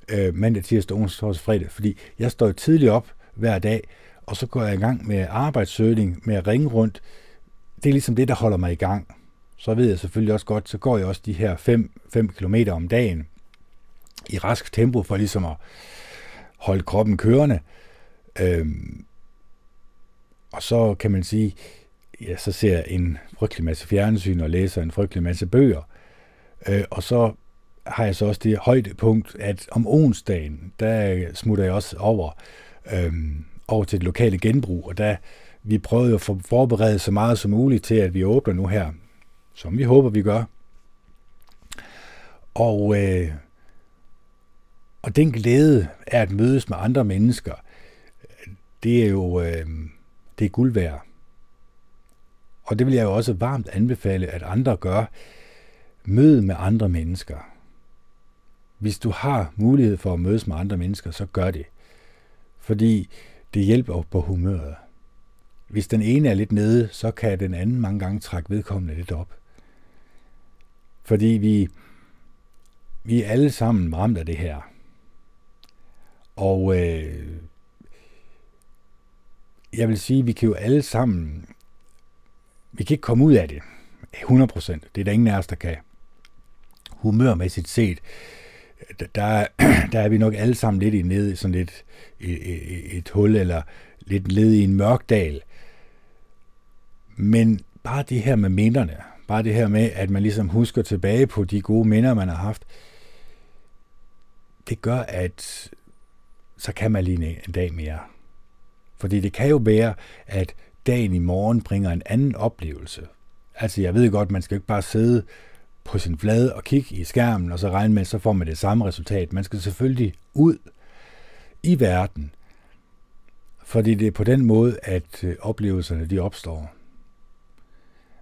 øh, mandag, tirsdag, onsdag, torsdag, fredag, fordi jeg står tidligt op hver dag, og så går jeg i gang med arbejdssøgning, med at ringe rundt. Det er ligesom det, der holder mig i gang. Så ved jeg selvfølgelig også godt, så går jeg også de her 5 km om dagen i rask tempo for ligesom at holde kroppen kørende. Øhm, og så kan man sige, ja, så ser jeg en frygtelig masse fjernsyn og læser en frygtelig masse bøger. Øh, og så har jeg så også det højdepunkt, at om onsdagen, der smutter jeg også over, øhm, over til det lokale genbrug, og der vi prøvede jo at forberede så meget som muligt til, at vi åbner nu her, som vi håber, vi gør. Og, øh, og den glæde af at mødes med andre mennesker, det er jo øh, det er guld værd. Og det vil jeg jo også varmt anbefale, at andre gør. Mød med andre mennesker. Hvis du har mulighed for at mødes med andre mennesker, så gør det. Fordi det hjælper på humøret. Hvis den ene er lidt nede, så kan den anden mange gange trække vedkommende lidt op. Fordi vi, vi er alle sammen ramt af det her. Og øh, jeg vil sige, vi kan jo alle sammen, vi kan ikke komme ud af det 100%. Det er der ingen af os, der kan. Humørmæssigt set, øh, der, (clears throat) der er vi nok alle sammen lidt i ned i sådan lidt et, et, et hul, eller lidt led i en mørk dal. Men bare det her med minderne, bare det her med, at man ligesom husker tilbage på de gode minder, man har haft, det gør, at så kan man lige en dag mere. Fordi det kan jo være, at dagen i morgen bringer en anden oplevelse. Altså jeg ved godt, man skal ikke bare sidde på sin flade og kigge i skærmen, og så regne med, så får man det samme resultat. Man skal selvfølgelig ud i verden, fordi det er på den måde, at øh, oplevelserne de opstår.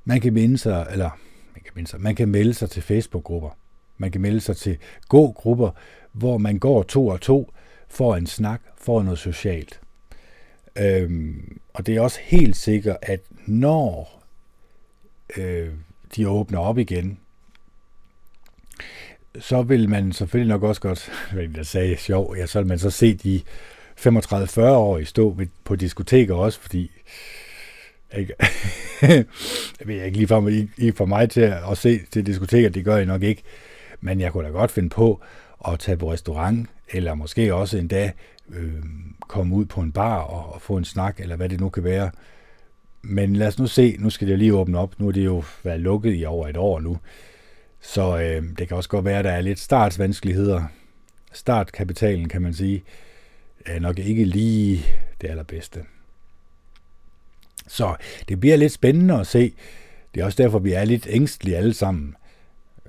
Man kan minde sig, eller man kan, minde sig, man kan melde sig til Facebook-grupper. Man kan melde sig til gå-grupper, hvor man går to og to, får en snak, får noget socialt. Øhm, og det er også helt sikkert, at når øh, de åbner op igen, så vil man selvfølgelig nok også godt, (laughs) hvad jeg sagde sjov, ja, så vil man så se de 35-40 år i stå på diskoteker også, fordi ikke, (laughs) jeg ved ikke lige for, mig, for mig til at se til diskoteker, det gør jeg nok ikke, men jeg kunne da godt finde på at tage på restaurant, eller måske også en dag øh, komme ud på en bar og, og få en snak, eller hvad det nu kan være. Men lad os nu se, nu skal det lige åbne op. Nu er det jo været lukket i over et år nu. Så øh, det kan også godt være, at der er lidt startsvanskeligheder. Startkapitalen, kan man sige, er nok ikke lige det allerbedste. Så det bliver lidt spændende at se. Det er også derfor, vi er lidt ængstlige alle sammen.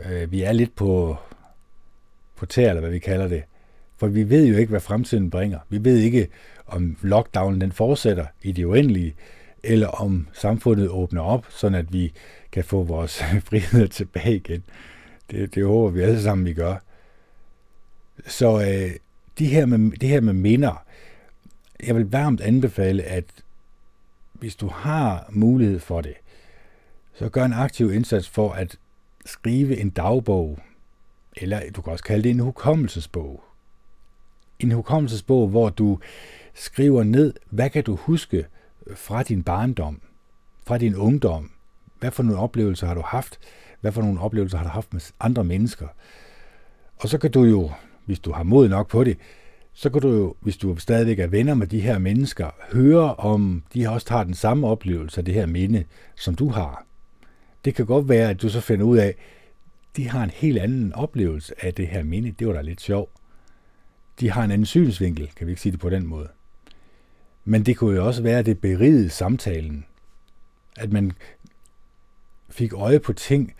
Øh, vi er lidt på, på eller hvad vi kalder det. For vi ved jo ikke, hvad fremtiden bringer. Vi ved ikke, om lockdownen den fortsætter i det uendelige, eller om samfundet åbner op, sådan at vi kan få vores (laughs) frihed tilbage igen. Det, det håber vi alle sammen, vi gør. Så øh, de her med, det her med minder, jeg vil varmt anbefale, at hvis du har mulighed for det, så gør en aktiv indsats for at skrive en dagbog, eller du kan også kalde det en hukommelsesbog. En hukommelsesbog, hvor du skriver ned, hvad kan du huske fra din barndom, fra din ungdom, hvad for nogle oplevelser har du haft, hvad for nogle oplevelser har du haft med andre mennesker. Og så kan du jo, hvis du har mod nok på det, så kan du jo, hvis du stadigvæk er venner med de her mennesker, høre om de også har den samme oplevelse af det her minde, som du har. Det kan godt være, at du så finder ud af, de har en helt anden oplevelse af det her minde. Det var da lidt sjovt. De har en anden synsvinkel, kan vi ikke sige det på den måde. Men det kunne jo også være, at det berigede samtalen. At man fik øje på ting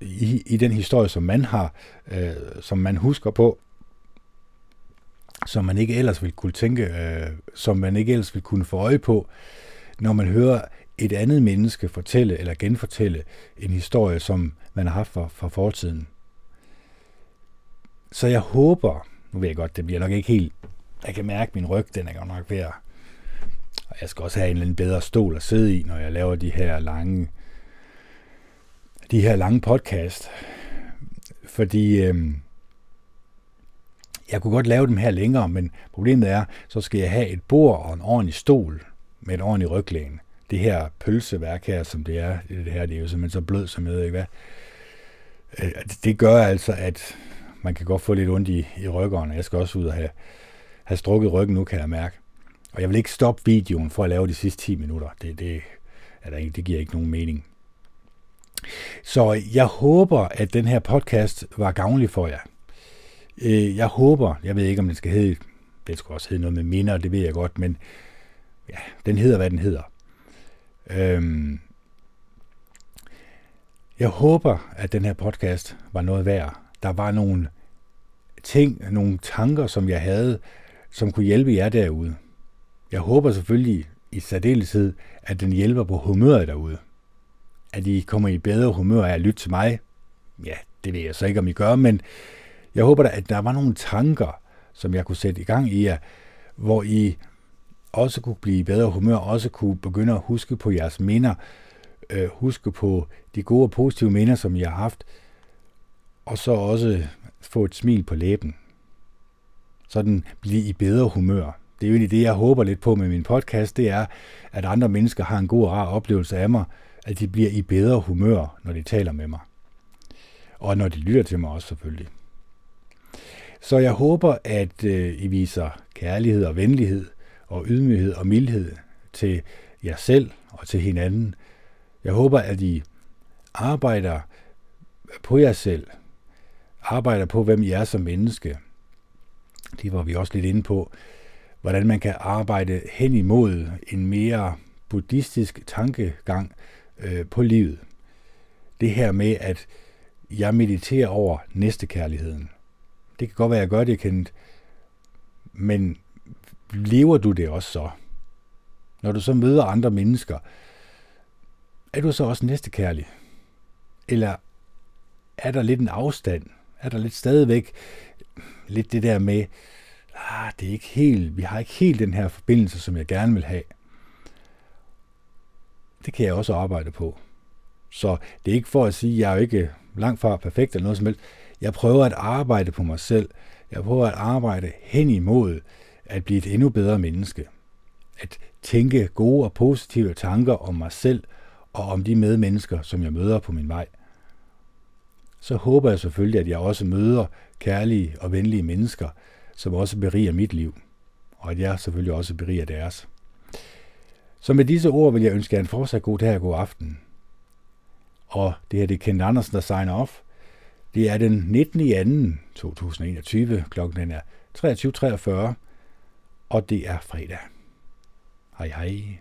i, i den historie, som man har, øh, som man husker på, som man ikke ellers ville kunne tænke, øh, som man ikke ellers ville kunne få øje på, når man hører et andet menneske fortælle eller genfortælle en historie, som man har haft fra, fra fortiden. Så jeg håber, nu ved jeg godt, det bliver nok ikke helt, jeg kan mærke, at min ryg, den er godt nok ved at, og jeg skal også have en eller anden bedre stol at sidde i, når jeg laver de her lange, de her lange podcast. Fordi øh, jeg kunne godt lave dem her længere, men problemet er, så skal jeg have et bord og en ordentlig stol med et ordentlig ryglæn. Det her pølseværk her, som det er, det her, det er jo simpelthen så blød, som jeg ved ikke hvad. Øh, det gør altså, at man kan godt få lidt ondt i, i ryggerne. Jeg skal også ud og have, have strukket ryggen nu, kan jeg mærke. Og jeg vil ikke stoppe videoen for at lave de sidste 10 minutter. Det, det, er der ikke, det giver ikke nogen mening. Så jeg håber, at den her podcast var gavnlig for jer. Øh, jeg håber, jeg ved ikke, om den skal hedde, det skal også hedde noget med minder, det ved jeg godt, men ja, den hedder, hvad den hedder. Øhm, jeg håber, at den her podcast var noget værd. Der var nogle ting, nogle tanker, som jeg havde, som kunne hjælpe jer derude. Jeg håber selvfølgelig i særdeleshed, at den hjælper på humøret derude. At I kommer i bedre humør af at lytte til mig. Ja, det ved jeg så ikke, om I gør, men jeg håber da, at der var nogle tanker, som jeg kunne sætte i gang i jer, hvor I også kunne blive i bedre humør, også kunne begynde at huske på jeres minder, øh, huske på de gode og positive minder, som I har haft, og så også få et smil på læben. Sådan blive i bedre humør. Det er jo egentlig det, jeg håber lidt på med min podcast, det er, at andre mennesker har en god og rar oplevelse af mig, at de bliver i bedre humør, når de taler med mig. Og når de lytter til mig også selvfølgelig. Så jeg håber, at øh, I viser kærlighed og venlighed og ydmyghed og mildhed til jer selv og til hinanden. Jeg håber, at I arbejder på jer selv, arbejder på, hvem I er som menneske. Det var vi også lidt inde på, hvordan man kan arbejde hen imod en mere buddhistisk tankegang øh, på livet. Det her med, at jeg mediterer over næstekærligheden. Det kan godt være, at jeg gør det, kendt, men lever du det også så? Når du så møder andre mennesker, er du så også næstekærlig? Eller er der lidt en afstand? Er der lidt stadigvæk lidt det der med, ah, det er ikke helt, vi har ikke helt den her forbindelse, som jeg gerne vil have. Det kan jeg også arbejde på. Så det er ikke for at sige, at jeg er jo ikke langt fra perfekt eller noget som helst. Jeg prøver at arbejde på mig selv. Jeg prøver at arbejde hen imod at blive et endnu bedre menneske. At tænke gode og positive tanker om mig selv og om de medmennesker, som jeg møder på min vej. Så håber jeg selvfølgelig, at jeg også møder kærlige og venlige mennesker, som også beriger mit liv, og at jeg selvfølgelig også beriger deres. Så med disse ord vil jeg ønske jer en fortsat god dag og god aften. Og det her det er Kent Andersen, der signer off. Det er den 19. i 2. 2021. Klokken er 23.43, og det er fredag. Hej hej.